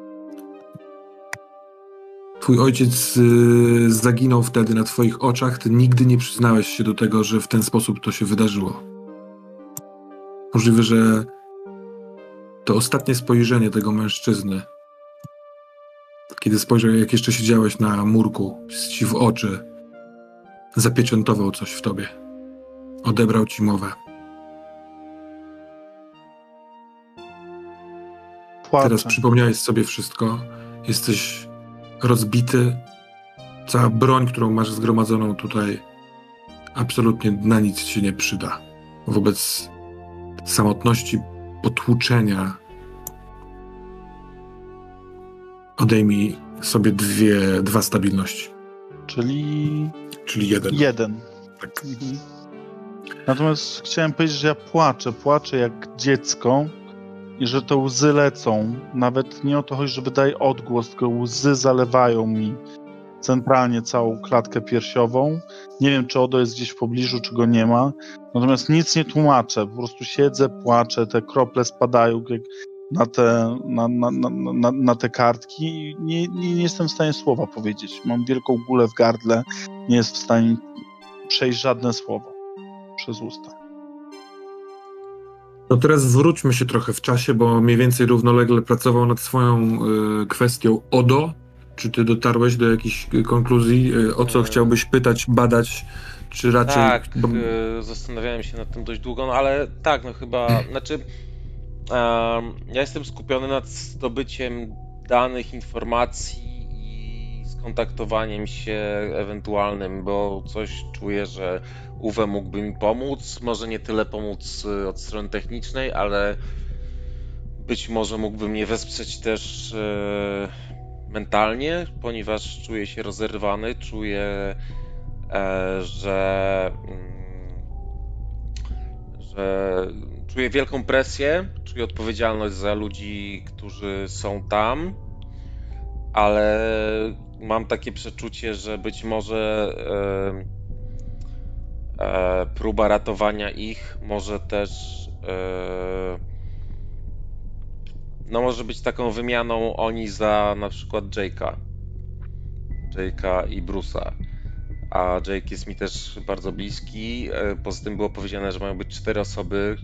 Speaker 1: Twój ojciec y, zaginął wtedy na twoich oczach. Ty nigdy nie przyznałeś się do tego, że w ten sposób to się wydarzyło. Możliwe, że to ostatnie spojrzenie tego mężczyzny kiedy spojrzał, jak jeszcze siedziałeś na murku, ci w oczy, zapieczętował coś w tobie. Odebrał ci mowę.
Speaker 4: Płaczę.
Speaker 1: Teraz przypomniałeś sobie wszystko. Jesteś rozbity. Cała broń, którą masz zgromadzoną tutaj, absolutnie na nic ci nie przyda. Wobec samotności, potłuczenia. Odejmij sobie dwie, dwa stabilności,
Speaker 4: Czyli
Speaker 1: czyli jeden.
Speaker 4: jeden.
Speaker 1: Tak.
Speaker 4: Mhm. Natomiast chciałem powiedzieć, że ja płaczę, płaczę jak dziecko i że te łzy lecą. Nawet nie o to chodzi, że wydaje odgłos, tylko łzy zalewają mi centralnie całą klatkę piersiową. Nie wiem, czy Odo jest gdzieś w pobliżu, czy go nie ma. Natomiast nic nie tłumaczę, po prostu siedzę, płaczę, te krople spadają na te, na, na, na, na te kartki i nie, nie, nie jestem w stanie słowa powiedzieć. Mam wielką gulę w gardle, nie jest w stanie przejść żadne słowo przez usta.
Speaker 1: No teraz wróćmy się trochę w czasie, bo mniej więcej równolegle pracował nad swoją y, kwestią Odo. Czy ty dotarłeś do jakichś y, konkluzji, y, o co
Speaker 3: E.
Speaker 1: chciałbyś pytać, badać, czy raczej...
Speaker 3: Tak, e, zastanawiałem się nad tym dość długo, no ale tak, no chyba, znaczy ja jestem skupiony nad zdobyciem danych, informacji i skontaktowaniem się ewentualnym, bo coś czuję, że Uwe mógłby mi pomóc. Może nie tyle pomóc y, od strony technicznej, ale być może mógłby mnie wesprzeć też e, mentalnie, ponieważ czuję się rozerwany, czuję, e, że, mm, że czuję wielką presję, czuję odpowiedzialność za ludzi, którzy są tam, ale mam takie przeczucie, że być może e, e, próba ratowania ich może też e, no może być taką wymianą oni za na przykład Jake'a. Jake'a i Bruce'a. A Jake jest mi też bardzo bliski. e, Poza tym było powiedziane, że mają być cztery osoby.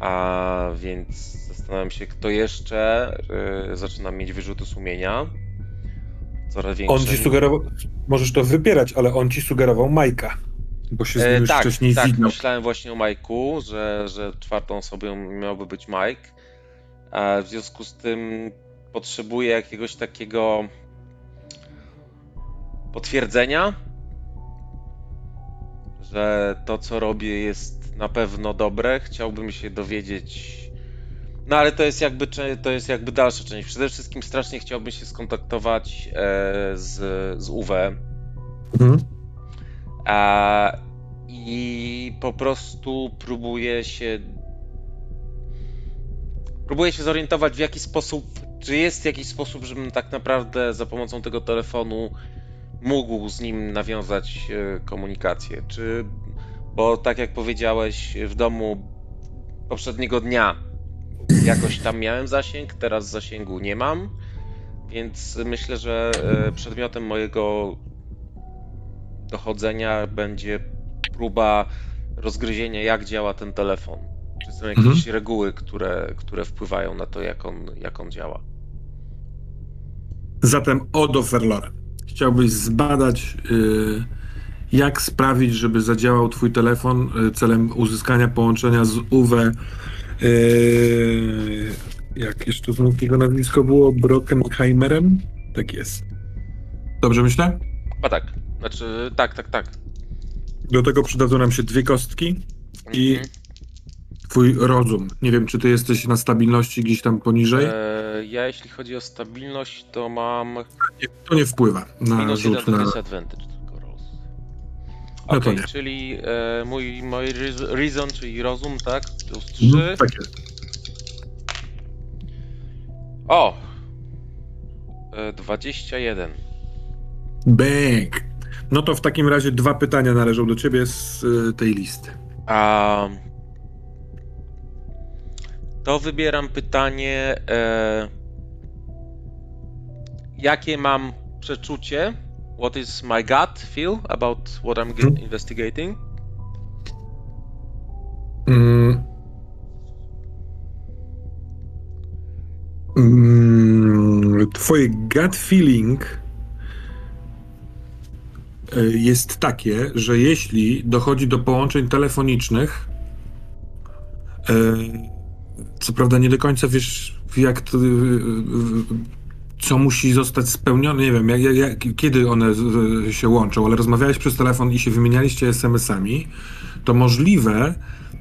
Speaker 3: A więc zastanawiam się, kto jeszcze e, zaczyna mieć wyrzuty sumienia. Coraz większe.
Speaker 1: On ci sugerował, możesz to wypierać, ale on ci sugerował Majka, bo się z nim
Speaker 3: E,
Speaker 1: już
Speaker 3: tak,
Speaker 1: wcześniej
Speaker 3: tak, myślałem właśnie o Majku, że, że czwartą osobą miałby być Mike. A w związku z tym potrzebuję jakiegoś takiego potwierdzenia, że to, co robię, jest na pewno dobre. Chciałbym się dowiedzieć. No ale to jest jakby to jest jakby dalsza część. Przede wszystkim strasznie chciałbym się skontaktować e, z, z Uwe.
Speaker 1: Mhm.
Speaker 3: A, I po prostu próbuję się. Próbuję się zorientować, w jaki sposób. Czy jest jakiś sposób, żebym tak naprawdę za pomocą tego telefonu mógł z nim nawiązać e, komunikację? Czy. Bo tak jak powiedziałeś, w domu poprzedniego dnia jakoś tam miałem zasięg, teraz zasięgu nie mam. Więc myślę, że e, przedmiotem mojego dochodzenia będzie próba rozgryzienia, jak działa ten telefon. Czy są jakieś
Speaker 1: Mhm.
Speaker 3: reguły, które, które wpływają na to, jak on, jak on działa.
Speaker 1: Zatem Odo Ferlore. Chciałbyś zbadać, y, jak sprawić, żeby zadziałał twój telefon y, celem uzyskania połączenia z UW. Y, jak jeszcze znów jego nazwisko było? Brockenheimerem? Tak jest. Dobrze myślę?
Speaker 3: A tak, znaczy, tak, tak, tak.
Speaker 1: Do tego przydadzą nam się dwie kostki i
Speaker 3: Mhm.
Speaker 1: twój rozum. Nie wiem, czy ty jesteś na stabilności gdzieś tam poniżej.
Speaker 3: E, ja jeśli chodzi o stabilność, to mam
Speaker 1: Nie, to nie wpływa na
Speaker 3: minus
Speaker 1: rzut na...
Speaker 3: disadvantage roll.
Speaker 1: No nie.
Speaker 3: czyli e, mój, mój reas- reason, czyli rozum, tak? Plus 3.
Speaker 1: Mhm, Tak jest.
Speaker 3: O! E, 21.
Speaker 1: Bang! No to w takim razie dwa pytania należą do ciebie z y, tej listy.
Speaker 3: A to wybieram pytanie, e, jakie mam przeczucie? What is my gut feel about what I'm
Speaker 1: Mhm.
Speaker 3: investigating?
Speaker 1: Mm. Mm, Twoje gut feeling y, jest takie, że jeśli dochodzi do połączeń telefonicznych, y, co prawda nie do końca wiesz, jak to, co musi zostać spełnione, nie wiem, jak, jak, kiedy one się łączą, ale rozmawiałeś przez telefon i się wymienialiście SMS-ami, to możliwe,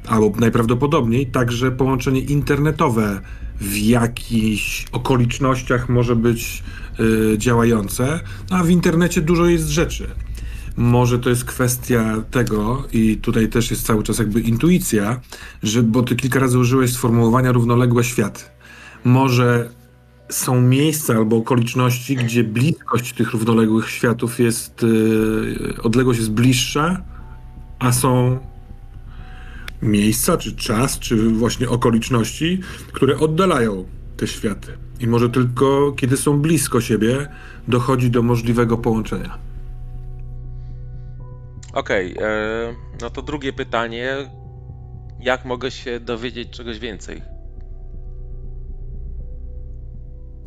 Speaker 1: albo najprawdopodobniej także połączenie internetowe w jakichś okolicznościach może być y, działające, a w internecie dużo jest rzeczy. Może to jest kwestia tego, i tutaj też jest cały czas jakby intuicja, że, bo ty kilka razy użyłeś sformułowania równoległe światy. Może są miejsca albo okoliczności, gdzie bliskość tych równoległych światów jest, y, odległość jest bliższa, a są miejsca, czy czas, czy właśnie okoliczności, które oddalają te światy. I może tylko kiedy są blisko siebie, dochodzi do możliwego połączenia.
Speaker 3: Okej, e, no to drugie pytanie. Jak mogę się dowiedzieć czegoś więcej?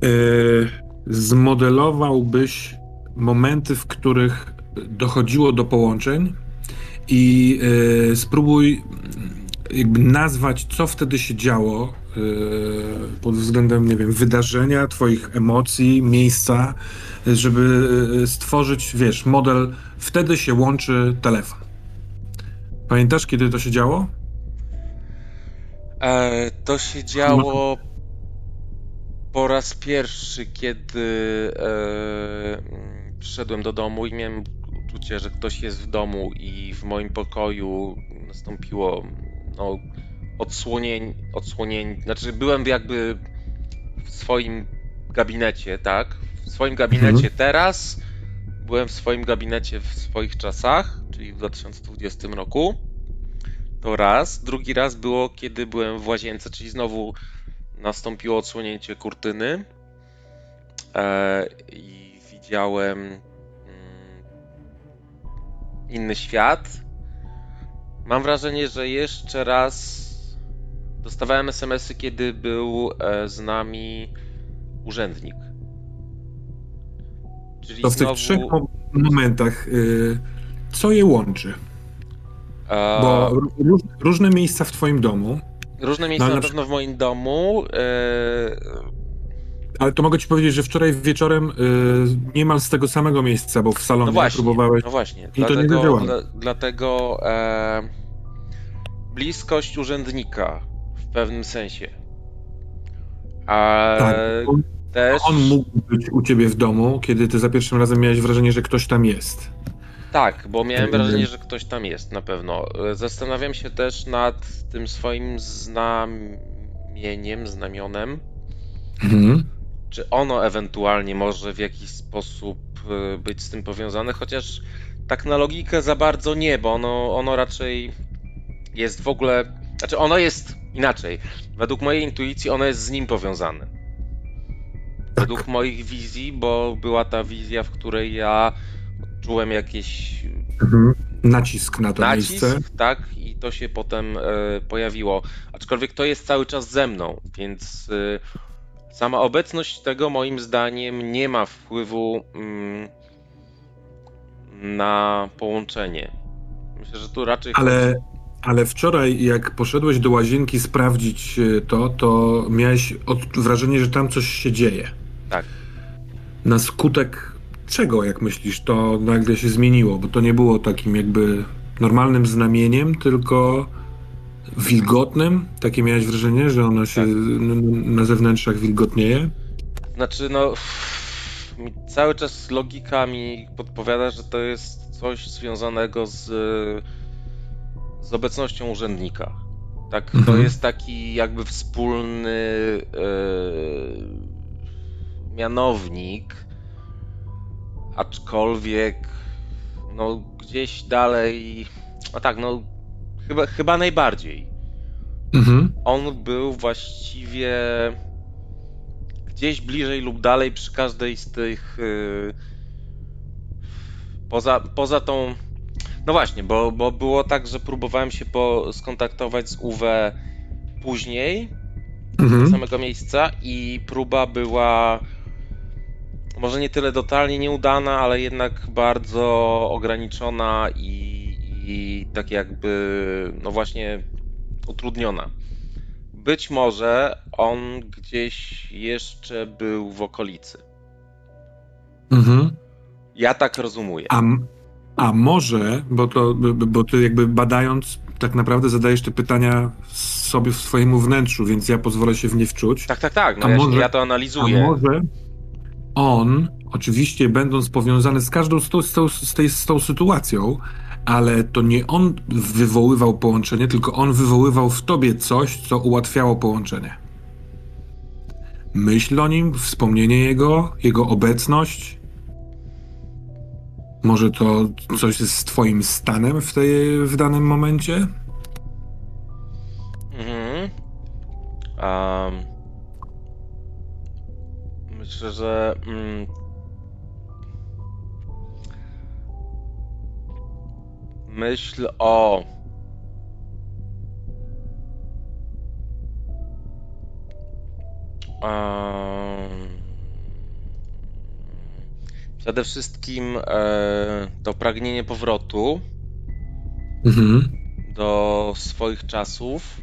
Speaker 1: Yy, zmodelowałbyś momenty, w których dochodziło do połączeń i yy, spróbuj jakby nazwać, co wtedy się działo yy, pod względem, nie wiem, wydarzenia, twoich emocji, miejsca, żeby yy, stworzyć, wiesz, model, wtedy się łączy telefon. Pamiętasz, kiedy to się działo?
Speaker 3: E, to się działo po raz pierwszy, kiedy e, przyszedłem do domu i miałem uczucie, że ktoś jest w domu i w moim pokoju nastąpiło no, odsłonięcie, odsłonięcie, znaczy byłem jakby w swoim gabinecie, tak? W swoim gabinecie
Speaker 1: Mhm.
Speaker 3: teraz, byłem w swoim gabinecie w swoich czasach, czyli w 2020 roku. To raz. Drugi raz było, kiedy byłem w łazience, czyli znowu nastąpiło odsłonięcie kurtyny e, i widziałem mm, inny świat. Mam wrażenie, że jeszcze raz dostawałem SMS-y, kiedy był e, z nami urzędnik. Czyli
Speaker 1: To w tych
Speaker 3: znowu,
Speaker 1: trzech mo- momentach, yy, co je łączy? Bo ró- różne miejsca w twoim domu,
Speaker 3: różne miejsca
Speaker 1: no,
Speaker 3: na
Speaker 1: na
Speaker 3: pewno w moim domu. E,
Speaker 1: ale to mogę ci powiedzieć, że wczoraj wieczorem yy, niemal z tego samego miejsca, bo w salonie
Speaker 3: No właśnie,
Speaker 1: próbowałeś
Speaker 3: no właśnie.
Speaker 1: I to nie
Speaker 3: dlatego
Speaker 1: zadziałało.
Speaker 3: dla, dlatego e, bliskość urzędnika w pewnym sensie. A
Speaker 1: Tak, on,
Speaker 3: też.
Speaker 1: on mógł być u ciebie w domu, kiedy ty za pierwszym razem miałeś wrażenie, że ktoś tam jest.
Speaker 3: Tak, bo miałem
Speaker 1: Mhm.
Speaker 3: wrażenie, że ktoś tam jest na pewno. Zastanawiam się też nad tym swoim znamieniem, znamionem.
Speaker 1: Mhm.
Speaker 3: Czy ono ewentualnie może w jakiś sposób e, być z tym powiązane, chociaż tak na logikę za bardzo nie, bo ono, ono raczej jest w ogóle. Znaczy, ono jest inaczej. Według mojej intuicji, ono jest z nim powiązane. Według moich wizji, bo była ta wizja, w której ja czułem jakieś
Speaker 1: Mhm. Nacisk na to
Speaker 3: nacisk,
Speaker 1: miejsce.
Speaker 3: tak, i to się potem e, pojawiło. Aczkolwiek to jest cały czas ze mną, więc e, sama obecność tego moim zdaniem nie ma wpływu mm, na połączenie. Myślę, że tu raczej
Speaker 1: Ale, ale wczoraj, jak poszedłeś do łazienki sprawdzić e, to, to miałeś wrażenie, że tam coś się dzieje.
Speaker 3: Tak.
Speaker 1: Na skutek czego, jak myślisz, to nagle się zmieniło? Bo to nie było takim jakby normalnym znamieniem, tylko wilgotnym. Takie miałeś wrażenie, że ono się
Speaker 3: Tak.
Speaker 1: na zewnętrzach wilgotnieje?
Speaker 3: Znaczy, no. Cały czas logika mi podpowiada, że to jest coś związanego z, z obecnością urzędnika. Tak, to
Speaker 1: Mhm.
Speaker 3: jest taki jakby wspólny e, mianownik, aczkolwiek no gdzieś dalej, no tak, no chyba, chyba najbardziej
Speaker 1: Mhm.
Speaker 3: on był właściwie gdzieś bliżej lub dalej przy każdej z tych. y, poza, poza tą. No właśnie, bo, bo było tak, że próbowałem się po, skontaktować z UW później, z
Speaker 1: Mhm.
Speaker 3: samego miejsca, i próba była może nie tyle totalnie nieudana, ale jednak bardzo ograniczona i, i tak jakby, no właśnie, utrudniona. Być może on gdzieś jeszcze był w okolicy.
Speaker 1: Mhm.
Speaker 3: Ja tak rozumuję.
Speaker 1: A, a może, bo, to, bo- ty jakby badając, tak naprawdę zadajesz te pytania sobie w swojemu wnętrzu, więc ja pozwolę się w nie wczuć.
Speaker 3: Tak, tak, tak. No
Speaker 1: A
Speaker 3: ja,
Speaker 1: może-
Speaker 3: ja to
Speaker 1: A
Speaker 3: analizuję.
Speaker 1: może on, oczywiście będąc powiązany z każdą z tą, z tą, z tej, z tą sytuacją, ale to nie on wywoływał połączenie, tylko on wywoływał w tobie coś, co ułatwiało połączenie. Myśl o nim, wspomnienie jego, jego obecność. Może to coś jest z twoim stanem w, tej, w danym momencie?
Speaker 3: Mhm. Am, myślę, że. Mm, myśl o. Am, przede wszystkim e, to pragnienie powrotu
Speaker 1: Mhm.
Speaker 3: do swoich czasów.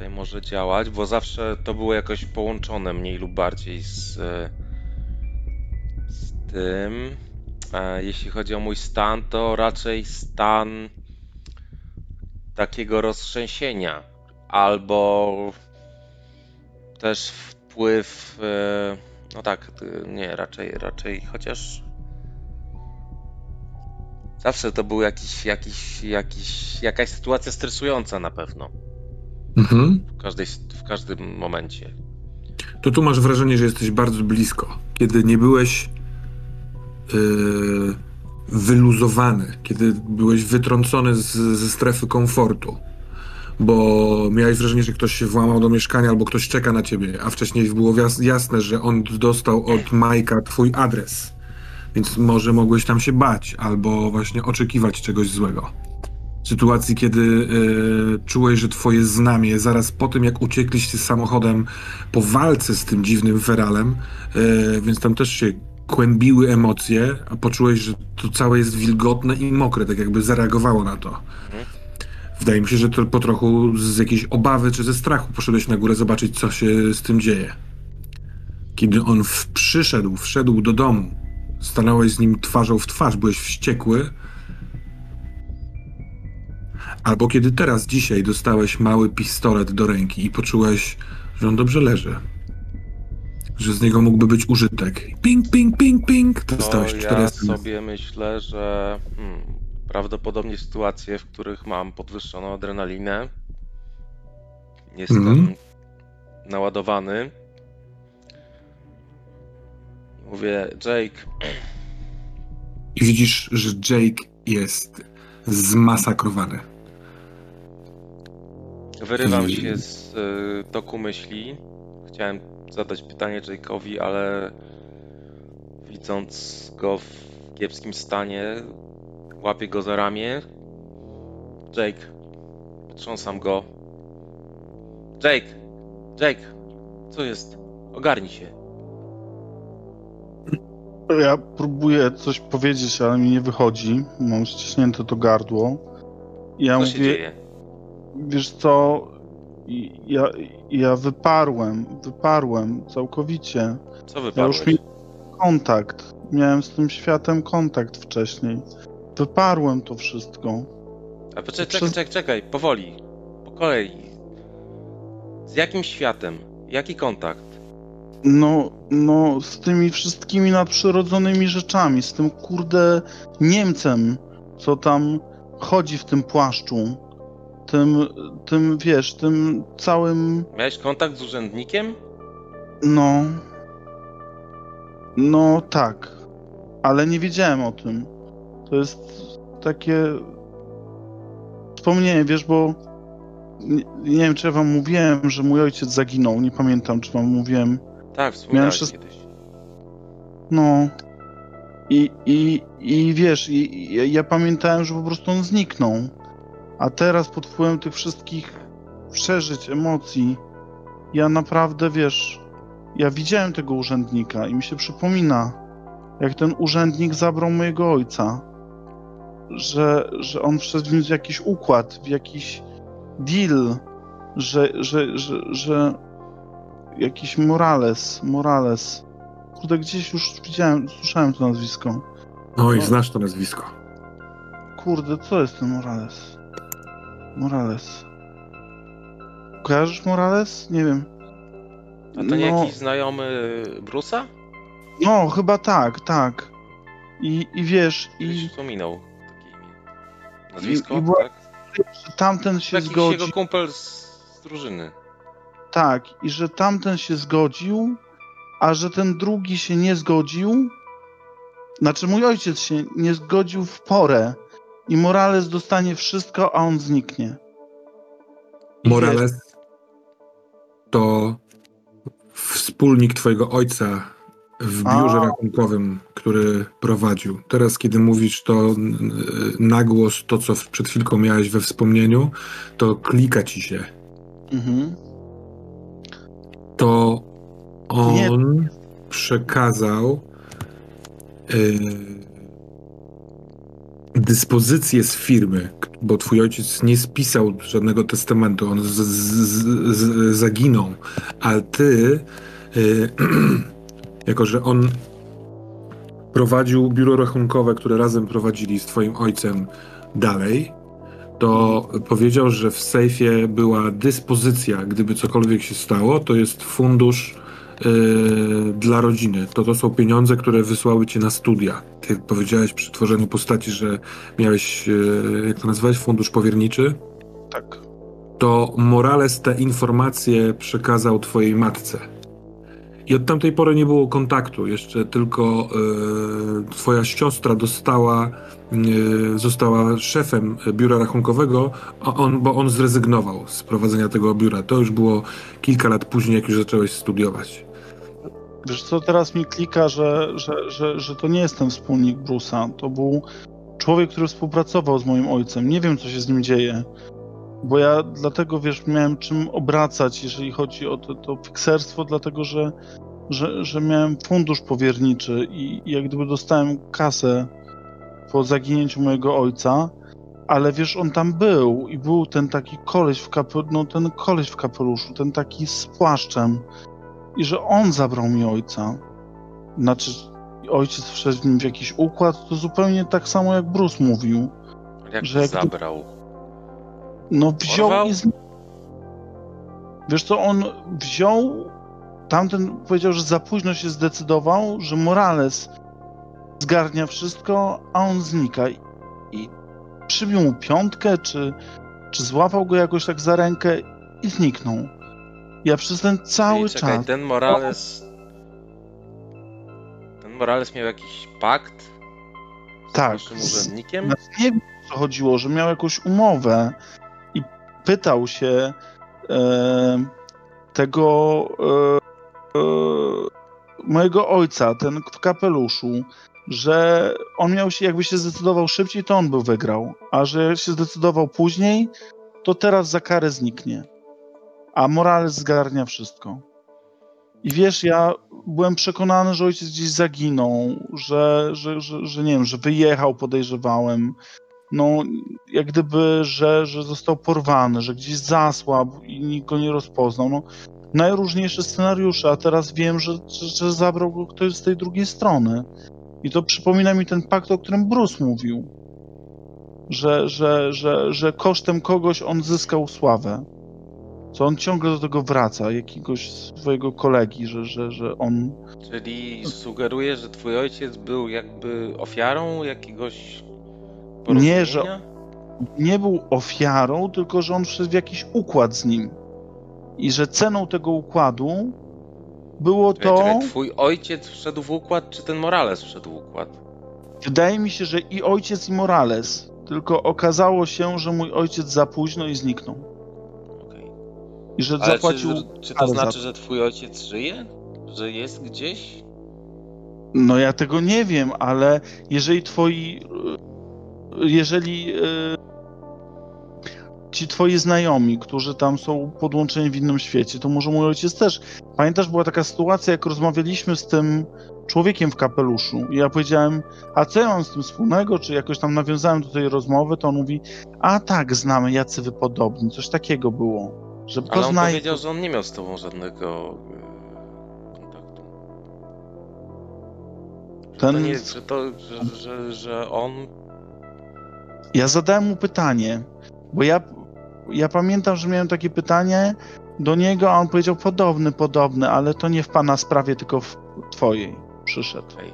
Speaker 3: Tutaj może działać, bo zawsze to było jakoś połączone mniej lub bardziej z, z tym. E, Jeśli chodzi o mój stan, to raczej stan takiego roztrzęsienia albo też wpływ. e, No tak, nie, raczej, raczej, chociaż. Zawsze to był jakiś, jakiś, jakiś, jakaś sytuacja stresująca na pewno.
Speaker 1: Mhm.
Speaker 3: W, każdej, w każdym momencie.
Speaker 1: To tu masz wrażenie, że jesteś bardzo blisko. Kiedy nie byłeś yy, wyluzowany, kiedy byłeś wytrącony z, ze strefy komfortu, bo miałeś wrażenie, że ktoś się włamał do mieszkania albo ktoś czeka na ciebie, a wcześniej było jasne, że on dostał od Majka twój adres. Więc może mogłeś tam się bać albo właśnie oczekiwać czegoś złego. Sytuacji, kiedy yy, czułeś, że twoje znamie zaraz po tym, jak uciekliście z samochodem po walce z tym dziwnym feralem, e, więc tam też się kłębiły emocje, a poczułeś, że to całe jest wilgotne i mokre, tak jakby zareagowało na to. Wydaje mi się, że to po trochu z jakiejś obawy czy ze strachu poszedłeś na górę zobaczyć, co się z tym dzieje. Kiedy on w, przyszedł, wszedł do domu, stanąłeś z nim twarzą w twarz, byłeś wściekły, albo kiedy teraz, dzisiaj dostałeś mały pistolet do ręki i poczułeś, że on dobrze leży. Że z niego mógłby być użytek. Ping, ping, ping, ping.
Speaker 3: To
Speaker 1: Dostałeś
Speaker 3: ja
Speaker 1: SMS.
Speaker 3: sobie myślę, że hmm, prawdopodobnie sytuacje, w których mam podwyższoną adrenalinę, jestem
Speaker 1: Mhm.
Speaker 3: naładowany. Mówię, Jake,
Speaker 1: I widzisz, że Jake jest zmasakrowany.
Speaker 3: Wyrywam
Speaker 1: I-
Speaker 3: się z y, toku myśli. Chciałem zadać pytanie Jake'owi, ale widząc go w kiepskim stanie, łapię go za ramię. Jake, potrząsam go. Jake, Jake, co jest? Ogarnij się.
Speaker 4: Ja próbuję coś powiedzieć, ale mi nie wychodzi. Mam ściśnięte to gardło. Ja
Speaker 3: Co
Speaker 4: mówię,
Speaker 3: się dzieje?
Speaker 4: Wiesz co, ja, ja wyparłem, wyparłem całkowicie.
Speaker 3: Co
Speaker 4: Ja
Speaker 3: wypadłeś?
Speaker 4: już miałem kontakt. Miałem z tym światem kontakt wcześniej. Wyparłem to wszystko.
Speaker 3: A poczekaj,
Speaker 4: Przez-
Speaker 3: czekaj, czekaj, czekaj, powoli. Po kolei. Z jakim światem? Jaki kontakt?
Speaker 4: No, no, z tymi wszystkimi nadprzyrodzonymi rzeczami, z tym kurde Niemcem, co tam chodzi w tym płaszczu. Tym, tym wiesz, tym całym,
Speaker 3: Miałeś kontakt z urzędnikiem?
Speaker 4: no. No tak, ale nie wiedziałem o tym. To jest takie wspomnienie, wiesz, bo nie, nie wiem, czy ja wam mówiłem, że mój ojciec zaginął. Nie pamiętam, czy wam mówiłem.
Speaker 3: Tak, wspominałeś
Speaker 4: szóst-
Speaker 3: kiedyś.
Speaker 4: No. I, i, i wiesz, i, i, ja pamiętałem, że po prostu on zniknął. A teraz pod wpływem tych wszystkich przeżyć, emocji, ja naprawdę, wiesz, ja widziałem tego urzędnika i mi się przypomina, jak ten urzędnik zabrał mojego ojca. Że, że on wszedł w jakiś układ, w jakiś deal, że, że, że, że jakiś Morales, Morales. Kurde, gdzieś już widziałem, słyszałem to nazwisko.
Speaker 1: Oj,
Speaker 4: No.
Speaker 1: znasz to nazwisko.
Speaker 4: Kurde, co jest ten Morales? Morales. Kojarzysz Morales? Nie wiem.
Speaker 3: A to nie
Speaker 4: No.
Speaker 3: jakiś znajomy Brusa?
Speaker 4: No, chyba tak, tak. I, i wiesz,
Speaker 3: Kiedyś
Speaker 4: i
Speaker 3: wspominał takie imię. Nazwisko,
Speaker 4: I- i była-
Speaker 3: tak?
Speaker 4: że tamten się
Speaker 3: Jakiś
Speaker 4: zgodzi.
Speaker 3: jego kumpel z, z drużyny.
Speaker 4: Tak, i że tamten się zgodził, a że ten drugi się nie zgodził. Znaczy, mój ojciec się nie zgodził w porę. I Morales dostanie wszystko, a on zniknie.
Speaker 1: Morales to wspólnik twojego ojca w
Speaker 4: A.
Speaker 1: biurze rachunkowym, który prowadził. Teraz, kiedy mówisz to na głos, to co przed chwilką miałeś we wspomnieniu, to klika ci się.
Speaker 4: Mhm.
Speaker 1: To
Speaker 4: Nie.
Speaker 1: on przekazał dyspozycje z firmy, bo twój ojciec nie spisał żadnego testamentu, on z, z, z, zaginął, ale ty, y, jako że on prowadził biuro rachunkowe, które razem prowadzili z twoim ojcem dalej, to powiedział, że w sejfie była dyspozycja, gdyby cokolwiek się stało, to jest fundusz dla rodziny. To to są pieniądze, które wysłały cię na studia. Ty powiedziałeś przy tworzeniu postaci, że miałeś, yy, jak to nazywałeś, fundusz powierniczy.
Speaker 4: Tak.
Speaker 1: To Morales te informacje przekazał twojej matce. I od tamtej pory nie było kontaktu. Jeszcze tylko yy, twoja siostra dostała została szefem biura rachunkowego, on, bo on zrezygnował z prowadzenia tego biura. To już było kilka lat później, jak już zacząłeś studiować.
Speaker 4: Wiesz co, teraz mi klika, że, że, że, że to nie jest ten wspólnik Bruce'a. To był człowiek, który współpracował z moim ojcem. Nie wiem, co się z nim dzieje. Bo ja dlatego, wiesz, miałem czym obracać, jeżeli chodzi o to, to fikserstwo, dlatego że, że, że miałem fundusz powierniczy i, i jak gdyby dostałem kasę po zaginięciu mojego ojca, ale wiesz, on tam był i był ten taki koleś w kapeluszu, no ten koleś w kapeluszu, ten taki z płaszczem i że on zabrał mi ojca. Znaczy, ojciec wszedł w nim w jakiś układ, to zupełnie tak samo jak Bruce mówił.
Speaker 3: Jak
Speaker 4: Że jak-
Speaker 3: zabrał?
Speaker 4: No wziął
Speaker 3: Porwał?
Speaker 4: i z... Wiesz co, on wziął, tamten powiedział, że za późno się zdecydował, że Morales zgarnia wszystko, a on znika. I- I przybił mu piątkę, czy, czy złapał go jakoś tak za rękę i zniknął. Ja przez ten cały
Speaker 3: czekaj,
Speaker 4: czas...
Speaker 3: ten Morales... Ten Morales miał jakiś pakt z
Speaker 4: Tak, z-
Speaker 3: urzędnikiem?
Speaker 4: Znaczy, nie wiem, o co chodziło, że miał jakąś umowę i pytał się e, tego e, e, mojego ojca, ten w kapeluszu, że on miał się, jakby się zdecydował szybciej, to on by wygrał, a że się zdecydował później, to teraz za karę zniknie. A Morales zgarnia wszystko. I wiesz, ja byłem przekonany, że ojciec gdzieś zaginął, że, że, że, że nie wiem, że wyjechał, podejrzewałem. No, jak gdyby, że, że został porwany, że gdzieś zasłabł i nikt go nie rozpoznał. No, najróżniejsze scenariusze, a teraz wiem, że, że, że zabrał go ktoś z tej drugiej strony. I to przypomina mi ten pakt, o którym Bruce mówił. Że, że, że, że kosztem kogoś on zyskał sławę. Co on ciągle do tego wraca, jakiegoś swojego kolegi, że, że, że on
Speaker 3: Czyli sugeruje, że twój ojciec był jakby ofiarą jakiegoś
Speaker 4: Nie, że- nie był ofiarą, tylko że on wszedł w jakiś układ z nim. I że ceną tego układu było to.
Speaker 3: czekaj, twój ojciec wszedł w układ, czy ten Morales wszedł w układ?
Speaker 4: Wydaje mi się, że i ojciec, i Morales. Tylko okazało się, że mój ojciec za późno i zniknął. I że
Speaker 3: Ale
Speaker 4: zapłacił.
Speaker 3: czy, czy to
Speaker 4: karę za
Speaker 3: znaczy, że twój ojciec żyje? Że jest gdzieś?
Speaker 4: No ja tego nie wiem, ale jeżeli twoi. Jeżeli. e, Ci twoi znajomi, którzy tam są podłączeni w innym świecie, to może mój ojciec też. Pamiętasz, była taka sytuacja, jak rozmawialiśmy z tym człowiekiem w kapeluszu. I ja powiedziałem, a co ja mam z tym wspólnego? Czy jakoś tam nawiązałem do tej rozmowy, to on mówi, a tak, znamy, jacy wy podobni. Coś takiego było. Że
Speaker 3: Ale on powiedział, że on nie miał z tobą żadnego e, kontaktu. Że
Speaker 4: Ten-
Speaker 3: to nie że, to, że, że, że on
Speaker 4: Ja zadałem mu pytanie, bo ja, ja pamiętam, że miałem takie pytanie do niego, a on powiedział podobny, podobny, ale to nie w pana sprawie, tylko w twojej przyszedł.
Speaker 3: Okej.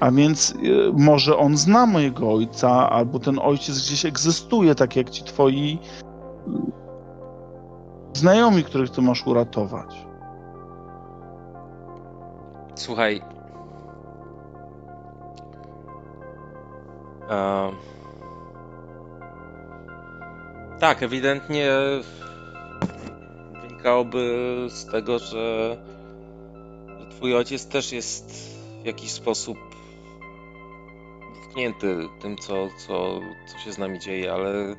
Speaker 4: A więc y, może on zna mojego ojca, albo ten ojciec gdzieś egzystuje, tak jak ci twoi znajomi, których ty masz uratować.
Speaker 3: Słuchaj. E, tak, ewidentnie wynikałoby z tego, że, twój ojciec też jest w jakiś sposób dotknięty tym, co, co, co się z nami dzieje, ale,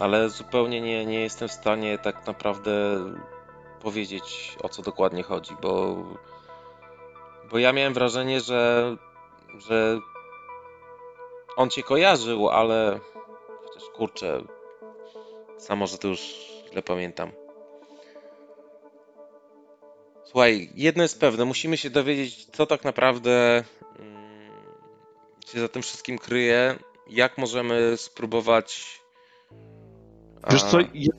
Speaker 3: ale zupełnie nie, nie jestem w stanie tak naprawdę powiedzieć, o co dokładnie chodzi, bo Bo ja miałem wrażenie, że, że on cię kojarzył, ale chociaż kurczę, sam może to już źle pamiętam. Słuchaj, jedno jest pewne, musimy się dowiedzieć, co tak naprawdę mm, się za tym wszystkim kryje, jak możemy spróbować.
Speaker 4: Wiesz co, ja,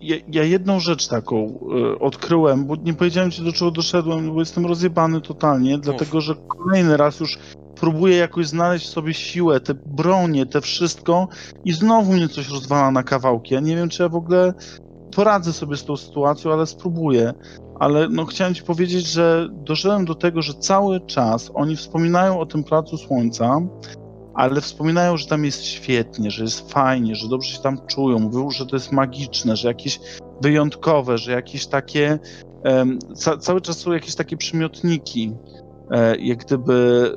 Speaker 4: ja, ja jedną rzecz taką y, odkryłem, bo nie powiedziałem ci do czego doszedłem, bo jestem rozjebany totalnie, dlatego że kolejny raz już próbuję jakoś znaleźć w sobie siłę, te bronie, te wszystko i znowu mnie coś rozwala na kawałki. Ja nie wiem, czy ja w ogóle poradzę sobie z tą sytuacją, ale spróbuję. Ale no chciałem ci powiedzieć, że doszedłem do tego, że cały czas oni wspominają o tym placu słońca, ale wspominają, że tam jest świetnie, że jest fajnie, że dobrze się tam czują. Mówią, że to jest magiczne, że jakieś wyjątkowe, że jakieś takie. em, ca cały czas są jakieś takie przymiotniki, e, jak gdyby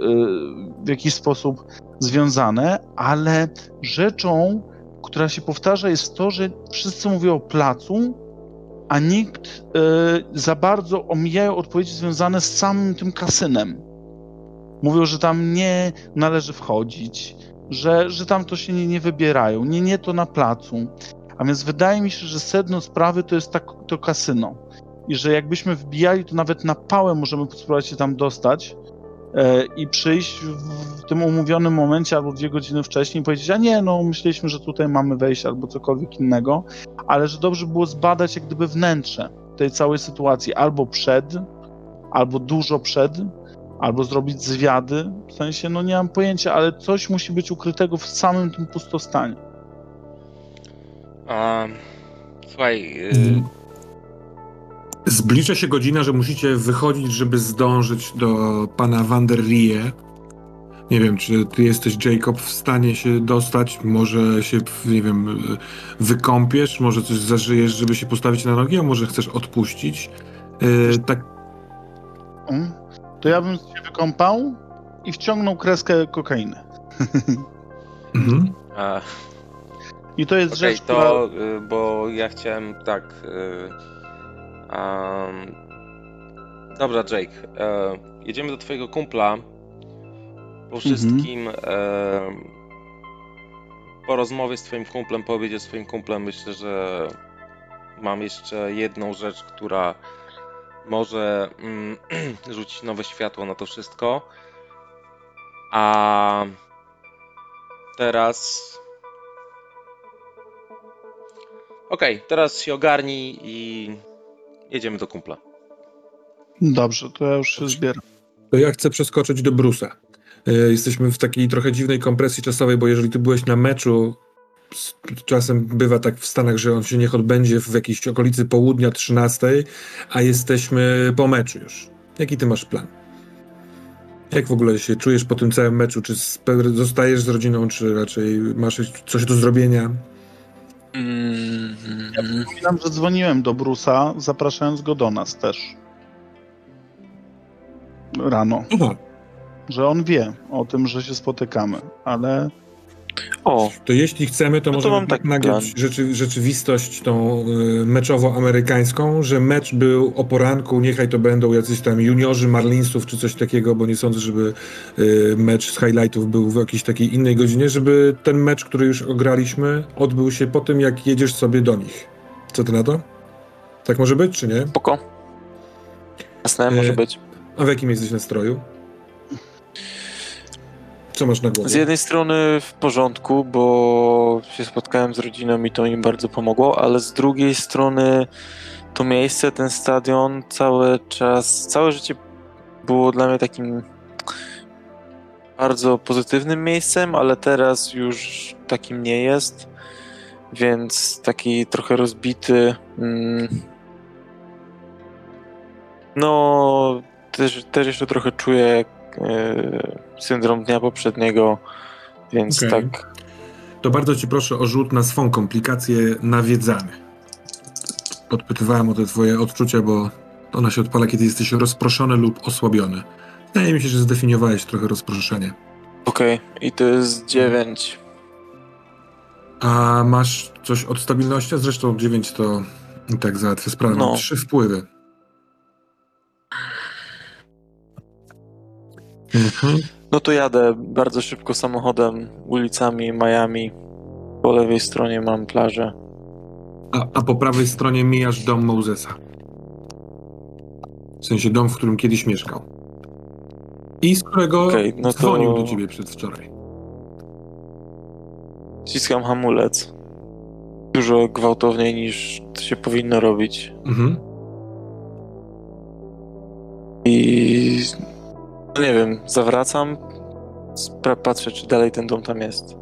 Speaker 4: e, w jakiś sposób związane, ale rzeczą, która się powtarza, jest to, że wszyscy mówią o placu, a nikt e, za bardzo omijają odpowiedzi związane z samym tym kasynem. Mówią, że tam nie należy wchodzić, że, że tam to się nie, nie wybierają, nie, nie to na placu. A więc wydaje mi się, że sedno sprawy to jest tak, to kasyno. I że jakbyśmy wbijali, to nawet na pałę możemy spróbować się tam dostać e, i przyjść w, w tym umówionym momencie albo dwie godziny wcześniej i powiedzieć, a nie, no myśleliśmy, że tutaj mamy wejść albo cokolwiek innego, ale że dobrze było zbadać jak gdyby wnętrze tej całej sytuacji albo przed, albo dużo przed, albo zrobić zwiady. W sensie, no nie mam pojęcia, ale coś musi być ukrytego w samym tym pustostanie.
Speaker 3: a, słuchaj, y,
Speaker 1: Mm. Zbliża się godzina, że musicie wychodzić, żeby zdążyć do pana Van der Rie. Nie wiem, czy ty jesteś, Jacob, w stanie się dostać? Może się, nie wiem, wykąpiesz? Może coś zażyjesz, żeby się postawić na nogi? A może chcesz odpuścić? Yy, tak,
Speaker 4: Mm. To ja bym się wykąpał i wciągnął kreskę kokainy.
Speaker 1: mhm.
Speaker 3: a,
Speaker 4: I to jest
Speaker 3: Okej,
Speaker 4: rzecz, która...
Speaker 3: to, y, bo ja chciałem tak. y, am, dobra, Jake. e, jedziemy do twojego kumpla. Po wszystkim. e, po rozmowie z twoim kumplem, po obiedzie z twoim kumplem, myślę, że mam jeszcze jedną rzecz, która może mm, rzucić nowe światło na to wszystko. A teraz Okej, teraz się ogarnij i jedziemy do kumpla.
Speaker 4: Dobrze, to ja już się zbieram.
Speaker 1: To ja chcę przeskoczyć do Brusa. Yy, Jesteśmy w takiej trochę dziwnej kompresji czasowej, bo jeżeli ty byłeś na meczu, czasem bywa tak w Stanach, że on się niech odbędzie w jakiejś okolicy południa 13, a jesteśmy po meczu już. Jaki ty masz plan? Jak w ogóle się czujesz po tym całym meczu? Czy zostajesz z rodziną, czy raczej masz coś do zrobienia?
Speaker 2: Mm,
Speaker 4: Przypominam, że dzwoniłem do Brusa, zapraszając go do nas też. Rano.
Speaker 1: Aha,
Speaker 4: Że on wie o tym, że się spotykamy, ale
Speaker 2: o,
Speaker 1: to jeśli chcemy, to
Speaker 2: No to
Speaker 1: możemy tak nagrać rzeczy, rzeczywistość tą y, meczowo-amerykańską, że mecz był o poranku, niechaj to będą jacyś tam juniorzy Marlinsów czy coś takiego, bo nie sądzę, żeby y, mecz z highlightów był w jakiejś takiej innej godzinie, żeby ten mecz, który już ograliśmy, odbył się po tym, jak jedziesz sobie do nich. Co ty na to? Tak może być, czy nie?
Speaker 2: spoko. Jasne,
Speaker 1: E,
Speaker 2: może być.
Speaker 1: A w jakim jesteś nastroju? Co masz na głowie?
Speaker 2: Z jednej strony w porządku, bo się spotkałem z rodziną i to mi bardzo pomogło, ale z drugiej strony to miejsce, ten stadion, cały czas, całe życie było dla mnie takim bardzo pozytywnym miejscem, ale teraz już takim nie jest, więc taki trochę rozbity. Mm, no, też, też jeszcze trochę czuję syndrom dnia poprzedniego, więc
Speaker 1: Okej.
Speaker 2: tak.
Speaker 1: to bardzo ci proszę o rzut na swą komplikację nawiedzany. Podpytywałem o te twoje odczucia, bo ona się odpala, kiedy jesteś rozproszony lub osłabiony. Wydaje mi się, że zdefiniowałeś trochę rozproszenie.
Speaker 2: Okej, i to jest 9.
Speaker 1: A masz coś od stabilności? Zresztą 9 to i tak załatwia sprawę.
Speaker 2: No.
Speaker 1: Trzy wpływy. Mhm.
Speaker 2: No to jadę bardzo szybko samochodem ulicami Miami. Po lewej stronie mam plażę.
Speaker 1: A, a po prawej stronie mijasz dom Mosesa. W sensie dom, w którym kiedyś mieszkał. I z którego
Speaker 2: Okej, no to-
Speaker 1: dzwonił do ciebie przedwczoraj.
Speaker 2: Ściskam hamulec. Dużo gwałtowniej niż to się powinno robić.
Speaker 1: Mhm.
Speaker 2: I no nie wiem, zawracam, patrzę, czy dalej ten dom tam jest.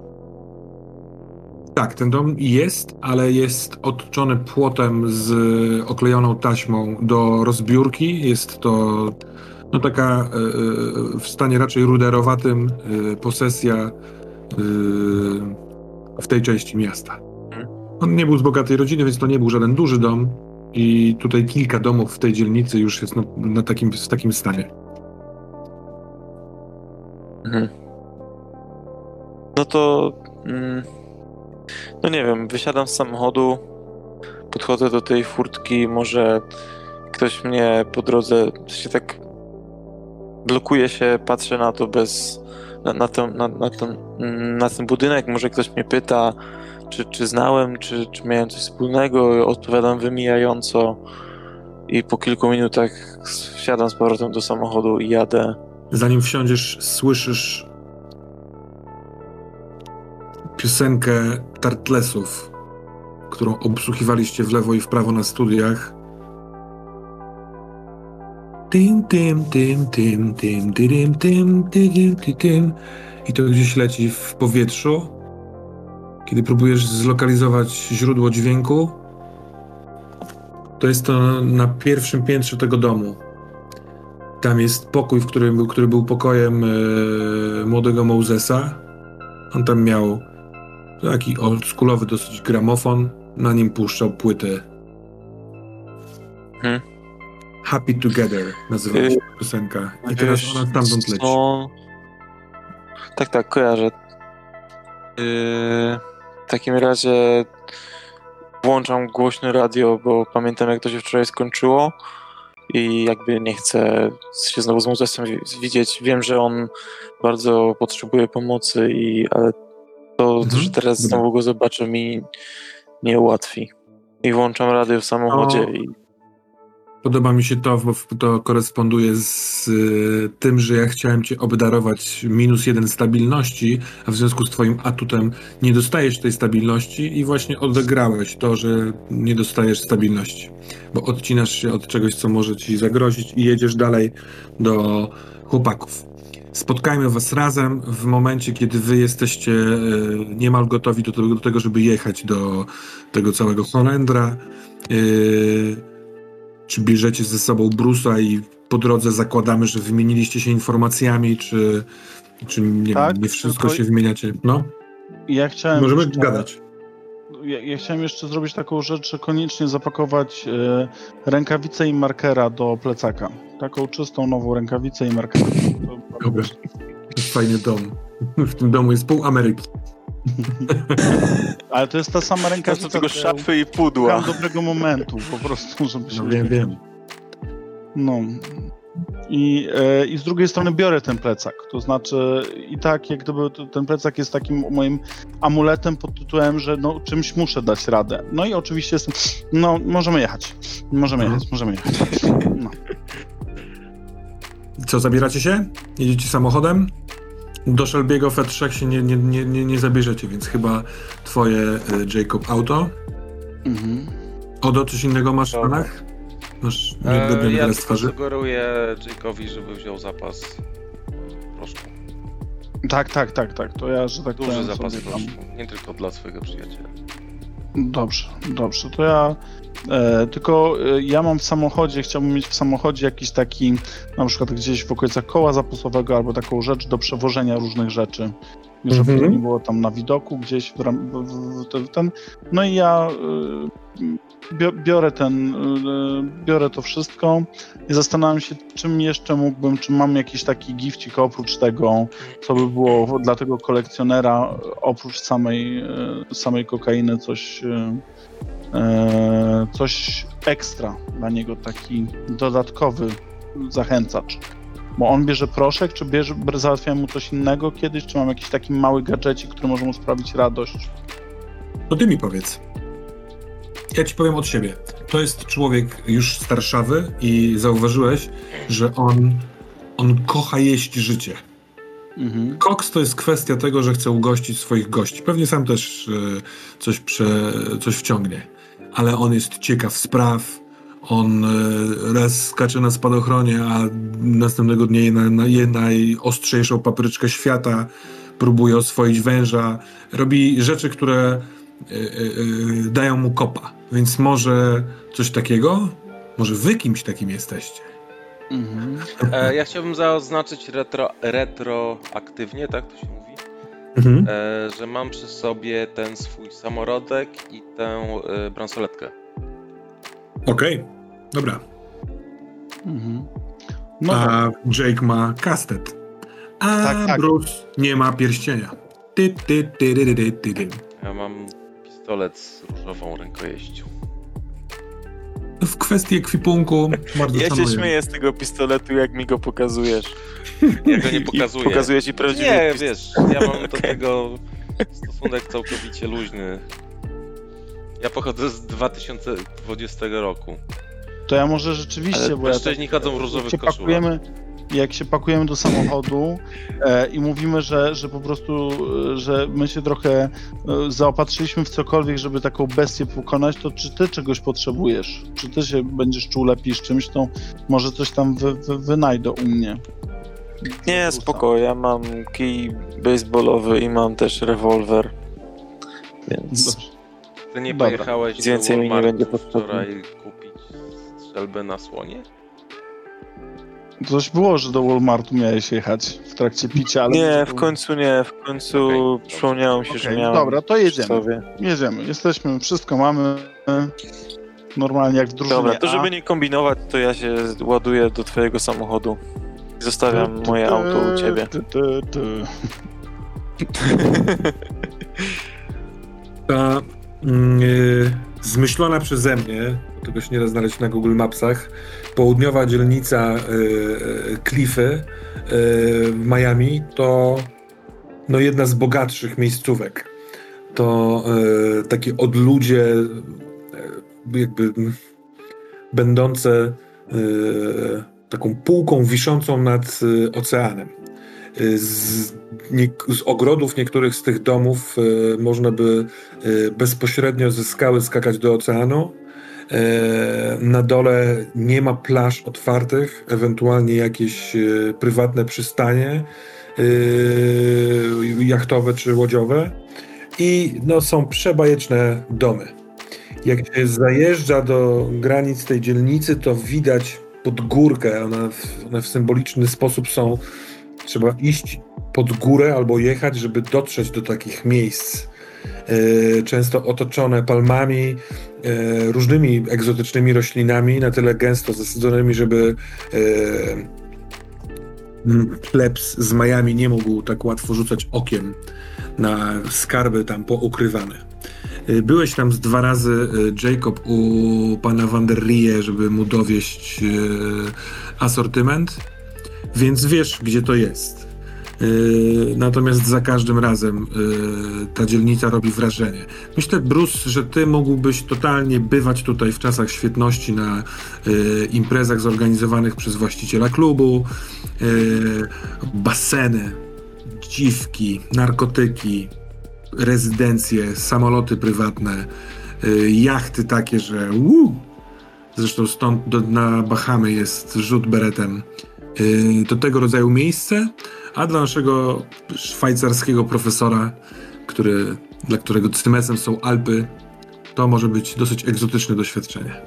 Speaker 1: Tak, ten dom jest, ale jest otoczony płotem z oklejoną taśmą do rozbiórki. Jest to no, taka e, e, w stanie raczej ruderowatym e, posesja w tej części miasta. On nie był z bogatej rodziny, więc to nie był żaden duży dom. I tutaj kilka domów w tej dzielnicy już jest no, na takim, w takim stanie.
Speaker 2: Mhm. No to. Mm, no nie wiem, wysiadam z samochodu, podchodzę do tej furtki, może ktoś mnie po drodze się tak blokuje się, patrzę na to bez. na, na, ten, na, na, ten, mm, na ten budynek, może ktoś mnie pyta, czy, czy znałem, czy, czy miałem coś wspólnego, odpowiadam wymijająco i po kilku minutach wsiadam z powrotem do samochodu i jadę.
Speaker 1: Zanim wsiądziesz, słyszysz piosenkę Tartlesów, którą obsłuchiwaliście w lewo i w prawo na studiach. Tym, tym, tym, tym, tym, tym, tym, tym, tym. I to gdzieś leci w powietrzu. Kiedy próbujesz zlokalizować źródło dźwięku, to jest to na pierwszym piętrze tego domu. Tam jest pokój, w którym był, który był pokojem e, młodego Mosesa. On tam miał taki oldschoolowy dosyć gramofon. Na nim puszczał płytę.
Speaker 2: Hmm.
Speaker 1: Happy Together nazywa się
Speaker 2: Y,
Speaker 1: ta piosenka. I teraz ona stamtąd leci.
Speaker 2: co? Tak, tak, kojarzę. Yy, w takim razie włączam głośne radio, bo pamiętam jak to się wczoraj skończyło i jakby nie chcę się znowu z Mozesem wi- widzieć. Wiem, że on bardzo potrzebuje pomocy, i, ale to,
Speaker 1: Mhm,
Speaker 2: że teraz znowu go zobaczę mi nie ułatwi. I włączam radio w samochodzie i
Speaker 1: Podoba mi się to, bo to koresponduje z y, tym, że ja chciałem cię obdarować minus jeden stabilności, a w związku z twoim atutem nie dostajesz tej stabilności i właśnie odegrałeś to, że nie dostajesz stabilności, bo odcinasz się od czegoś, co może ci zagrozić i jedziesz dalej do chłopaków. Spotkajmy was razem w momencie, kiedy wy jesteście y, niemal gotowi do tego, do tego, żeby jechać do tego całego Holendra. Y, czy bierzecie ze sobą Bruce'a i po drodze zakładamy, że wymieniliście się informacjami, czy, czy nie,
Speaker 4: Tak,
Speaker 1: nie wszystko
Speaker 4: tylko-
Speaker 1: się wymieniacie? No,
Speaker 4: Ja chciałem.
Speaker 1: możemy
Speaker 4: jeszcze-
Speaker 1: gadać.
Speaker 4: Ja, ja chciałem jeszcze zrobić taką rzecz, że koniecznie zapakować e, rękawicę i markera do plecaka. Taką czystą, nową rękawicę i markera. To,
Speaker 1: Dobra. To jest fajny dom. W tym domu jest pół Ameryki.
Speaker 4: Ale to jest ta sama rękawica,
Speaker 2: tylko
Speaker 4: którą
Speaker 2: szafy i pudła.
Speaker 4: dobrego momentu po prostu, żeby się...
Speaker 1: No wiem, wiem.
Speaker 4: No. I, e, I z drugiej strony biorę ten plecak. To znaczy, i tak, jak gdyby ten plecak jest takim moim amuletem pod tytułem, że no, czymś muszę dać radę. No i oczywiście jestem. No, możemy jechać. Możemy
Speaker 1: Mhm.
Speaker 4: jechać, możemy jechać. No.
Speaker 1: Co, zabieracie się? Jedziecie samochodem? Do Shelby'ego w E3 się nie, nie, nie, nie, nie zabierzecie, więc chyba twoje y, Jacob auto.
Speaker 4: Mhm.
Speaker 1: Odo, coś innego masz w
Speaker 3: Dobra.
Speaker 1: planach? Masz
Speaker 3: E,
Speaker 1: nieodgadniony
Speaker 3: ja tylko
Speaker 1: twarzy?
Speaker 3: sugeruję Jake'owi, żeby wziął zapas proszku.
Speaker 4: Tak, tak, tak, tak. To ja, że tak
Speaker 3: Duży
Speaker 4: powiem,
Speaker 3: zapas
Speaker 4: sobie tam-
Speaker 3: proszku. Nie tylko dla swojego przyjaciela.
Speaker 4: Dobrze, dobrze. To ja e, tylko e, ja mam w samochodzie, chciałbym mieć w samochodzie jakiś taki, na przykład gdzieś w okolicach koła zapasowego albo taką rzecz do przewożenia różnych rzeczy. Żeby
Speaker 1: Mhm.
Speaker 4: to nie było tam na widoku gdzieś w, w, w, ten. No i ja e, biorę ten, e, biorę to wszystko i zastanawiam się, czym jeszcze mógłbym, czy mam jakiś taki gifcik oprócz tego, co by było dla tego kolekcjonera, oprócz samej, e, samej kokainy, coś, coś ekstra dla niego, taki dodatkowy zachęcacz. Bo on bierze proszek, czy bierze, załatwiam mu coś innego kiedyś, czy mam jakiś taki mały gadżecik, który może mu sprawić radość?
Speaker 1: To ty mi powiedz. Ja ci powiem od siebie. To jest człowiek już starszawy i zauważyłeś, że on, on kocha jeść życie.
Speaker 4: Mhm.
Speaker 1: Koks to jest kwestia tego, że chce ugościć swoich gości. Pewnie sam też e, coś, prze, coś wciągnie, ale on jest ciekaw spraw. On e, raz skacze na spadochronie, a następnego dnia je, na, na, je najostrzejszą papryczkę świata, próbuje oswoić węża. Robi rzeczy, które dają mu kopa. Więc może coś takiego? Może wy kimś takim jesteście?
Speaker 4: Mhm.
Speaker 3: E, ja chciałbym zaznaczyć retro, retroaktywnie, tak to się mówi,
Speaker 1: Mhm.
Speaker 3: e, że mam przy sobie ten swój samorodek i tę e, bransoletkę.
Speaker 1: Okej, dobra.
Speaker 4: Mhm. No tak.
Speaker 1: a Jake ma kastet. A
Speaker 4: Tak, tak.
Speaker 1: Bruce nie ma pierścienia. Ty, ty, ty, ty, ty, ty, ty.
Speaker 3: Ja mam pistolet z różową rękojeścią.
Speaker 1: W kwestii ekwipunku bardzo
Speaker 2: Ja się
Speaker 1: szanuję.
Speaker 2: śmieję z tego pistoletu, jak mi go pokazujesz.
Speaker 3: Ja go nie
Speaker 2: I
Speaker 3: pokazuję.
Speaker 2: Pokazuję ci prawdziwy
Speaker 3: Nie,
Speaker 2: pist-
Speaker 3: wiesz, ja mam do tego stosunek całkowicie luźny. Ja pochodzę z 2020 roku.
Speaker 4: To ja może rzeczywiście,
Speaker 3: Ale
Speaker 4: bo ja
Speaker 3: mężczyźni chodzą w różowych
Speaker 4: się
Speaker 3: koszulach.
Speaker 4: pakujemy, jak się pakujemy do samochodu e, i mówimy, że, że po prostu, e, że my się trochę e, zaopatrzyliśmy w cokolwiek, żeby taką bestię pokonać, to czy ty czegoś potrzebujesz? Czy ty się będziesz czuł lepiej z czymś, to może coś tam wy, wy, wynajdą u mnie.
Speaker 2: Nie, spoko, ja mam kij baseballowy i mam też rewolwer. Więc
Speaker 4: Dobrze.
Speaker 3: Ty nie
Speaker 4: Dobra.
Speaker 3: pojechałeś
Speaker 2: Nic więcej
Speaker 3: do
Speaker 2: mi nie
Speaker 3: Walmartu
Speaker 2: będzie potrzebne.
Speaker 3: wczoraj kupić strzelbę na słonie?
Speaker 4: Coś było, że do Walmartu miałeś jechać w trakcie picia, ale...
Speaker 2: nie, w końcu nie, w końcu
Speaker 3: Okej,
Speaker 2: przypomniało mi się, że
Speaker 4: Okej,
Speaker 2: miałem.
Speaker 4: Dobra, to jedziemy.
Speaker 2: sobie.
Speaker 4: Jedziemy, jesteśmy, wszystko mamy normalnie jak w drużynie
Speaker 2: Dobra, to
Speaker 4: A.
Speaker 2: żeby nie kombinować, to ja się ładuję do twojego samochodu. I Zostawiam moje auto u ciebie.
Speaker 4: Ty, ty, ty.
Speaker 1: Ta mm, y, zmyślona przeze mnie, tego się nie da znaleźć na Google Mapsach, południowa dzielnica y, y, Cliffy y, w Miami to no, jedna z bogatszych miejscówek. To takie odludzie jakby będące taką półką wiszącą nad oceanem. Z, nie, z ogrodów niektórych z tych domów można by bezpośrednio ze skały skakać do oceanu. E, Na dole nie ma plaż otwartych, ewentualnie jakieś e, prywatne przystanie e, jachtowe czy łodziowe. I no, są przebajeczne domy. Jak się zajeżdża do granic tej dzielnicy, to widać pod górkę. One w, one w symboliczny sposób są. Trzeba iść pod górę albo jechać, żeby dotrzeć do takich miejsc. E, Często otoczone palmami, e, różnymi egzotycznymi roślinami, na tyle gęsto zasadzonymi, żeby e, plebs z Miami nie mógł tak łatwo rzucać okiem na skarby tam poukrywane. Byłeś tam z dwa razy, Jacob, u pana Van der Rie, żeby mu dowieść asortyment, więc wiesz, gdzie to jest. Yy, Natomiast za każdym razem yy, ta dzielnica robi wrażenie. Myślę, Bruce, że ty mógłbyś totalnie bywać tutaj w czasach świetności na yy, imprezach zorganizowanych przez właściciela klubu, baseny, dziwki, narkotyki, rezydencje, samoloty prywatne, jachty takie, że uu, zresztą stąd do, na Bahamy jest rzut beretem. To tego rodzaju miejsce, a dla naszego szwajcarskiego profesora, który, dla którego cymesem są Alpy, to może być dosyć egzotyczne doświadczenie.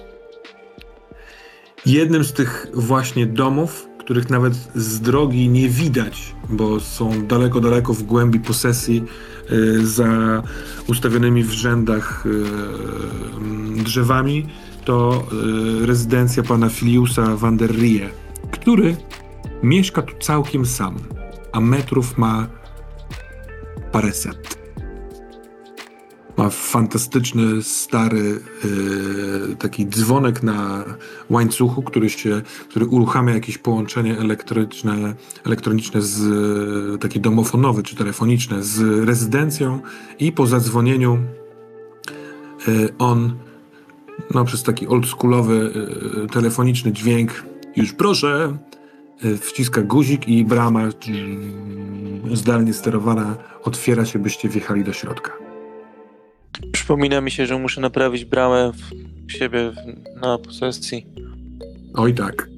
Speaker 1: Jednym z tych właśnie domów, których nawet z drogi nie widać, bo są daleko, daleko w głębi posesji, y, za ustawionymi w rzędach y, mm, drzewami, to y, rezydencja pana Filiusa van der Rie, który mieszka tu całkiem sam, a metrów ma paręset. Ma fantastyczny, stary e, taki dzwonek na łańcuchu, który się, który uruchamia jakieś połączenie elektryczne, elektroniczne z e, takie domofonowe czy telefoniczne z rezydencją i po zadzwonieniu e, on no, przez taki oldschoolowy e, telefoniczny dźwięk już proszę wciska guzik i brama mm, zdalnie sterowana otwiera się, byście wjechali do środka.
Speaker 2: Przypomina mi się, że muszę naprawić bramę w siebie w- na posesji.
Speaker 1: Oj tak.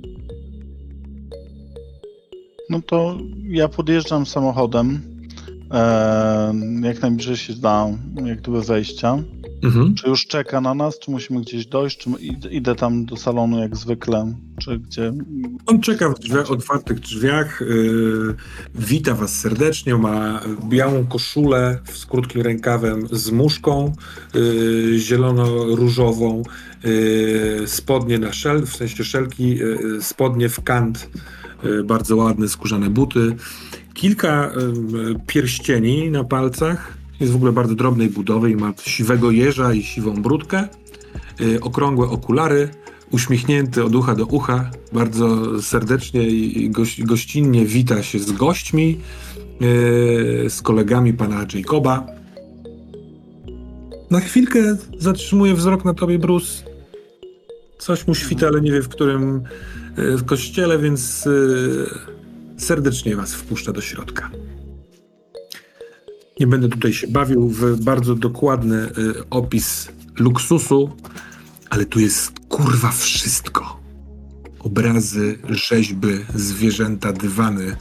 Speaker 4: No to ja podjeżdżam samochodem, jak najbliżej się da, jak gdyby wejścia.
Speaker 1: Mhm.
Speaker 4: Czy już czeka na nas, czy musimy gdzieś dojść, czy id- idę tam do salonu jak zwykle, czy gdzie?
Speaker 1: On czeka w drzwiach, otwartych drzwiach, yy, wita was serdecznie, ma białą koszulę z krótkim rękawem z muszką yy, zielono-różową, yy, spodnie na szel, w sensie szelki, yy, spodnie w kant, yy, bardzo ładne skórzane buty, kilka yy, pierścieni na palcach, jest w ogóle bardzo drobnej budowy i ma siwego jeża i siwą brudkę, yy, okrągłe okulary, uśmiechnięty od ucha do ucha, bardzo serdecznie i goś, gościnnie wita się z gośćmi, yy, z kolegami pana Jacoba. Na chwilkę zatrzymuje wzrok na tobie, Bruce. Coś mu świta, ale nie wie w którym w kościele, więc serdecznie was wpuszcza do środka. Nie będę tutaj się bawił w bardzo dokładny yy, opis luksusu, ale tu jest kurwa wszystko. Obrazy, rzeźby, zwierzęta, dywany.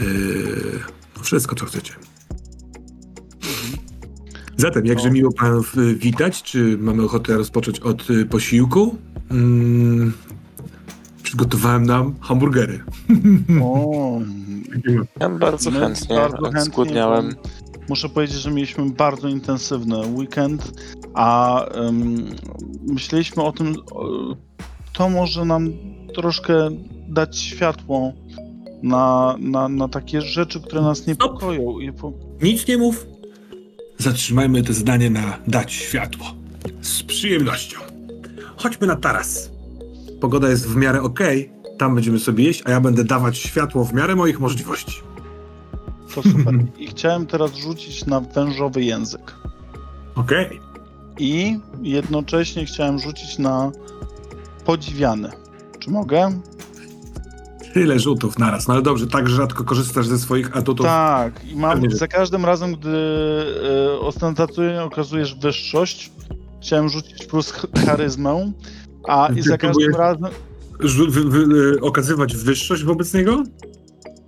Speaker 1: Yy, no wszystko, co chcecie. Zatem, jakże
Speaker 4: O.
Speaker 1: miło panów y, witać. Czy mamy ochotę rozpocząć od y, posiłku? Mm, przygotowałem nam hamburgery.
Speaker 4: O,
Speaker 2: Ja bardzo chętnie,
Speaker 4: bardzo chętnie,
Speaker 2: skłodniałem.
Speaker 4: Muszę powiedzieć, że mieliśmy bardzo intensywny weekend, a em, myśleliśmy o tym, to może nam troszkę dać światło na, na, na takie rzeczy, które nas niepokoją. Po,
Speaker 1: Nic nie mów. Zatrzymajmy to zdanie na dać światło. Z przyjemnością. Chodźmy na taras. Pogoda jest w miarę okej. Tam będziemy sobie jeść, a ja będę dawać światło w miarę moich możliwości.
Speaker 4: to super. I chciałem teraz rzucić na wężowy język.
Speaker 1: Okej.
Speaker 4: I jednocześnie chciałem rzucić na podziwiany. Czy mogę?
Speaker 1: Tyle rzutów naraz. No ale dobrze, tak rzadko korzystasz ze swoich atutów.
Speaker 4: Tak, i mam za każdym razem, gdy y, ostentacyjnie okazujesz wyższość, chciałem rzucić plus ch- charyzmę, a i za każdym razem.
Speaker 1: Rzu- wy, wy, y, okazywać wyższość wobec niego?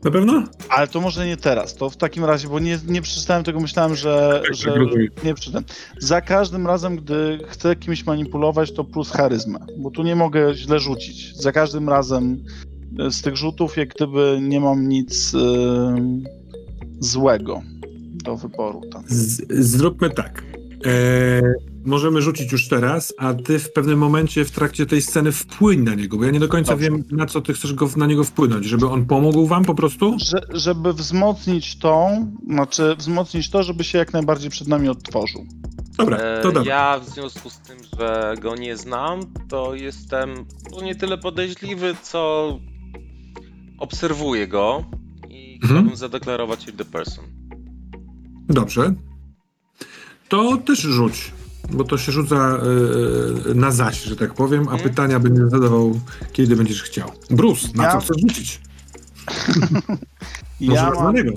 Speaker 1: Na pewno?
Speaker 4: Ale to może nie teraz, to w takim razie, bo nie, nie przeczytałem tego, myślałem, że,
Speaker 1: Tak,
Speaker 4: że
Speaker 1: tak,
Speaker 4: nie przeczytam. Za każdym razem, gdy chcę kimś manipulować, to plus charyzmę, bo tu nie mogę źle rzucić. Za każdym razem y, z tych rzutów, jak gdyby nie mam nic y, złego do wyboru tam.
Speaker 1: Z, zróbmy tak. E, możemy rzucić już teraz, a ty w pewnym momencie w trakcie tej sceny wpłyń na niego, bo ja nie do końca
Speaker 4: Dobrze.
Speaker 1: wiem, na co ty chcesz go, na niego wpłynąć. Żeby on pomógł wam po prostu?
Speaker 4: Że, żeby wzmocnić to, znaczy wzmocnić to, żeby się jak najbardziej przed nami odtworzył.
Speaker 1: Dobra,
Speaker 3: E,
Speaker 1: to dobra.
Speaker 3: Ja w związku z tym, że go nie znam, to jestem no, nie tyle podejrzliwy, co obserwuję go i
Speaker 1: Mhm.
Speaker 3: chciałbym zadeklarować you the person.
Speaker 1: Dobrze. To też rzuć, bo to się rzuca e, na zaś, że tak powiem, a
Speaker 3: Mhm.
Speaker 1: pytania będę zadawał, kiedy będziesz chciał. Bruce, na
Speaker 4: Ja-
Speaker 1: co chcesz rzucić? Może
Speaker 4: Ja
Speaker 1: na
Speaker 4: mam,
Speaker 1: znanego.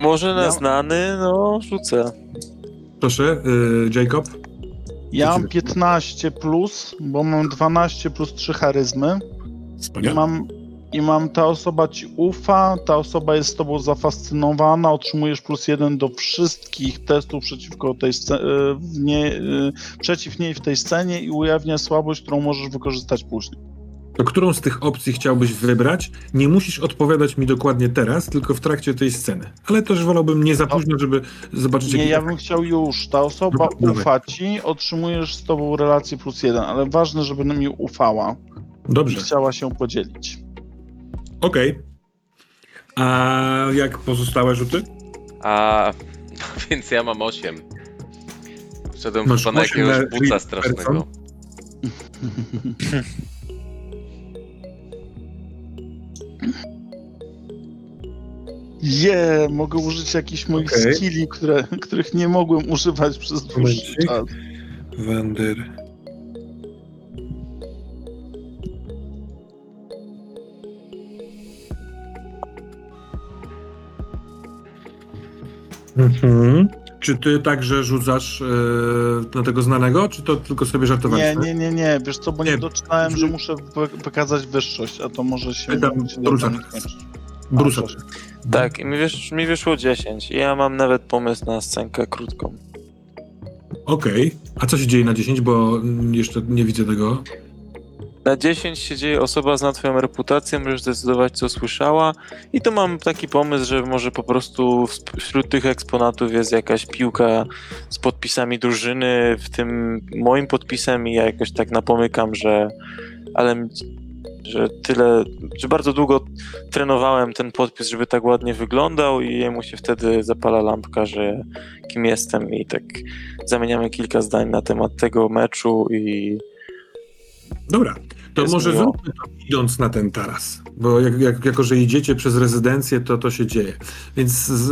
Speaker 2: Może na
Speaker 4: Ja-
Speaker 2: znany, no rzucę.
Speaker 1: Proszę, e, Jacob.
Speaker 4: ja mam
Speaker 1: ci-
Speaker 4: 15 plus, bo mam 12 plus 3 charyzmy. I
Speaker 1: Wspaniale.
Speaker 4: mam, I mam ta osoba ci ufa, ta osoba jest z tobą zafascynowana, otrzymujesz plus jeden do wszystkich testów przeciwko tej w nie, y, przeciw niej w tej scenie i ujawnia słabość, którą możesz wykorzystać później.
Speaker 1: To którą z tych opcji chciałbyś wybrać? Nie musisz odpowiadać mi dokładnie teraz, tylko w trakcie tej sceny. Ale też wolałbym nie za
Speaker 4: No.
Speaker 1: późno, żeby zobaczyć,
Speaker 4: Nie, ja bym chciał już. Ta osoba
Speaker 1: Dobra, dawaj.
Speaker 4: ufa ci, otrzymujesz z tobą relację plus jeden, ale ważne, żeby mi ufała
Speaker 1: Dobrze,
Speaker 4: chciała się podzielić.
Speaker 1: Okej. A jak pozostałe rzuty?
Speaker 3: A więc ja mam 8. Wszedłem
Speaker 1: Masz
Speaker 3: chyba na
Speaker 1: osiem
Speaker 3: jakiegoś
Speaker 1: na
Speaker 3: buca
Speaker 1: Reed
Speaker 3: strasznego.
Speaker 4: Je, mogę użyć jakichś moich
Speaker 1: Okej.
Speaker 4: skilli, które, których nie mogłem używać przez dłuższy
Speaker 1: Momencik.
Speaker 4: czas.
Speaker 1: Wander. Mhm. Czy ty także rzucasz e, na tego znanego, czy to tylko sobie
Speaker 4: Nie,
Speaker 1: żartowaliśmy?
Speaker 4: nie, nie, nie, wiesz co, bo nie,
Speaker 1: Nie.
Speaker 4: doczytałem, że muszę wykazać wyższość, a to może się...
Speaker 1: Tam
Speaker 4: się
Speaker 1: Brusa. Brusa.
Speaker 2: Tak, i mi, wysz, mi wyszło 10. I ja mam nawet pomysł na scenkę krótką.
Speaker 1: Okej. A co się dzieje na 10, bo mm, jeszcze nie widzę tego.
Speaker 2: Na 10 się dzieje osoba zna twoją reputację, możesz zdecydować co słyszała. I tu mam taki pomysł, że może po prostu wśród tych eksponatów jest jakaś piłka z podpisami drużyny, w tym moim podpisem i ja jakoś tak napomykam, że ale że tyle, że bardzo długo trenowałem ten podpis, żeby tak ładnie wyglądał i jemu się wtedy zapala lampka, że kim jestem i tak zamieniamy kilka zdań na temat tego meczu i
Speaker 1: Dobra, to
Speaker 2: Jest
Speaker 1: może
Speaker 2: miło.
Speaker 1: zróbmy to idąc na ten taras, bo jak, jak, jako, że idziecie przez rezydencję, to to się dzieje. Więc z,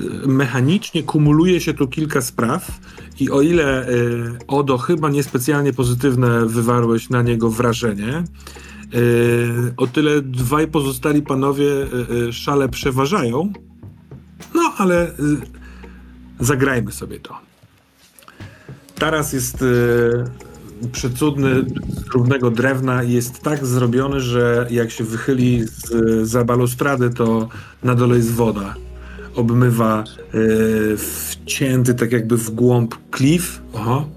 Speaker 1: y, mechanicznie kumuluje się tu kilka spraw i o ile y, Odo chyba niespecjalnie pozytywne wywarłeś na niego wrażenie, y, o tyle dwaj pozostali panowie y, y, szale przeważają, no ale y, zagrajmy sobie to. Taras jest przecudny, z równego drewna jest tak zrobiony, że jak się wychyli z, za balustrady, to na dole jest woda. Obmywa y, wcięty tak jakby w głąb klif. Oho.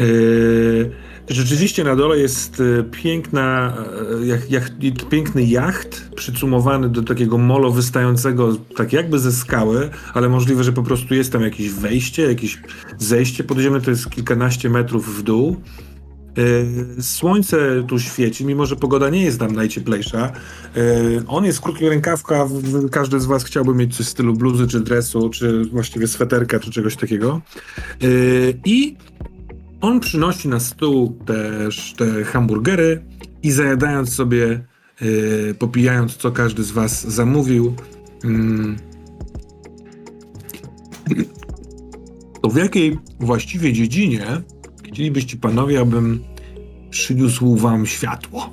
Speaker 1: Y, Rzeczywiście na dole jest y, piękna, y, jak, jak, piękny jacht przycumowany do takiego molo wystającego tak jakby ze skały, ale możliwe, że po prostu jest tam jakieś wejście, jakieś zejście podziemne, to jest kilkanaście metrów w dół. Y, Słońce tu świeci, mimo że pogoda nie jest tam najcieplejsza. On jest w krótkich rękawkach, każdy z was chciałby mieć coś w stylu bluzy, czy dresu, czy właściwie sweterka, czy czegoś takiego. I on przynosi na stół też te hamburgery i zajadając sobie, y, popijając co każdy z was zamówił, mm, to w jakiej właściwie dziedzinie chcielibyście panowie, abym przyniósł wam światło?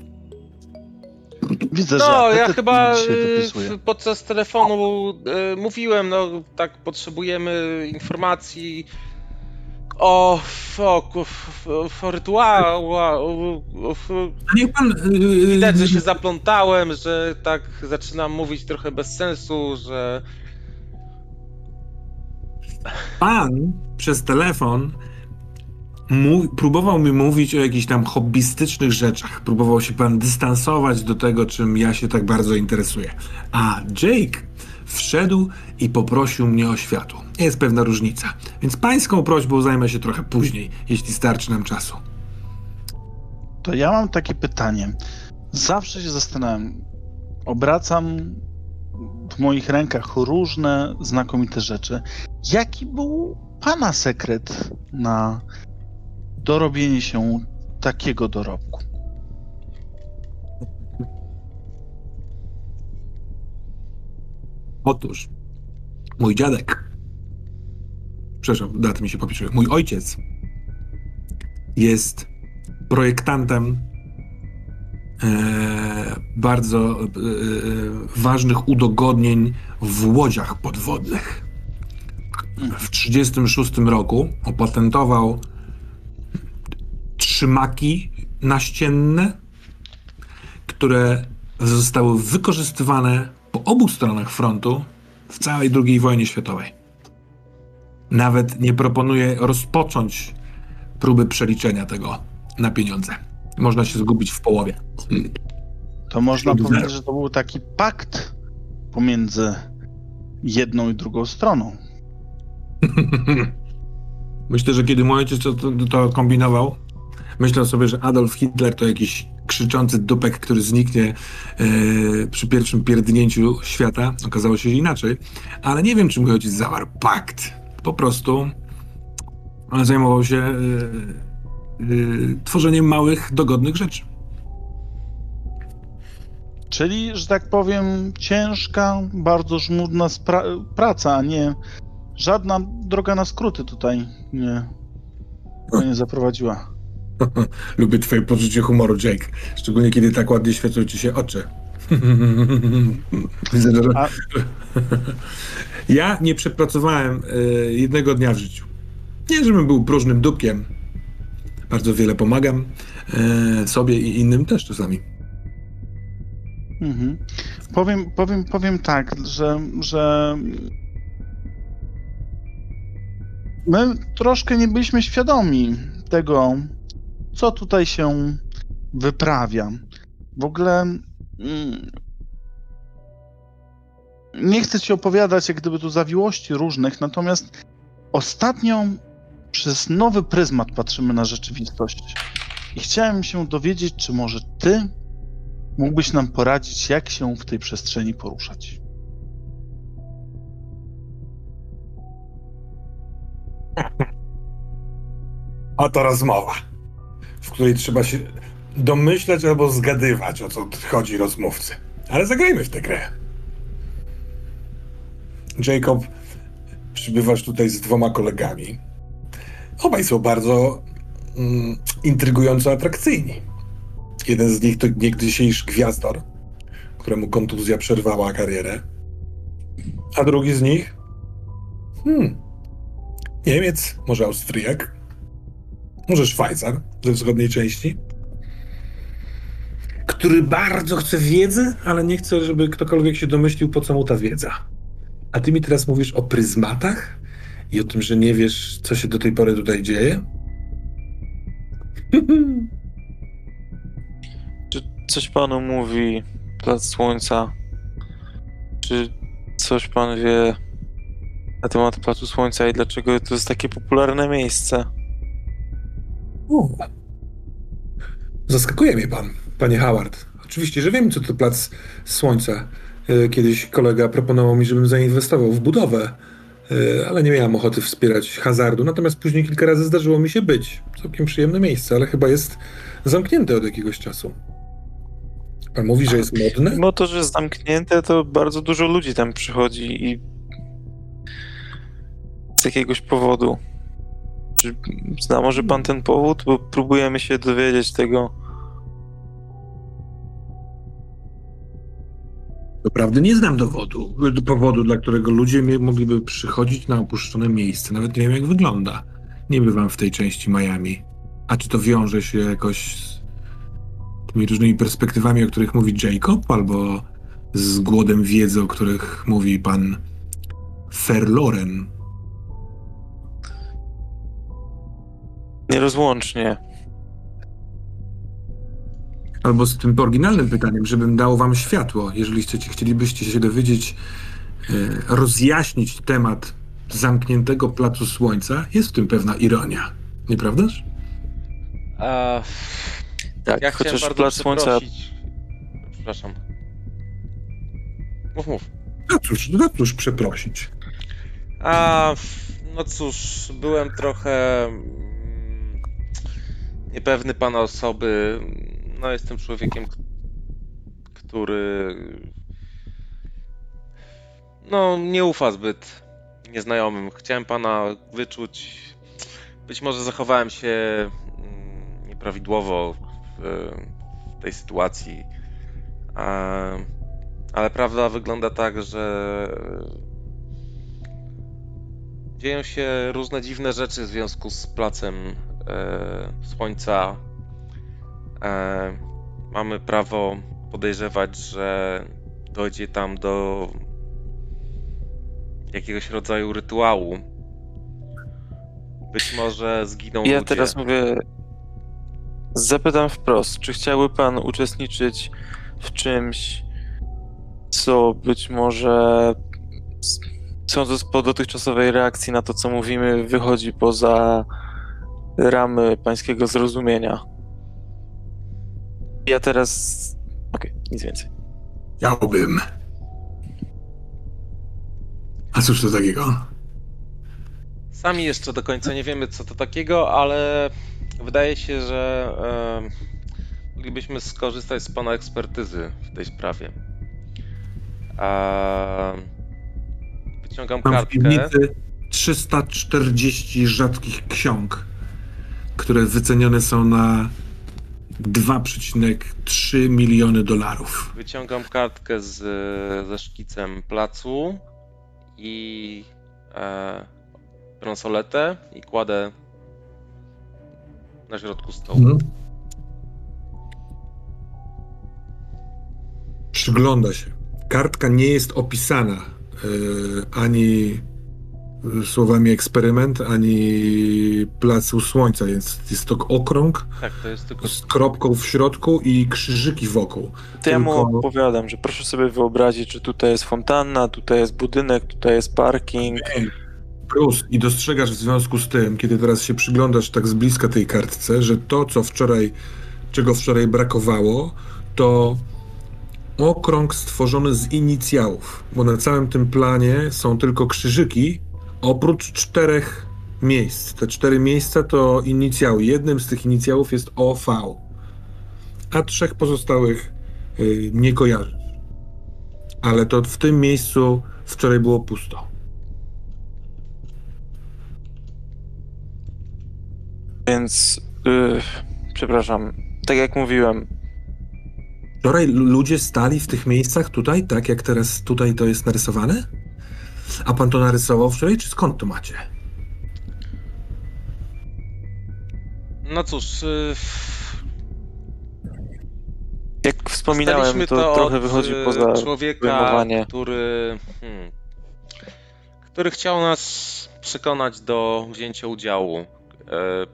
Speaker 4: Widzę, że
Speaker 3: No, ja chyba y, podczas telefonu y, mówiłem, no tak potrzebujemy informacji o, o, o, o rytuału.
Speaker 1: A Niech pan... y,
Speaker 3: Widać, że się zaplątałem, że tak zaczynam mówić trochę bez sensu, że
Speaker 1: Pan przez telefon próbował mi mówić o jakichś tam hobbystycznych rzeczach. Próbował się pan dystansować do tego, czym ja się tak bardzo interesuję. A Jake wszedł i poprosił mnie o światło. Jest pewna różnica. Więc pańską prośbą zajmę się trochę później, jeśli starczy nam czasu.
Speaker 4: To ja mam takie pytanie. Zawsze się zastanawiam. Obracam w moich rękach różne znakomite rzeczy. Jaki był pana sekret na dorobienie się takiego dorobku?
Speaker 1: Otóż mój dziadek, przepraszam, daty mi się popieszyły, mój ojciec jest projektantem e, bardzo e, e, ważnych udogodnień w łodziach podwodnych. W 1936 roku opatentował trzymaki naścienne, które zostały wykorzystywane po obu stronach frontu w całej II wojnie światowej. Nawet nie proponuję rozpocząć próby przeliczenia tego na pieniądze. Można się zgubić w połowie.
Speaker 4: To można
Speaker 1: Zero.
Speaker 4: powiedzieć, że to był taki pakt pomiędzy jedną i drugą stroną.
Speaker 1: Myślę, że kiedy mój ojciec to, to, to kombinował, myślał sobie, że Adolf Hitler to jakiś krzyczący dupek, który zniknie e, przy pierwszym pierdnięciu świata. Okazało się inaczej. Ale nie wiem, czy mój ojciec zawarł pakt. Po prostu on zajmował się e, e, tworzeniem małych, dogodnych rzeczy.
Speaker 4: Czyli, że tak powiem, ciężka, bardzo żmudna spra- praca, a nie żadna droga na skróty tutaj nie, nie zaprowadziła.
Speaker 1: Lubię twoje poczucie humoru, Jake. Szczególnie kiedy tak ładnie świecą ci się oczy. Widzę, że...
Speaker 4: A-
Speaker 1: Ja nie przepracowałem e, jednego dnia w życiu. Nie, żebym był próżnym dupkiem. Bardzo wiele pomagam e, sobie i innym też czasami.
Speaker 4: Mhm. Powiem, powiem, powiem tak, że, że my troszkę nie byliśmy świadomi tego, co tutaj się wyprawia. W ogóle mm, nie chcę ci opowiadać jak gdyby tu zawiłości różnych, natomiast ostatnio przez nowy pryzmat patrzymy na rzeczywistość. I chciałem się dowiedzieć, czy może ty mógłbyś nam poradzić, jak się w tej przestrzeni poruszać.
Speaker 1: Oto rozmowa, w której trzeba się domyślać albo zgadywać, o co chodzi rozmówcy. Ale zagrajmy w tę grę. Jacob, przybywasz tutaj z dwoma kolegami. Obaj są bardzo mm, intrygująco atrakcyjni. Jeden z nich to niegdysiejszy gwiazdor, któremu kontuzja przerwała karierę. A drugi z nich? Hmm. Niemiec, może Austriak, może Szwajcar ze wschodniej części, który bardzo chce wiedzy, ale nie chce, żeby ktokolwiek się domyślił, po co mu ta wiedza. A ty mi teraz mówisz o pryzmatach i o tym, że nie wiesz, co się do tej pory tutaj dzieje?
Speaker 2: Czy coś panu mówi Plac Słońca? Czy coś pan wie na temat Placu Słońca i dlaczego to jest takie popularne miejsce?
Speaker 1: Zaskakuje mnie pan, panie Howard. Oczywiście, że wiem, co to plac Słońca. E, Kiedyś kolega proponował mi, żebym zainwestował w budowę, e, ale nie miałem ochoty wspierać hazardu. Natomiast później kilka razy zdarzyło mi się być. Całkiem przyjemne miejsce, ale chyba jest zamknięte od jakiegoś czasu. Pan mówi, że jest modne?
Speaker 2: Mimo to, że jest zamknięte, to bardzo dużo ludzi tam przychodzi i z jakiegoś powodu. Czy zna może pan ten powód? Bo próbujemy się dowiedzieć tego.
Speaker 1: Doprawdy nie znam dowodu, powodu, dla którego ludzie mogliby przychodzić na opuszczone miejsce. Nawet nie wiem, jak wygląda. Nie bywam w tej części Miami. A czy to wiąże się jakoś z tymi różnymi perspektywami, o których mówi Jacob, albo z głodem wiedzy, o których mówi pan Ferloren?
Speaker 2: Nierozłącznie.
Speaker 1: Albo z tym oryginalnym pytaniem, żebym dał wam światło, jeżeli chcecie, chcielibyście się dowiedzieć, e, rozjaśnić temat zamkniętego Placu Słońca, jest w tym pewna ironia. Nieprawdaż?
Speaker 3: A,
Speaker 2: Tak,
Speaker 3: ja
Speaker 2: chociaż Plac Słońca.
Speaker 3: Przepraszam. Mów, mów.
Speaker 1: A cóż, no cóż przeprosić.
Speaker 3: A, no cóż, byłem trochę niepewny pana osoby. No, jestem człowiekiem, który no, nie ufa zbyt nieznajomym. Chciałem pana wyczuć. Być może zachowałem się mm, nieprawidłowo w, tej sytuacji. Ale prawda wygląda tak, że Dzieją się różne dziwne rzeczy w związku z placem Słońca. E, mamy prawo podejrzewać, że dojdzie tam do jakiegoś rodzaju rytuału. Być może zginą
Speaker 2: Ja
Speaker 3: ludzie.
Speaker 2: teraz mówię. Zapytam wprost, czy chciałby pan uczestniczyć w czymś, co być może sądząc po dotychczasowej reakcji na to, co mówimy, wychodzi poza ramy pańskiego zrozumienia. Ja teraz... Okej, nic więcej.
Speaker 1: Chciałbym. A cóż to takiego?
Speaker 3: Sami jeszcze do końca nie wiemy, co to takiego, ale wydaje się, że em, moglibyśmy skorzystać z pana ekspertyzy w tej sprawie. Em, wyciągam
Speaker 1: Mam w
Speaker 3: kartkę.
Speaker 1: piwnicy 340 rzadkich ksiąg, które wycenione są na 2,3 miliony dolarów.
Speaker 3: Wyciągam kartkę z, ze szkicem placu i e, bransoletę i kładę na środku stołu.
Speaker 1: Mhm. Przygląda się. Kartka nie jest opisana e, ani słowami eksperyment, ani plac u słońca, więc jest to okrąg
Speaker 3: Tak, to jest tylko
Speaker 1: z kropką w środku i krzyżyki wokół.
Speaker 2: To ja mu
Speaker 1: Tylko-
Speaker 2: opowiadam, że proszę sobie wyobrazić, że tutaj jest fontanna, tutaj jest budynek, tutaj jest parking.
Speaker 1: Plus i dostrzegasz w związku z tym, kiedy teraz się przyglądasz tak z bliska tej kartce, że to, co wczoraj, czego wczoraj brakowało, to okrąg stworzony z inicjałów, bo na całym tym planie są tylko krzyżyki, oprócz czterech miejsc. Te cztery miejsca to inicjały. Jednym z tych inicjałów jest OV, a trzech pozostałych y, nie kojarzy. Ale to w tym miejscu wczoraj było pusto.
Speaker 2: Więc, yy, przepraszam, tak jak mówiłem,
Speaker 1: Wczoraj lu- ludzie stali w tych miejscach tutaj, tak jak teraz tutaj to jest narysowane? A pan to narysował wczoraj, czy skąd to macie?
Speaker 3: No cóż, y,
Speaker 2: jak wspominałem,
Speaker 3: dostaliśmy
Speaker 2: to,
Speaker 3: to
Speaker 2: trochę
Speaker 3: od
Speaker 2: wychodzi
Speaker 3: y,
Speaker 2: poza
Speaker 3: człowieka,
Speaker 2: pojmowanie.
Speaker 3: który, hmm, który chciał nas przekonać do wzięcia udziału. E,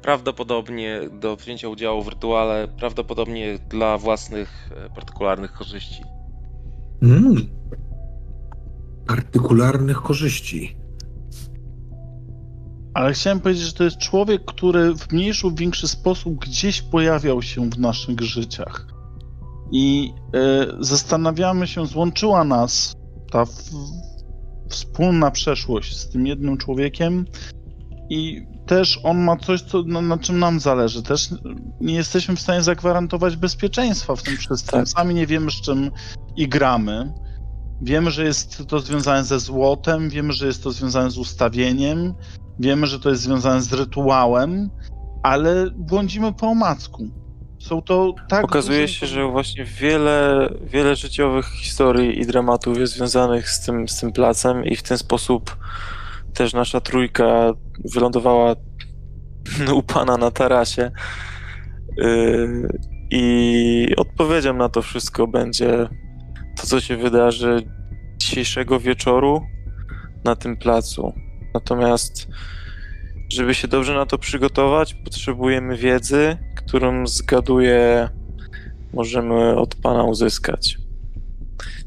Speaker 3: Prawdopodobnie do wzięcia udziału w rytuale, prawdopodobnie dla własnych e, partykularnych korzyści.
Speaker 1: Mm. Partykularnych korzyści.
Speaker 4: Ale chciałem powiedzieć, że to jest człowiek, który w mniejszy lub większy sposób gdzieś pojawiał się w naszych życiach. I e, zastanawiamy się, złączyła nas ta w, wspólna przeszłość z tym jednym człowiekiem i też on ma coś, co, na, na czym nam zależy. Też nie jesteśmy w stanie zagwarantować bezpieczeństwa w tym wszystkim.
Speaker 2: Tak.
Speaker 4: Sami nie wiemy, z czym i gramy. Wiemy, że jest to związane ze złotem, wiemy, że jest to związane z ustawieniem, wiemy, że to jest związane z rytuałem, ale błądzimy po omacku. Są to tak.
Speaker 2: Okazuje
Speaker 4: duże-
Speaker 2: się, że właśnie wiele, wiele życiowych historii i dramatów jest związanych z tym, z tym placem i w ten sposób też nasza trójka wylądowała u pana na tarasie. Yy, I odpowiedzią na to wszystko będzie co się wydarzy dzisiejszego wieczoru na tym placu. Natomiast, żeby się dobrze na to przygotować, potrzebujemy wiedzy, którą zgaduję, możemy od pana uzyskać.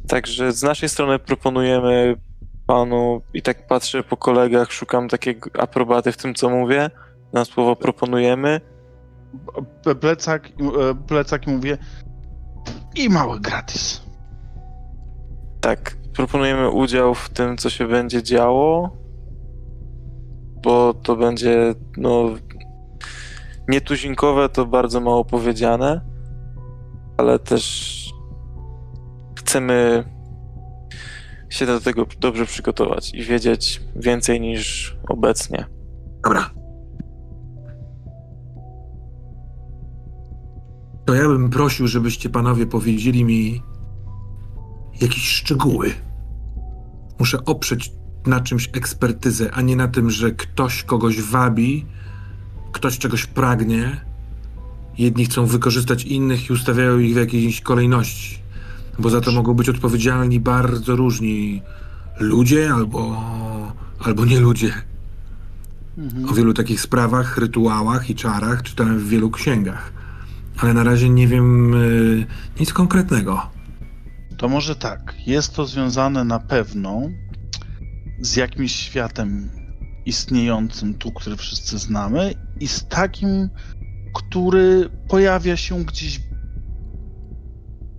Speaker 2: Także z naszej strony proponujemy panu, i tak patrzę po kolegach, szukam takiej aprobaty w tym, co mówię. Na słowo proponujemy.
Speaker 4: Plecak, e, plecak mówię. I mały gratis.
Speaker 2: Tak, proponujemy udział w tym, co się będzie działo, bo to będzie, no, nietuzinkowe, to bardzo mało powiedziane, ale też chcemy się do tego dobrze przygotować i wiedzieć więcej niż obecnie.
Speaker 1: Dobra. To ja bym prosił, żebyście panowie powiedzieli mi jakieś szczegóły. Muszę oprzeć na czymś ekspertyzę, a nie na tym, że ktoś kogoś wabi, ktoś czegoś pragnie. Jedni chcą wykorzystać innych i ustawiają ich w jakiejś kolejności. Bo za to mogą być odpowiedzialni bardzo różni ludzie albo, albo nie ludzie. O wielu takich sprawach, rytuałach i czarach czytałem w wielu księgach. Ale na razie nie wiem y, nic konkretnego.
Speaker 4: To może tak. Jest to związane na pewno z jakimś światem istniejącym tu, który wszyscy znamy, i z takim, który pojawia się gdzieś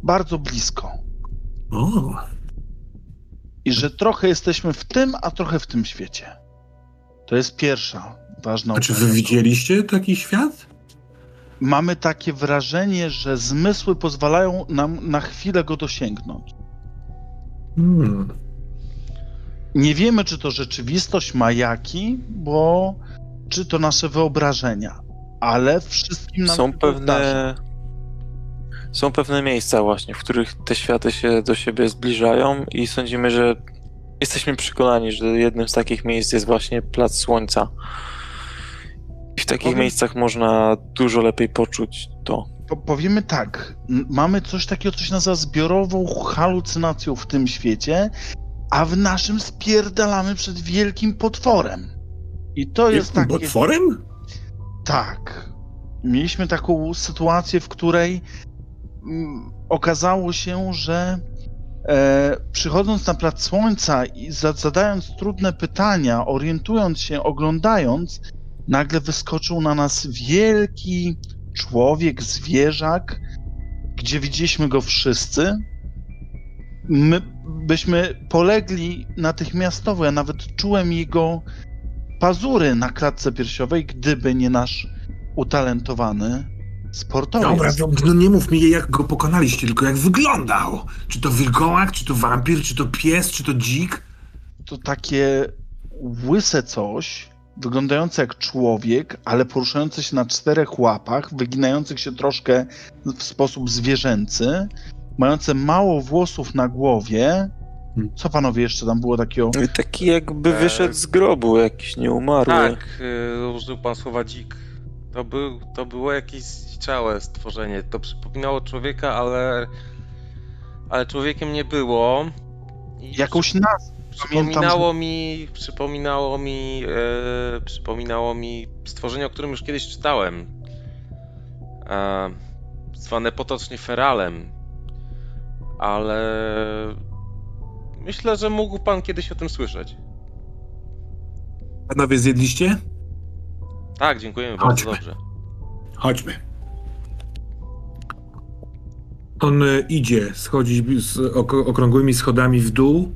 Speaker 4: bardzo blisko.
Speaker 1: O,
Speaker 4: I że trochę jesteśmy w tym, a trochę w tym świecie. To jest pierwsza ważna
Speaker 1: a czy wy widzieliście taki świat?
Speaker 4: Mamy takie wrażenie, że zmysły pozwalają nam na chwilę go dosięgnąć.
Speaker 1: Hmm.
Speaker 4: Nie wiemy, czy to rzeczywistość, majaki, bo czy to nasze wyobrażenia, ale wszystkim nam
Speaker 2: Są pewne. Są pewne miejsca właśnie, w których te światy się do siebie zbliżają i sądzimy, że jesteśmy przekonani, że jednym z takich miejsc jest właśnie Plac Słońca. I w takich
Speaker 4: Powiem-
Speaker 2: miejscach można dużo lepiej poczuć to.
Speaker 4: Po, powiemy tak, m- mamy coś takiego, co się nazywa zbiorową halucynacją w tym świecie, a w naszym spierdalamy przed wielkim potworem. I to jest
Speaker 1: Jakim
Speaker 4: takie...
Speaker 1: potworem?
Speaker 4: Tak. Mieliśmy taką sytuację, w której mm, okazało się, że e, przychodząc na plac słońca i za, zadając trudne pytania, orientując się, oglądając, nagle wyskoczył na nas wielki człowiek, zwierzak, gdzie widzieliśmy go wszyscy. My byśmy polegli natychmiastowo. Ja nawet czułem jego pazury na klatce piersiowej, gdyby nie nasz utalentowany sportowiec.
Speaker 1: Dobra, no, nie mów mi jak go pokonaliście, tylko jak wyglądał. Czy to wilkołak, czy to wampir, czy to pies, czy to dzik?
Speaker 4: To takie łyse coś, wyglądające jak człowiek, ale poruszające się na czterech łapach, wyginających się troszkę w sposób zwierzęcy, mające mało włosów na głowie.
Speaker 1: Hmm.
Speaker 4: Co panowie jeszcze tam było takiego?
Speaker 2: I Taki jakby wyszedł z grobu, jakiś nieumarły.
Speaker 3: Tak, y, użył pan słowa dzik. To, był, to było jakieś zdziczałe stworzenie. To przypominało człowieka, ale, ale człowiekiem nie było. I
Speaker 4: Jakąś nazwę.
Speaker 3: Przypominało mi, przypominało mi, e, przypominało mi stworzenie, o którym już kiedyś czytałem. E, zwane potocznie feralem. Ale myślę, że mógł pan kiedyś o tym słyszeć.
Speaker 1: Panowie zjedliście?
Speaker 3: Tak, dziękujemy
Speaker 1: Chodźmy.
Speaker 3: bardzo dobrze.
Speaker 1: Chodźmy. On e, idzie, schodzi z ok okrągłymi schodami w dół.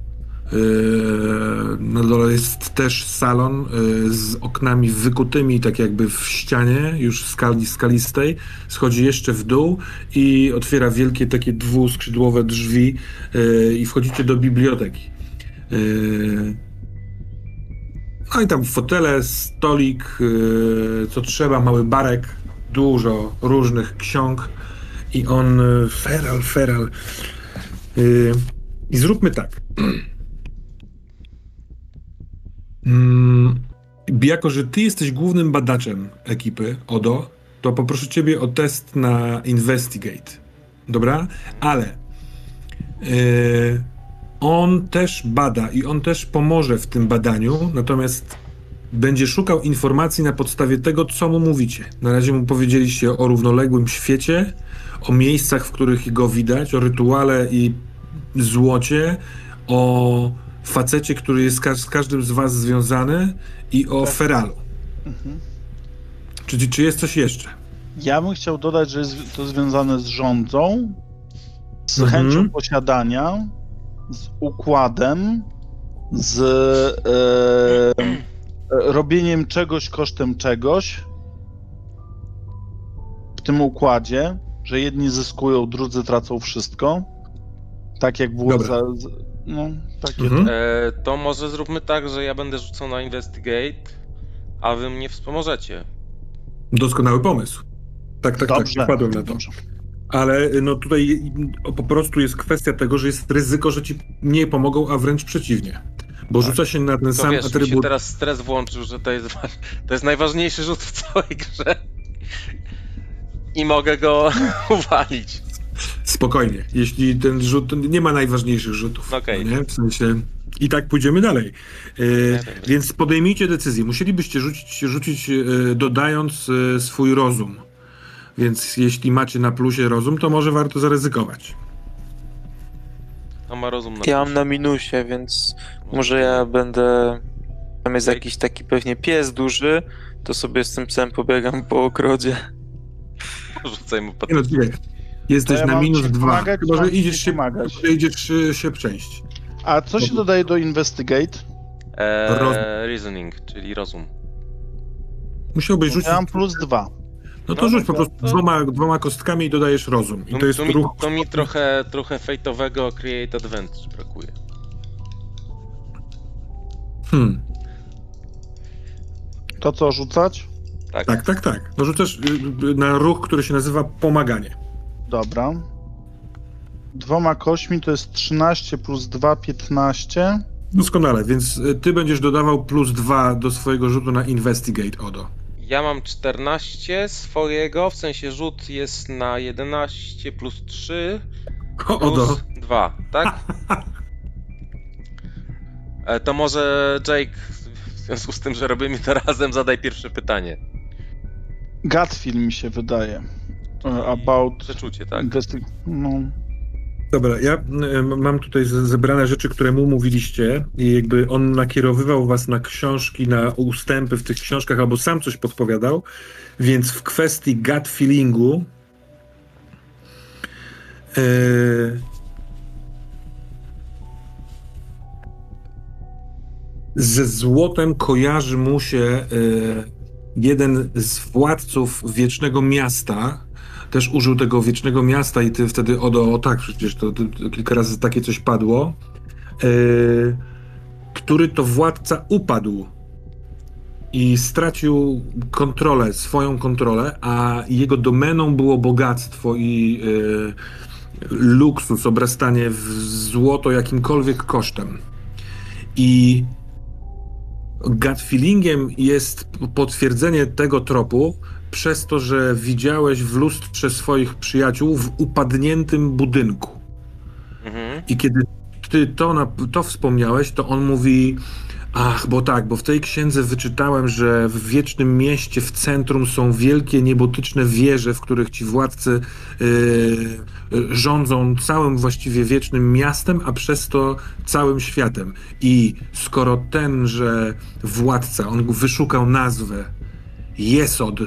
Speaker 1: E, Na dole jest też salon e, z oknami wykutymi, tak jakby w ścianie, już skali, skalistej. Schodzi jeszcze w dół i otwiera wielkie takie dwuskrzydłowe drzwi e, i wchodzicie do biblioteki. No i tam fotele, stolik, co trzeba, mały barek, dużo różnych ksiąg i on, feral, feral. I zróbmy tak. Mm, Jako, że ty jesteś głównym badaczem ekipy ODO, to poproszę ciebie o test na Investigate. Dobra? Ale e, on też bada i on też pomoże w tym badaniu, natomiast będzie szukał informacji na podstawie tego, co mu mówicie. Na razie mu powiedzieliście o równoległym świecie, o miejscach, w których go widać, o rytuale i złocie, o facecie, który jest ka- z każdym z was związany i o
Speaker 4: Tak.
Speaker 1: feralu.
Speaker 4: Mhm.
Speaker 1: Czy, czy jest coś jeszcze?
Speaker 4: Ja bym chciał dodać, że jest to związane z rządzą, z
Speaker 1: Mhm.
Speaker 4: chęcią posiadania, z układem, z e, e, robieniem czegoś kosztem czegoś. W tym układzie, że jedni zyskują, drudzy tracą wszystko. Tak jak było za. No, takie.
Speaker 1: Mhm.
Speaker 3: E, to może zróbmy tak, że ja będę rzucał na Investigate, a wy mnie wspomożecie.
Speaker 1: Doskonały pomysł. Tak, tak,
Speaker 4: Dobrze.
Speaker 1: tak, wpadłem na to.
Speaker 4: Dobrze.
Speaker 1: Ale no tutaj po prostu jest kwestia tego, że jest ryzyko, że ci nie pomogą, a wręcz przeciwnie. Bo
Speaker 3: Tak.
Speaker 1: rzuca się na ten
Speaker 3: To
Speaker 1: sam
Speaker 3: wiesz, mi się
Speaker 1: atrybut.
Speaker 3: teraz stres włączył, że to jest, wa- to jest najważniejszy rzut w całej grze. I mogę go uwalić.
Speaker 1: Spokojnie. Jeśli ten rzut. Nie ma najważniejszych rzutów. No nie? W sensie. I tak pójdziemy dalej. E,
Speaker 3: tak.
Speaker 1: więc podejmijcie decyzję. Musielibyście rzucić, rzucić e, dodając e, swój rozum. Więc jeśli macie na plusie rozum, to może warto zaryzykować.
Speaker 3: A ma rozum na
Speaker 2: Ja mam na minusie, więc może ja będę. Tam jest jakiś taki pewnie pies duży, to sobie z tym psem pobiegam po ogrodzie.
Speaker 3: Rzucaj mu pod...
Speaker 1: No. Jesteś
Speaker 4: ja
Speaker 1: na minus dwa. Chyba, że idziesz się,
Speaker 4: pomagać?
Speaker 1: idziesz się przejść.
Speaker 4: A co się dodaje do Investigate?
Speaker 3: Eee,
Speaker 1: Roz-
Speaker 3: reasoning, czyli rozum.
Speaker 1: Musiałbyś rzucić.
Speaker 4: Ja mam plus dwa.
Speaker 1: No to
Speaker 3: No,
Speaker 1: rzuć po
Speaker 3: to-
Speaker 1: prostu
Speaker 3: to-
Speaker 1: dwoma, dwoma kostkami i dodajesz rozum. I
Speaker 3: To,
Speaker 1: to jest
Speaker 3: to, mi,
Speaker 1: ruch.
Speaker 3: to mi trochę, trochę fejtowego Create Advantage brakuje.
Speaker 1: Hmm.
Speaker 4: To co, rzucać?
Speaker 3: Tak.
Speaker 1: Tak, tak, tak. No rzucasz y, y, na ruch, który się nazywa pomaganie.
Speaker 4: Dobra. Dwoma kośćmi to jest 13 plus 2, 15.
Speaker 1: Doskonale, więc y, ty będziesz dodawał plus dwa do swojego rzutu na Investigate, Odo.
Speaker 3: Ja mam 14 swojego, w sensie rzut jest na 11 plus 3
Speaker 1: O, Odo.
Speaker 3: plus 2, tak? E, To może Jake, w związku z tym, że robimy to razem, zadaj pierwsze pytanie.
Speaker 4: Gut feel mi się wydaje. E, About
Speaker 3: Przeczucie, tak?
Speaker 4: No.
Speaker 1: Dobra, ja mam tutaj zebrane rzeczy, które mu mówiliście i jakby on nakierowywał was na książki, na ustępy w tych książkach, albo sam coś podpowiadał, więc w kwestii gut feelingu y, ze złotem kojarzy mu się y, jeden z władców Wiecznego Miasta, też użył tego wiecznego miasta i ty wtedy Odo, o tak, przecież to, to, to kilka razy takie coś padło, yy, który to władca upadł i stracił kontrolę, swoją kontrolę, a jego domeną było bogactwo i yy, luksus, obrastanie w złoto jakimkolwiek kosztem. I gut feelingiem jest potwierdzenie tego tropu, przez to, że widziałeś w lustrze swoich przyjaciół w upadniętym budynku.
Speaker 3: Mhm.
Speaker 1: I kiedy ty to, na, to wspomniałeś, to on mówi: Ach, bo tak, bo w tej księdze wyczytałem, że w wiecznym mieście w centrum są wielkie niebotyczne wieże, w których ci władcy yy, yy, rządzą całym właściwie wiecznym miastem, a przez to całym światem. I skoro tenże władca, on wyszukał nazwę Jesod,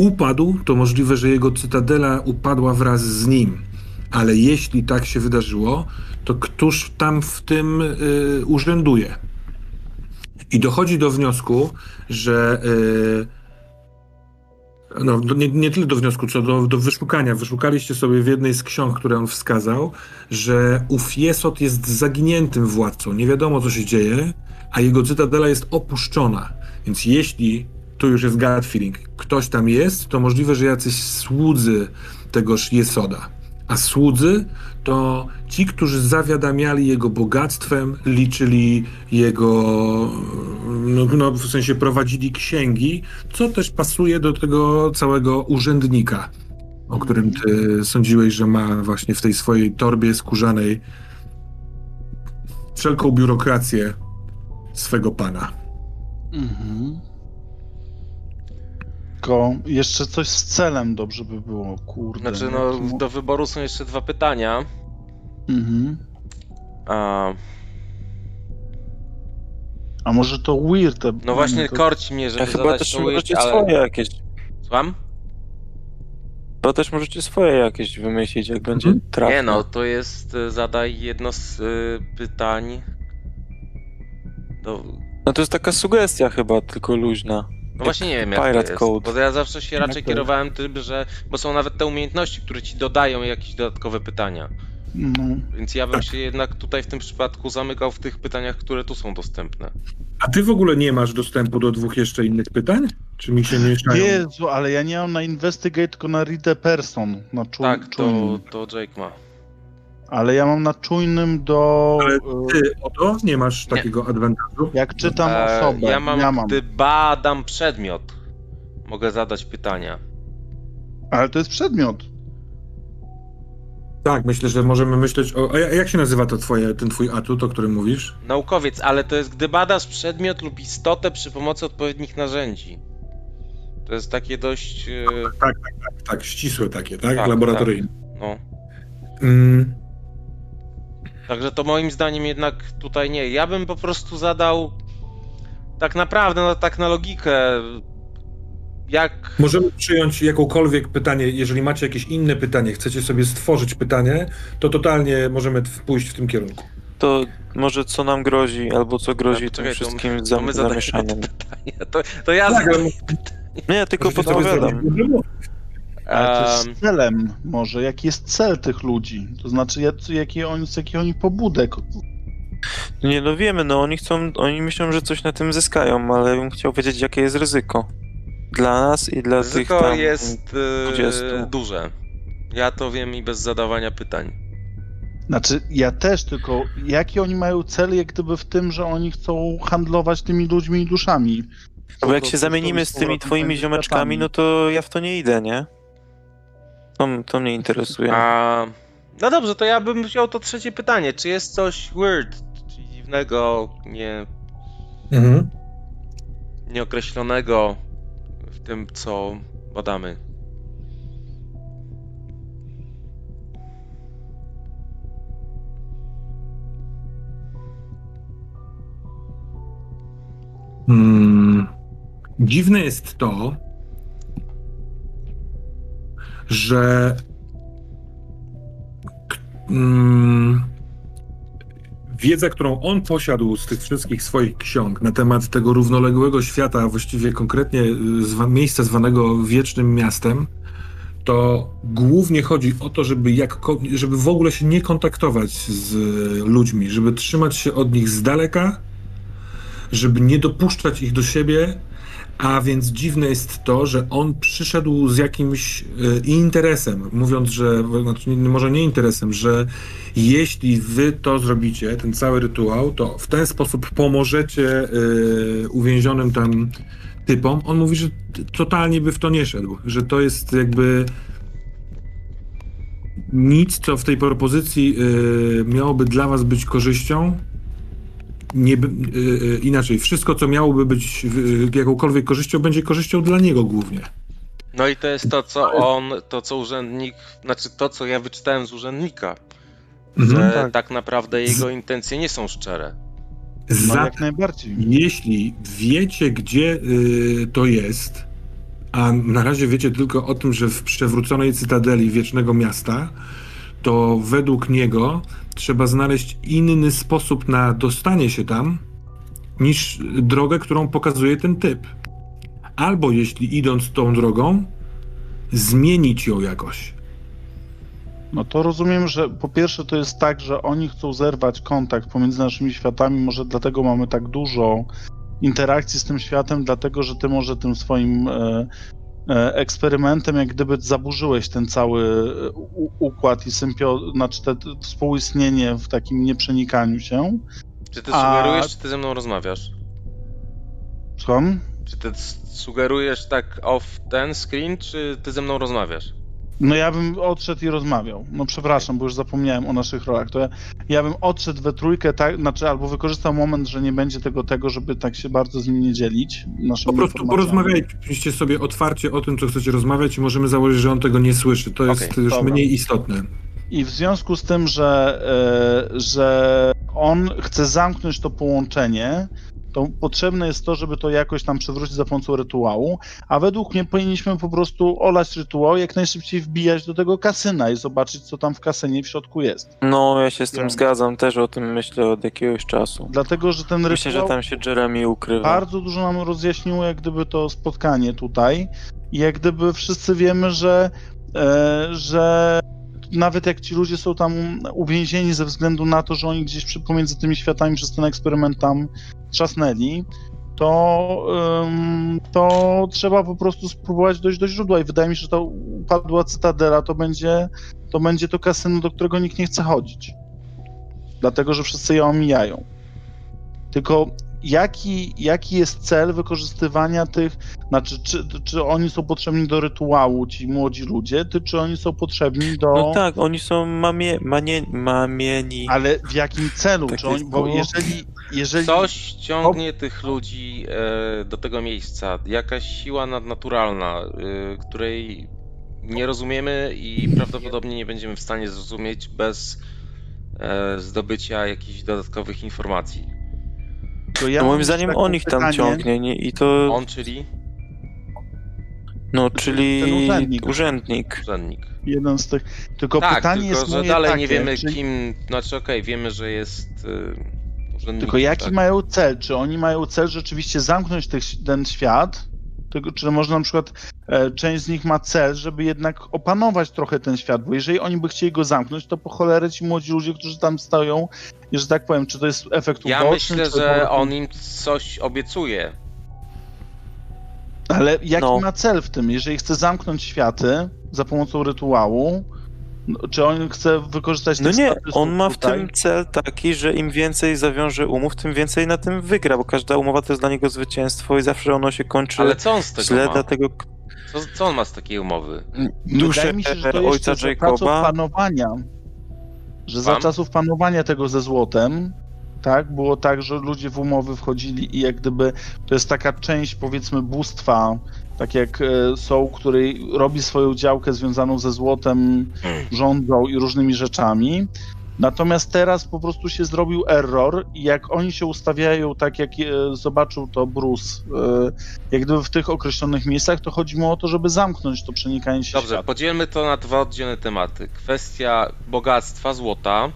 Speaker 1: upadł, to możliwe, że jego cytadela upadła wraz z nim. Ale jeśli tak się wydarzyło, to któż tam w tym y, urzęduje? I dochodzi do wniosku, że y, no, nie, nie tyle do wniosku, co do, do wyszukania. Wyszukaliście sobie w jednej z ksiąg, które on wskazał, że ów Jesot jest zaginiętym władcą. Nie wiadomo, co się dzieje, a jego cytadela jest opuszczona. Więc jeśli tu już jest gut feeling, ktoś tam jest, to możliwe, że jacyś słudzy tegoż Jesoda. A słudzy to ci, którzy zawiadamiali jego bogactwem, liczyli jego, no, no w sensie prowadzili księgi, co też pasuje do tego całego urzędnika, o którym ty sądziłeś, że ma właśnie w tej swojej torbie skórzanej wszelką biurokrację swego pana.
Speaker 4: Mhm. Tylko jeszcze coś z celem dobrze by było, kurde.
Speaker 3: Znaczy, no, do wyboru są jeszcze dwa pytania.
Speaker 4: Mhm.
Speaker 3: A,
Speaker 4: A może to weird?
Speaker 3: no właśnie,
Speaker 4: to...
Speaker 3: korci mnie, żeby
Speaker 2: Ja chyba
Speaker 3: zadać
Speaker 2: też
Speaker 3: to
Speaker 2: możecie
Speaker 3: ale...
Speaker 2: swoje jakieś.
Speaker 3: Słucham?
Speaker 2: Chyba też możecie swoje jakieś wymyślić, jak będzie
Speaker 1: Mhm.
Speaker 2: trafne.
Speaker 3: Nie no, to jest y, zadaj jedno z y, pytań. Do...
Speaker 2: No to jest taka sugestia chyba, tylko luźna.
Speaker 3: No właśnie nie wiem jak
Speaker 2: Pirate
Speaker 3: to jest,
Speaker 2: Code.
Speaker 3: bo ja zawsze się raczej kierowałem tym, że... Bo są nawet te umiejętności, które ci dodają jakieś dodatkowe pytania.
Speaker 4: No.
Speaker 3: Więc ja bym
Speaker 1: Tak.
Speaker 3: się jednak tutaj w tym przypadku zamykał w tych pytaniach, które tu są dostępne.
Speaker 1: A ty w ogóle nie masz dostępu do dwóch jeszcze innych pytań? Czy mi się mieszają?
Speaker 4: Jezu, ale ja nie mam na Investigate, tylko na Read a Person. Na czu...
Speaker 3: Tak, to, to Jake ma.
Speaker 4: Ale ja mam na czujnym do...
Speaker 1: Ale
Speaker 4: y,
Speaker 1: Ty, Odo, nie masz
Speaker 3: Nie.
Speaker 1: takiego adwantażu?
Speaker 4: Jak czytam
Speaker 3: E,
Speaker 4: osobę.
Speaker 3: ja mam,
Speaker 4: ja mam.
Speaker 3: gdy badam przedmiot, mogę zadać pytania.
Speaker 4: Ale to jest przedmiot.
Speaker 1: Tak, myślę, że możemy myśleć o... A ja- jak się nazywa to twoje, ten twój atut, o którym mówisz?
Speaker 3: Naukowiec, ale to jest gdy badasz przedmiot lub istotę przy pomocy odpowiednich narzędzi. To jest takie dość. e,
Speaker 1: Tak, ścisłe takie, tak?
Speaker 3: Tak,
Speaker 1: Laboratoryjne.
Speaker 3: No.
Speaker 1: Mm,
Speaker 3: Także to moim zdaniem jednak tutaj nie. Ja bym po prostu zadał. Tak naprawdę, no tak na logikę. Jak...
Speaker 1: Możemy przyjąć jakąkolwiek pytanie, jeżeli macie jakieś inne pytanie, chcecie sobie stworzyć pytanie, to totalnie możemy pójść w tym kierunku.
Speaker 2: To może co nam grozi, albo co grozi
Speaker 3: A,
Speaker 2: tym
Speaker 3: poczekaj, to-
Speaker 2: wszystkim
Speaker 3: to
Speaker 2: zam- zamieszaniem.
Speaker 3: To, to ja
Speaker 1: Tak,
Speaker 3: zadaję
Speaker 2: Nie, ja tylko podpowiadam.
Speaker 4: Ale
Speaker 3: Em,
Speaker 4: z celem może, jaki jest cel tych ludzi? To znaczy, jak- jakie oni, z jakich oni pobudek?
Speaker 2: Nie, no wiemy, no oni chcą, oni myślą, że coś na tym zyskają, ale bym chciał wiedzieć, jakie jest ryzyko. Dla nas i dla tych
Speaker 3: Ryzyko
Speaker 2: tam...
Speaker 3: jest e,
Speaker 2: 20.
Speaker 3: duże. Ja to wiem i bez zadawania pytań.
Speaker 4: Znaczy, ja też, tylko jaki oni mają cel, jak gdyby w tym, że oni chcą handlować tymi ludźmi i duszami?
Speaker 2: Bo jak się zamienimy z tymi twoimi ziomeczkami, no to ja w to nie idę, nie? To, to mnie interesuje.
Speaker 3: A, no dobrze, to ja bym wziął to trzecie pytanie. Czy jest coś weird, czyli dziwnego, nie,
Speaker 1: Mhm.
Speaker 3: nieokreślonego w tym, co badamy?
Speaker 1: Mm, dziwne jest to, że k- mm, wiedza, którą on posiadł z tych wszystkich swoich ksiąg na temat tego równoległego świata, a właściwie konkretnie y, zwa, miejsca zwanego wiecznym miastem, to głównie chodzi o to, żeby, jakko, żeby w ogóle się nie kontaktować z ludźmi, żeby trzymać się od nich z daleka, żeby nie dopuszczać ich do siebie, a więc dziwne jest to, że on przyszedł z jakimś e, interesem, mówiąc, że, znaczy, może nie interesem, że jeśli wy to zrobicie, ten cały rytuał, to w ten sposób pomożecie e, uwięzionym tam typom. On mówi, że totalnie by w to nie szedł, że to jest jakby nic, co w tej propozycji e, miałoby dla was być korzyścią, nie, by- y, y, inaczej, wszystko co miałoby być y, jakąkolwiek korzyścią, będzie korzyścią dla niego głównie.
Speaker 3: No i to jest to, co on, to co urzędnik, znaczy to, co ja wyczytałem z urzędnika, że
Speaker 1: Mhm.
Speaker 3: tak.
Speaker 2: tak.
Speaker 3: naprawdę jego intencje nie są szczere.
Speaker 4: No
Speaker 1: Za,
Speaker 4: jak najbardziej.
Speaker 1: jeśli wiecie, gdzie y, to jest, a na razie wiecie tylko o tym, że w przewróconej cytadeli Wiecznego Miasta, to według niego trzeba znaleźć inny sposób na dostanie się tam, niż drogę, którą pokazuje ten typ. Albo jeśli idąc tą drogą, zmienić ją jakoś.
Speaker 4: No to rozumiem, że po pierwsze to jest tak, że oni chcą zerwać kontakt pomiędzy naszymi światami, może dlatego mamy tak dużo interakcji z tym światem, dlatego że ty może tym swoim e, eksperymentem jak gdyby zaburzyłeś ten cały e, układ i sympio, znaczy te, te współistnienie w takim nieprzenikaniu się.
Speaker 3: Czy ty
Speaker 4: A-
Speaker 3: sugerujesz, czy ty ze mną rozmawiasz?
Speaker 4: Słucham?
Speaker 3: Czy ty sugerujesz tak off ten screen, czy ty ze mną rozmawiasz?
Speaker 4: No ja bym odszedł i rozmawiał. No przepraszam, bo już zapomniałem o naszych rolach. To ja, ja bym odszedł we trójkę, tak, znaczy albo wykorzystał moment, że nie będzie tego tego, żeby tak się bardzo z nim nie dzielić.
Speaker 1: Po prostu porozmawiajcie sobie otwarcie o tym, co chcecie rozmawiać i możemy założyć, że on tego nie słyszy. To jest
Speaker 3: Okej,
Speaker 1: już
Speaker 4: dobra.
Speaker 1: mniej istotne.
Speaker 4: I w związku z tym, że, e, że on chce zamknąć to połączenie, to potrzebne jest to, żeby to jakoś tam przywrócić za pomocą rytuału, a według mnie powinniśmy po prostu olać rytuał, jak najszybciej wbijać do tego kasyna i zobaczyć, co tam w kasynie w środku jest.
Speaker 2: No, ja się z tym zgadzam, też o tym myślę od jakiegoś czasu.
Speaker 4: Dlatego, że ten
Speaker 2: Myślę, że
Speaker 4: rytuał
Speaker 2: tam się Jeremy ukrywa.
Speaker 4: bardzo dużo nam rozjaśniło, jak gdyby to spotkanie tutaj i jak gdyby wszyscy wiemy, że, e, że nawet jak ci ludzie są tam uwięzieni ze względu na to, że oni gdzieś przy, pomiędzy tymi światami przez ten eksperyment tam trzasnęli, to, to trzeba po prostu spróbować dojść do źródła i wydaje mi się, że ta upadła cytadela to będzie to, będzie to kasyno, do którego nikt nie chce chodzić. Dlatego, że wszyscy je omijają. Tylko jaki, jaki jest cel wykorzystywania tych, znaczy czy, czy oni są potrzebni do rytuału, ci młodzi ludzie, ty, czy oni są potrzebni do...
Speaker 2: No tak, oni są mamie, manie, mamieni.
Speaker 4: Ale w jakim celu?
Speaker 2: Tak
Speaker 4: czy oni, bo jeżeli, jeżeli
Speaker 3: Coś ciągnie tych ludzi e, do tego miejsca. Jakaś siła nadnaturalna, e, której nie rozumiemy i prawdopodobnie nie będziemy w stanie zrozumieć bez e, zdobycia jakichś dodatkowych informacji.
Speaker 4: To ja
Speaker 2: No moim zdaniem
Speaker 4: takie
Speaker 2: on ich tam
Speaker 4: pytanie.
Speaker 2: ciągnie nie? i to...
Speaker 3: On, czyli
Speaker 2: No, czyli
Speaker 4: urzędnik.
Speaker 2: urzędnik.
Speaker 3: Urzędnik.
Speaker 4: Jeden z tych. Tylko
Speaker 3: tak,
Speaker 4: pytanie
Speaker 3: tylko
Speaker 4: jest
Speaker 3: że
Speaker 4: moje
Speaker 3: dalej
Speaker 4: takie,
Speaker 3: nie wiemy
Speaker 4: czy,
Speaker 3: kim... Znaczy okej, wiemy, że jest y, urzędnik.
Speaker 4: Tylko jaki
Speaker 3: tak?
Speaker 4: mają cel? Czy oni mają cel rzeczywiście zamknąć tych, ten świat? Tylko, czy może na przykład e, część z nich ma cel, żeby jednak opanować trochę ten świat? Bo jeżeli oni by chcieli go zamknąć, to po cholerę ci młodzi ludzie, którzy tam stoją, i że tak powiem, czy to jest efekt
Speaker 3: Ja
Speaker 4: uboczny?
Speaker 3: myślę,
Speaker 4: to-
Speaker 3: że on im coś obiecuje.
Speaker 4: Ale jaki
Speaker 2: No.
Speaker 4: ma cel w tym? Jeżeli chce zamknąć światy za pomocą rytuału, czy on chce wykorzystać
Speaker 2: No nie, on ma w
Speaker 4: tutaj?
Speaker 2: tym cel taki, że im więcej zawiąże umów, tym więcej na tym wygra, bo każda umowa to jest dla niego zwycięstwo i zawsze ono się kończy
Speaker 3: Ale co on z tego
Speaker 2: źle,
Speaker 3: ma?
Speaker 2: dlatego
Speaker 3: Co, co on ma z takiej umowy?
Speaker 2: duszę
Speaker 4: Wydaje mi się, że to
Speaker 2: ojca
Speaker 4: jeszcze za czasów
Speaker 2: Jacoba
Speaker 4: panowania, że za
Speaker 3: Mam?
Speaker 4: czasów panowania tego ze złotem, tak, było tak, że ludzie w umowy wchodzili i jak gdyby to jest taka część powiedzmy bóstwa, tak jak e, są, który robi swoją działkę związaną ze złotem, rządzą i różnymi rzeczami. Natomiast teraz po prostu się zrobił error i jak oni się ustawiają, tak jak e, zobaczył to Bruce, e, jak gdyby w tych określonych miejscach, to chodzi mu o to, żeby zamknąć to przenikanie się
Speaker 3: Dobrze,
Speaker 4: świata.
Speaker 3: podzielmy to na dwa oddzielne tematy. Kwestia bogactwa, złota,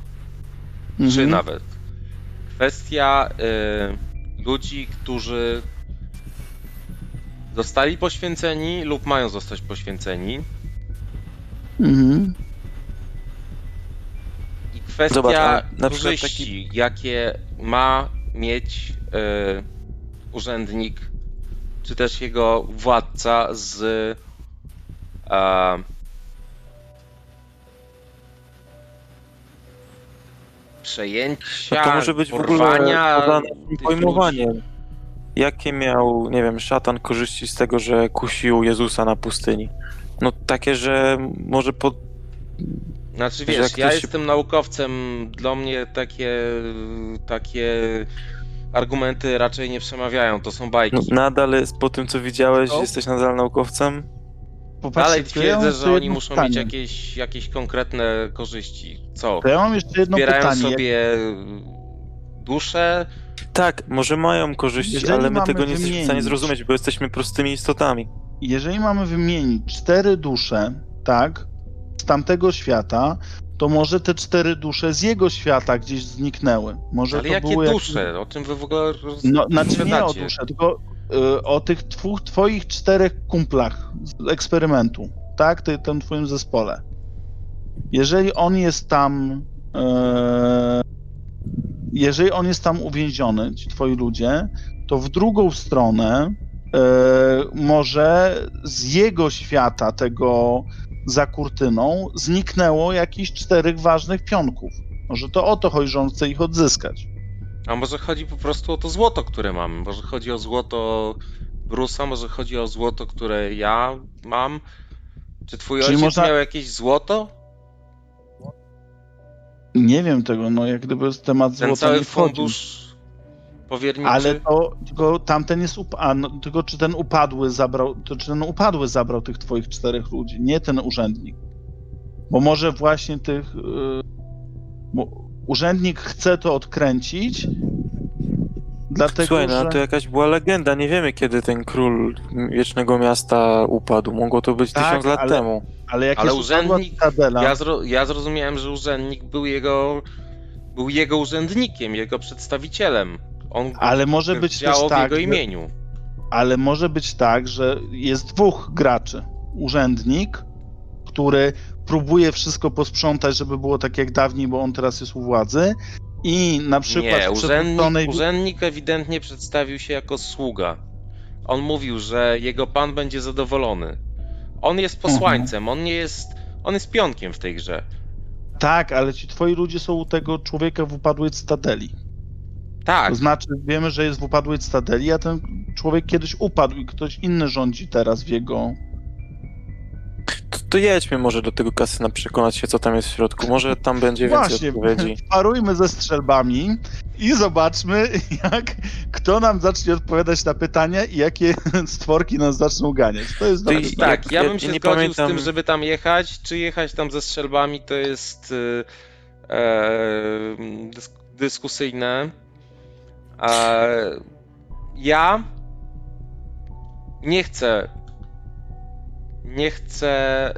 Speaker 3: czy
Speaker 4: Mhm.
Speaker 3: nawet. Kwestia y, ludzi, którzy zostali poświęceni lub mają zostać poświęceni.
Speaker 4: Mhm.
Speaker 3: I kwestia
Speaker 2: Zobacz, a na przykład
Speaker 3: korzyści, jakie ma mieć y, urzędnik, czy też jego władca z e, przejęcia,
Speaker 2: No to może być w ogóle
Speaker 3: porwania tych
Speaker 2: pojmowaniem. Jakie miał, nie wiem, szatan korzyści z tego, że kusił Jezusa na pustyni? No takie, że może pod...
Speaker 3: Znaczy wiesz, ja jestem naukowcem, dla mnie takie, takie argumenty raczej nie przemawiają, to są bajki.
Speaker 2: No, nadal jest, po tym, co widziałeś,
Speaker 4: No.
Speaker 2: jesteś nadal naukowcem?
Speaker 4: Popatrzcie,
Speaker 3: Dalej twierdzę, że oni muszą
Speaker 4: pytanie.
Speaker 3: mieć jakieś, jakieś konkretne korzyści. Co?
Speaker 4: To ja mam jeszcze jedno
Speaker 3: Zbierają
Speaker 4: pytanie.
Speaker 3: sobie dusze,
Speaker 2: Tak, może mają korzyści,
Speaker 4: Jeżeli
Speaker 2: ale my
Speaker 4: mamy
Speaker 2: tego nie jesteśmy w stanie
Speaker 4: wymienić-
Speaker 2: zrozumieć, bo jesteśmy prostymi istotami.
Speaker 4: Jeżeli mamy wymienić cztery dusze, tak, z tamtego świata, to może te cztery dusze z jego świata gdzieś zniknęły. Może
Speaker 3: ale
Speaker 4: to
Speaker 3: jakie
Speaker 4: były
Speaker 3: dusze? O czym wy w ogóle roz...
Speaker 4: No, znaczy nie o
Speaker 3: gadacie?
Speaker 4: duszę, tylko y, o tych dwóch, twoich czterech kumplach z eksperymentu, tak, ty, tym twoim zespole. Jeżeli on jest tam, e, jeżeli on jest tam uwięziony, ci twoi ludzie, to w drugą stronę e, może z jego świata, tego za kurtyną, zniknęło jakichś czterech ważnych pionków. Może to o to chodzi, że on chce ich odzyskać.
Speaker 3: A może chodzi po prostu o to złoto, które mamy? Może chodzi o złoto Brusa, może chodzi o złoto, które ja mam? Czy twój
Speaker 4: Czyli
Speaker 3: ojciec
Speaker 4: można-
Speaker 3: miał jakieś złoto?
Speaker 4: Nie wiem tego, no jak gdyby temat
Speaker 3: Ten
Speaker 4: złota
Speaker 3: cały
Speaker 4: nie wchodzi.
Speaker 3: fundusz powierniczy?
Speaker 4: Ale to tylko tamten jest up... A, no, tylko czy ten upadły zabrał, to czy ten upadły zabrał tych twoich czterech ludzi, nie ten urzędnik. Bo może właśnie tych. Yy, bo urzędnik chce to odkręcić. Dlatego,
Speaker 2: Słuchaj, no
Speaker 4: że...
Speaker 2: to jakaś była legenda. Nie wiemy, kiedy ten król Wiecznego Miasta upadł. Mogło to być
Speaker 4: Tak,
Speaker 2: tysiąc lat
Speaker 4: ale-
Speaker 2: temu.
Speaker 4: Ale jak
Speaker 3: Ale urzędnik-
Speaker 4: Cytadela,
Speaker 3: Ja, zro... ja zrozumiałem, że urzędnik był jego... był jego urzędnikiem, jego przedstawicielem. On
Speaker 4: ale może być też
Speaker 3: w
Speaker 4: tak,
Speaker 3: jego
Speaker 4: że-
Speaker 3: imieniu.
Speaker 4: ale może być tak, że jest dwóch graczy. Urzędnik, który próbuje wszystko posprzątać, żeby było tak jak dawniej, bo on teraz jest u władzy. I na przykład
Speaker 3: Nie,
Speaker 4: w
Speaker 3: urzędnik, urzędnik ewidentnie przedstawił się jako sługa. On mówił, że jego pan będzie zadowolony. On jest
Speaker 4: Mhm.
Speaker 3: posłańcem, on nie jest. On jest pionkiem w tej grze.
Speaker 4: Tak, ale ci twoi ludzie są u tego człowieka w upadłej cytadeli.
Speaker 3: Tak,
Speaker 4: To znaczy, wiemy, że jest w upadłej cytadeli, a ten człowiek kiedyś upadł i ktoś inny rządzi teraz w jego.
Speaker 2: To, to jedźmy może do tego kasyna, przekonać się, co tam jest w środku. Może tam będzie więcej
Speaker 4: Właśnie,
Speaker 2: odpowiedzi.
Speaker 4: parujmy ze strzelbami i zobaczmy, jak kto nam zacznie odpowiadać na pytania i jakie stworki nas zaczną ganiać. To jest pytanie.
Speaker 3: tak. Ja
Speaker 2: ja-
Speaker 3: bym się
Speaker 2: nie
Speaker 3: zgodził
Speaker 2: pamiętam-
Speaker 3: z tym, żeby tam jechać. Czy jechać tam ze strzelbami, to jest y, e, dysk, dyskusyjne. E, ja nie chcę nie chcę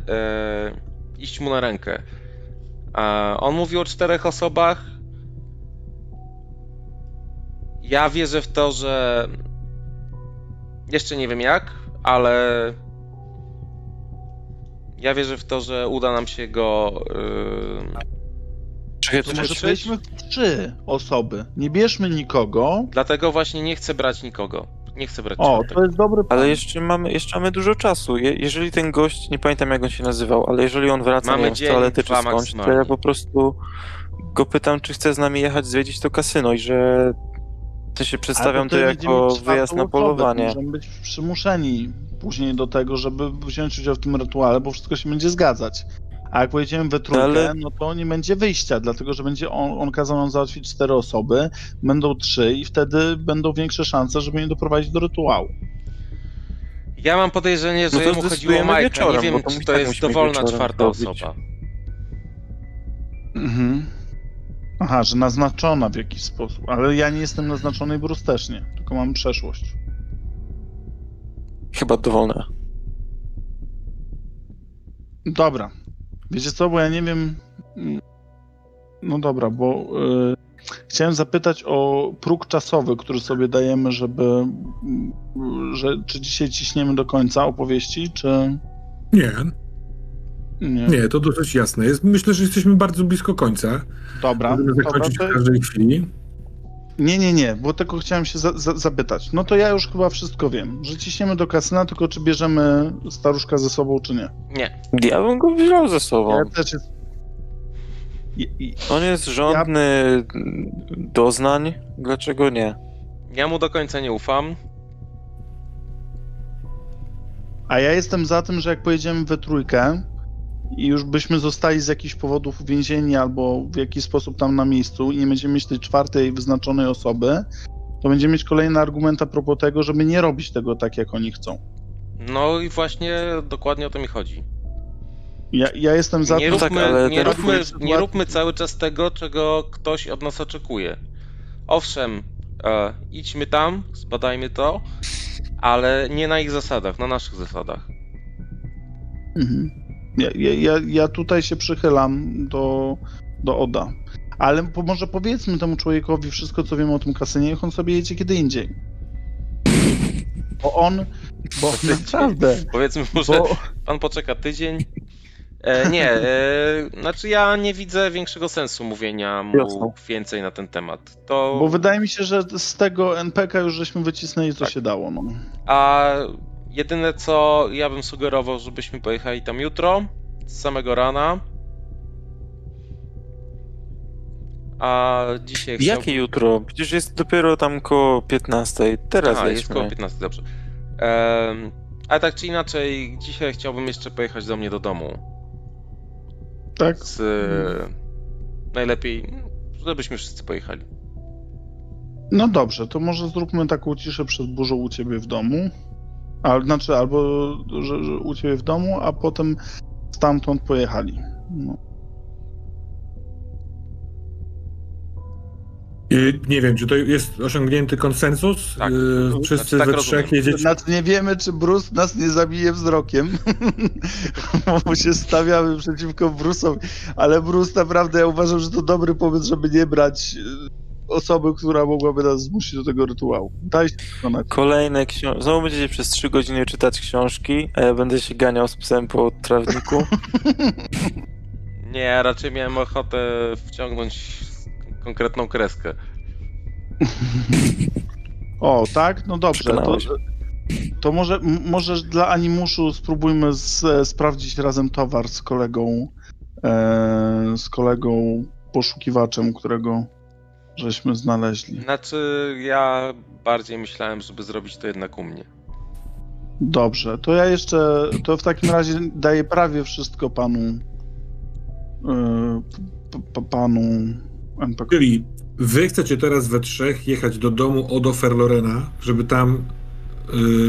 Speaker 3: e, iść mu na rękę. E, on mówi o czterech osobach. Ja wierzę w to, że jeszcze nie wiem jak, ale ja wierzę w to, że uda nam się go. e,
Speaker 2: Czekaj,
Speaker 4: To może
Speaker 2: czekaj.
Speaker 4: przejdźmy w trzy osoby. Nie bierzmy nikogo.
Speaker 3: Dlatego właśnie nie chcę brać nikogo. Nie chcę brać
Speaker 4: O, to jest dobry plan.
Speaker 2: Ale jeszcze mamy, jeszcze mamy dużo czasu. Je, jeżeli ten gość, nie pamiętam jak on się nazywał, ale jeżeli on wraca
Speaker 3: Mamy
Speaker 2: nie wiem, z toalety czy skądś, to ja po prostu go pytam, czy chce z nami jechać zwiedzić to kasyno i że to się przedstawiam to
Speaker 4: będziemy
Speaker 2: jako wyjazd na polowanie.
Speaker 4: Możemy być przymuszeni później do tego, żeby wziąć udział w tym rytuale, bo wszystko się będzie zgadzać. A jak pojedziemy we trójkę,
Speaker 2: Ale-
Speaker 4: no to nie będzie wyjścia, dlatego że będzie on, on kazał nam załatwić cztery osoby, będą trzy i wtedy będą większe szanse, żeby nie doprowadzić do rytuału.
Speaker 3: Ja mam podejrzenie, że
Speaker 2: No to
Speaker 3: jemu chodziło o Majka. Nie wiem, czy to jest dowolna czwarta
Speaker 2: robić.
Speaker 3: osoba.
Speaker 4: Mhm. Aha, że naznaczona w jakiś sposób, ale ja nie jestem naznaczony i Bruce też nie, tylko mam przeszłość.
Speaker 2: Chyba dowolne.
Speaker 4: Dobra. Wiecie co, bo ja nie wiem. mm, No dobra, bo y, chciałem zapytać o próg czasowy, który sobie dajemy, żeby. mm, Że, czy dzisiaj ciśniemy do końca opowieści, czy
Speaker 1: Nie,
Speaker 4: nie?
Speaker 1: nie, to dosyć jasne jest. Myślę, że jesteśmy bardzo blisko końca.
Speaker 4: Dobra,
Speaker 1: Możemy
Speaker 4: dobra
Speaker 1: zakończyć
Speaker 4: to...
Speaker 1: w każdej chwili.
Speaker 4: Nie, nie, nie, bo tylko chciałem się za, za, zapytać. No to ja już chyba wszystko wiem, że ciśniemy do kasyna, tylko czy bierzemy staruszka ze sobą, czy nie?
Speaker 3: Nie.
Speaker 2: Ja bym go wziął ze sobą.
Speaker 4: Ja też jest... I, i,
Speaker 2: On jest żądny doznań. Dlaczego nie?
Speaker 3: Ja mu do końca nie ufam.
Speaker 4: A ja jestem za tym, że jak pojedziemy we trójkę i już byśmy zostali z jakichś powodów uwięzieni albo w jakiś sposób tam na miejscu i nie będziemy mieć tej czwartej wyznaczonej osoby, to będziemy mieć kolejny argument a propos tego, żeby nie robić tego tak, jak oni chcą.
Speaker 3: No i właśnie dokładnie o to mi chodzi.
Speaker 4: Ja, ja jestem za
Speaker 3: Nie
Speaker 4: tym,
Speaker 2: tak,
Speaker 3: róbmy,
Speaker 2: ale
Speaker 3: nie, róbmy, nie róbmy cały czas tego, czego ktoś od nas oczekuje. Owszem, e, idźmy tam, zbadajmy to, ale nie na ich zasadach, na naszych zasadach.
Speaker 4: Mhm. Ja, ja, ja, tutaj się przychylam do, do Oda. Ale po, może powiedzmy temu człowiekowi wszystko, co wiemy o tym kasynie, niech on sobie jedzie kiedy indziej. Bo on, bo naprawdę,
Speaker 3: Powiedzmy mu, że
Speaker 4: bo,
Speaker 3: pan poczeka tydzień. E, nie, e, znaczy ja nie widzę większego sensu mówienia mu
Speaker 2: Jasne.
Speaker 3: więcej na ten temat. To,
Speaker 4: bo wydaje mi się, że z tego NPK już żeśmy wycisnęli, co
Speaker 3: Tak.
Speaker 4: się dało. No.
Speaker 3: A jedyne co ja bym sugerował, żebyśmy pojechali tam jutro, z samego rana. A dzisiaj chciałbym...
Speaker 2: Jakie jutro? Przecież jest dopiero tam koło 15. Teraz
Speaker 3: Aha, jest koło 15, dobrze. Ale tak czy inaczej, dzisiaj chciałbym jeszcze pojechać do mnie do domu.
Speaker 4: Tak?
Speaker 3: Z, najlepiej, żebyśmy wszyscy pojechali.
Speaker 4: No dobrze, to może zróbmy taką ciszę przed burzą u ciebie w domu. A, znaczy, albo że, że u ciebie w domu, a potem stamtąd pojechali. No.
Speaker 1: I nie wiem, czy to jest osiągnięty konsensus?
Speaker 3: Tak.
Speaker 1: Yy, Wszyscy
Speaker 3: Znaczy, tak
Speaker 1: we trzech jedziecie.
Speaker 4: Znaczy nie wiemy, czy Bruce nas nie zabije wzrokiem, bo się stawiamy przeciwko Bruce'owi, ale Bruce naprawdę, ja uważam, że to dobry pomysł, żeby nie brać osoby, która mogłaby nas zmusić do tego rytuału. Daj się przekonać.
Speaker 2: Kolejne książki. Znowu będziecie przez 3 godziny czytać książki, a ja będę się ganiał z psem po trawniku.
Speaker 3: Nie, ja raczej miałem ochotę wciągnąć konkretną kreskę.
Speaker 4: O, tak? No dobrze. To,
Speaker 2: Przekonałeś.
Speaker 4: to może, m- może dla Animuszu spróbujmy z, sprawdzić razem towar z kolegą, e, z kolegą poszukiwaczem, którego żeśmy znaleźli.
Speaker 3: Znaczy, ja bardziej myślałem, żeby zrobić to jednak u mnie.
Speaker 4: Dobrze, to ja jeszcze, to w takim razie daję prawie wszystko panu, p- p- panu NPK.
Speaker 1: Czyli wy chcecie teraz we trzech jechać do domu Odo Ferlorena, żeby tam yy,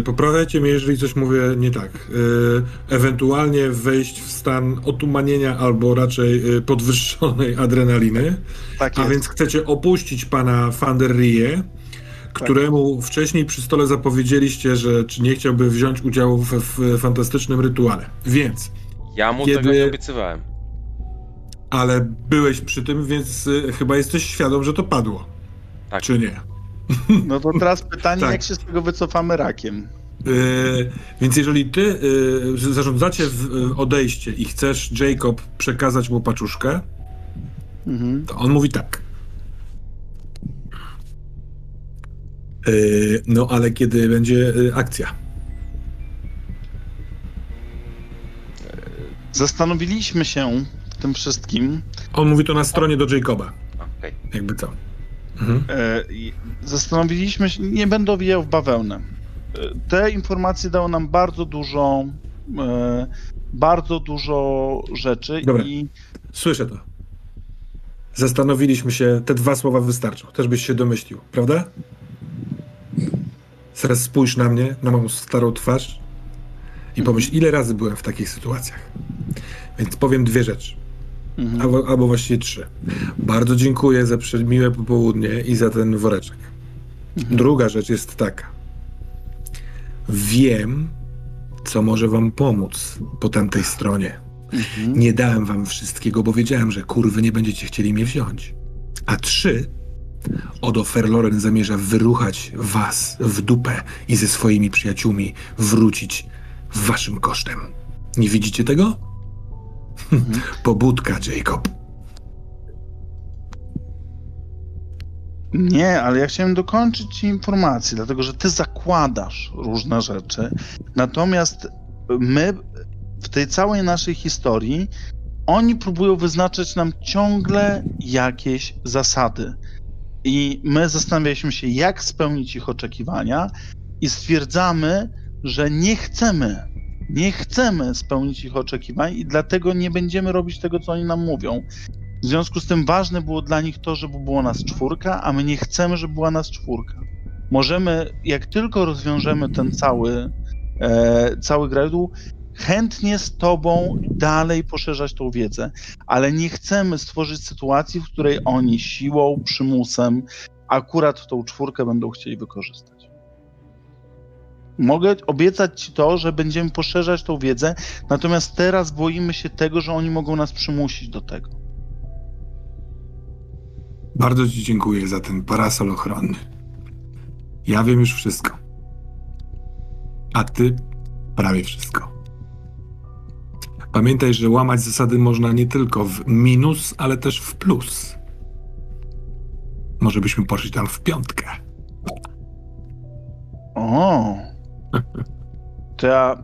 Speaker 1: poprawiajcie mnie, jeżeli coś mówię nie tak. Yy, ewentualnie wejść w stan otumanienia albo raczej yy, podwyższonej adrenaliny.
Speaker 4: Tak
Speaker 1: A
Speaker 4: jest.
Speaker 1: więc chcecie opuścić pana van der Rie, któremu wcześniej przy stole zapowiedzieliście, że czy nie chciałby wziąć udziału w, w fantastycznym rytuale. Więc,
Speaker 3: Ja mu
Speaker 1: Kiedy-
Speaker 3: tego nie obiecywałem.
Speaker 1: ale byłeś przy tym, więc y, chyba jesteś świadom, że to padło.
Speaker 3: Tak.
Speaker 1: Czy nie?
Speaker 4: No to teraz pytanie,
Speaker 1: Tak.
Speaker 4: jak się z tego wycofamy rakiem?
Speaker 1: Yy, więc jeżeli ty yy, zarządzacie w, y, odejście i chcesz Jacob przekazać mu paczuszkę,
Speaker 4: Mhm.
Speaker 1: to on mówi tak. Yy, no ale kiedy będzie yy, akcja?
Speaker 4: Zastanowiliśmy się w tym wszystkim,
Speaker 1: On mówi to na stronie do Jacoba.
Speaker 3: Okej.
Speaker 1: Jakby co. Mhm.
Speaker 4: e, zastanowiliśmy się, nie będę owijał w bawełnę. E, Te informacje dały nam bardzo dużo, e, bardzo dużo rzeczy
Speaker 1: Dobra.
Speaker 4: i
Speaker 1: Słyszę to. Zastanowiliśmy się, te dwa słowa wystarczą. Też byś się domyślił, prawda? Teraz spójrz na mnie, na moją starą twarz i pomyśl, ile razy byłem w takich sytuacjach. Więc powiem dwie rzeczy,
Speaker 4: mhm.
Speaker 1: albo, albo właściwie trzy. Bardzo dziękuję za miłe popołudnie i za ten woreczek. Druga rzecz jest taka. Wiem, co może wam pomóc po tamtej stronie.
Speaker 4: Mhm.
Speaker 1: Nie dałem wam wszystkiego, bo wiedziałem, że kurwy nie będziecie chcieli mnie wziąć. A trzy, Odo Ferloren zamierza wyruchać was w dupę i ze swoimi przyjaciółmi wrócić waszym kosztem. Nie widzicie tego? Pobudka, Jacob.
Speaker 4: Nie, ale ja chciałem dokończyć ci informację, dlatego że ty zakładasz różne rzeczy, natomiast my w tej całej naszej historii oni próbują wyznaczyć nam ciągle jakieś zasady. I my zastanawialiśmy się, jak spełnić ich oczekiwania, i stwierdzamy, że nie chcemy, nie chcemy spełnić ich oczekiwań, i dlatego nie będziemy robić tego, co oni nam mówią. W związku z tym ważne było dla nich to, żeby było nas czwórka, a my nie chcemy, żeby była nas czwórka. Możemy, jak tylko rozwiążemy ten cały, e, cały graduł, chętnie z tobą dalej poszerzać tą wiedzę, ale nie chcemy stworzyć sytuacji, w której oni siłą, przymusem akurat tą czwórkę będą chcieli wykorzystać. Mogę obiecać ci to, że będziemy poszerzać tą wiedzę, natomiast teraz boimy się tego, że oni mogą nas przymusić do tego.
Speaker 1: Bardzo ci dziękuję za ten parasol ochronny. Ja wiem już wszystko. A ty prawie wszystko. Pamiętaj, że łamać zasady można nie tylko w minus, ale też w plus. Może byśmy poszli tam w piątkę.
Speaker 4: O. To ja.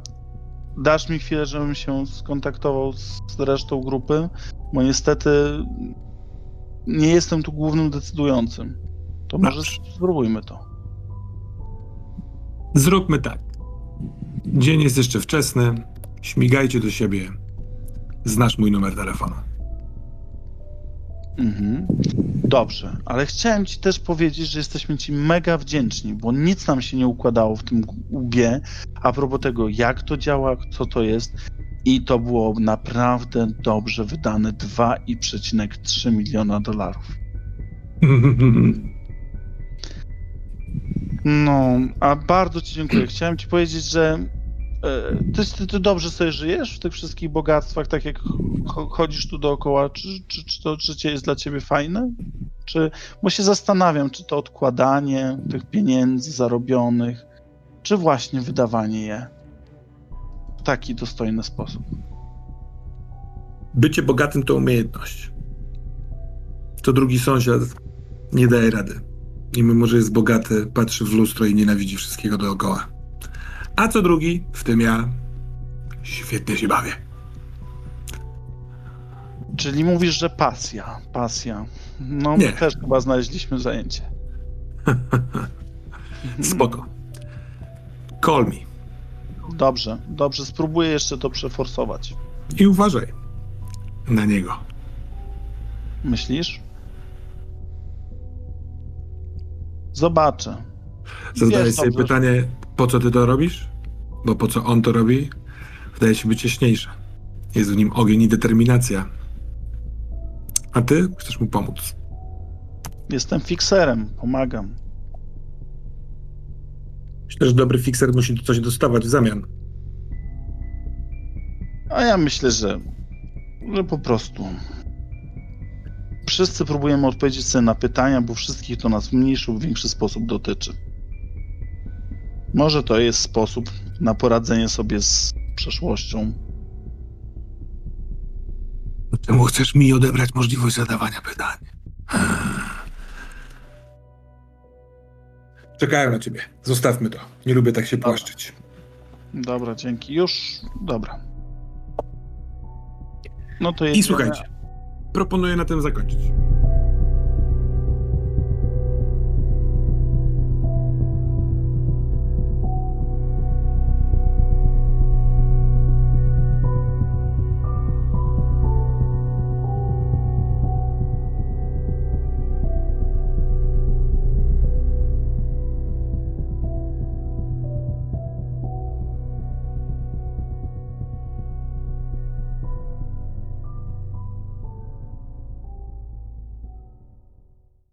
Speaker 4: Dasz mi chwilę, żebym się skontaktował z resztą grupy, bo niestety nie jestem tu głównym decydującym. To może
Speaker 1: Dobrze.
Speaker 4: spróbujmy to.
Speaker 1: Zróbmy tak. Dzień jest jeszcze wczesny. Śmigajcie do siebie. Znasz mój numer telefonu.
Speaker 4: Mhm. Dobrze, ale chciałem ci też powiedzieć, że jesteśmy ci mega wdzięczni, bo nic nam się nie układało w tym łbie a propos tego, jak to działa, co to jest. I to było naprawdę dobrze wydane 2,3 miliona dolarów. No, a bardzo ci dziękuję. Chciałem ci powiedzieć, że ty, ty, ty dobrze sobie żyjesz w tych wszystkich bogactwach, tak jak cho- chodzisz tu dookoła. Czy, czy, czy to życie jest dla ciebie fajne? Czy, bo się zastanawiam, czy to odkładanie tych pieniędzy zarobionych, czy właśnie wydawanie je w taki dostojny sposób.
Speaker 1: Bycie bogatym to umiejętność. To drugi sąsiad nie daje rady. I mimo, że jest bogaty, patrzy w lustro i nienawidzi wszystkiego dookoła. A co drugi, w tym ja, świetnie się bawię.
Speaker 4: Czyli mówisz, że pasja, pasja. No,
Speaker 1: Nie.
Speaker 4: my też chyba znaleźliśmy zajęcie.
Speaker 1: Spoko. Call me.
Speaker 4: Dobrze, dobrze, spróbuję jeszcze to przeforsować.
Speaker 1: I uważaj na niego.
Speaker 4: Myślisz? Zobaczę.
Speaker 1: Zadaję
Speaker 4: Wiesz
Speaker 1: sobie
Speaker 4: dobrze,
Speaker 1: pytanie, po co ty to robisz? Bo po co on to robi, wydaje się być jaśniejsze. Jest w nim ogień i determinacja. A ty chcesz mu pomóc.
Speaker 4: Jestem fikserem, pomagam.
Speaker 1: Myślę, że dobry fixer musi coś dostawać w zamian.
Speaker 4: A ja myślę, że, że po prostu wszyscy próbujemy odpowiedzieć sobie na pytania, bo wszystkich to nas w mniejszy lub większy sposób dotyczy. Może to jest sposób na poradzenie sobie z przeszłością.
Speaker 1: Czemu chcesz mi odebrać możliwość zadawania pytań? Czekają na ciebie. Zostawmy to. Nie lubię tak się płaszczyć.
Speaker 4: Dobra, dzięki. Już, dobra. No to
Speaker 1: I
Speaker 4: jedziemy.
Speaker 1: słuchajcie, proponuję na tym zakończyć.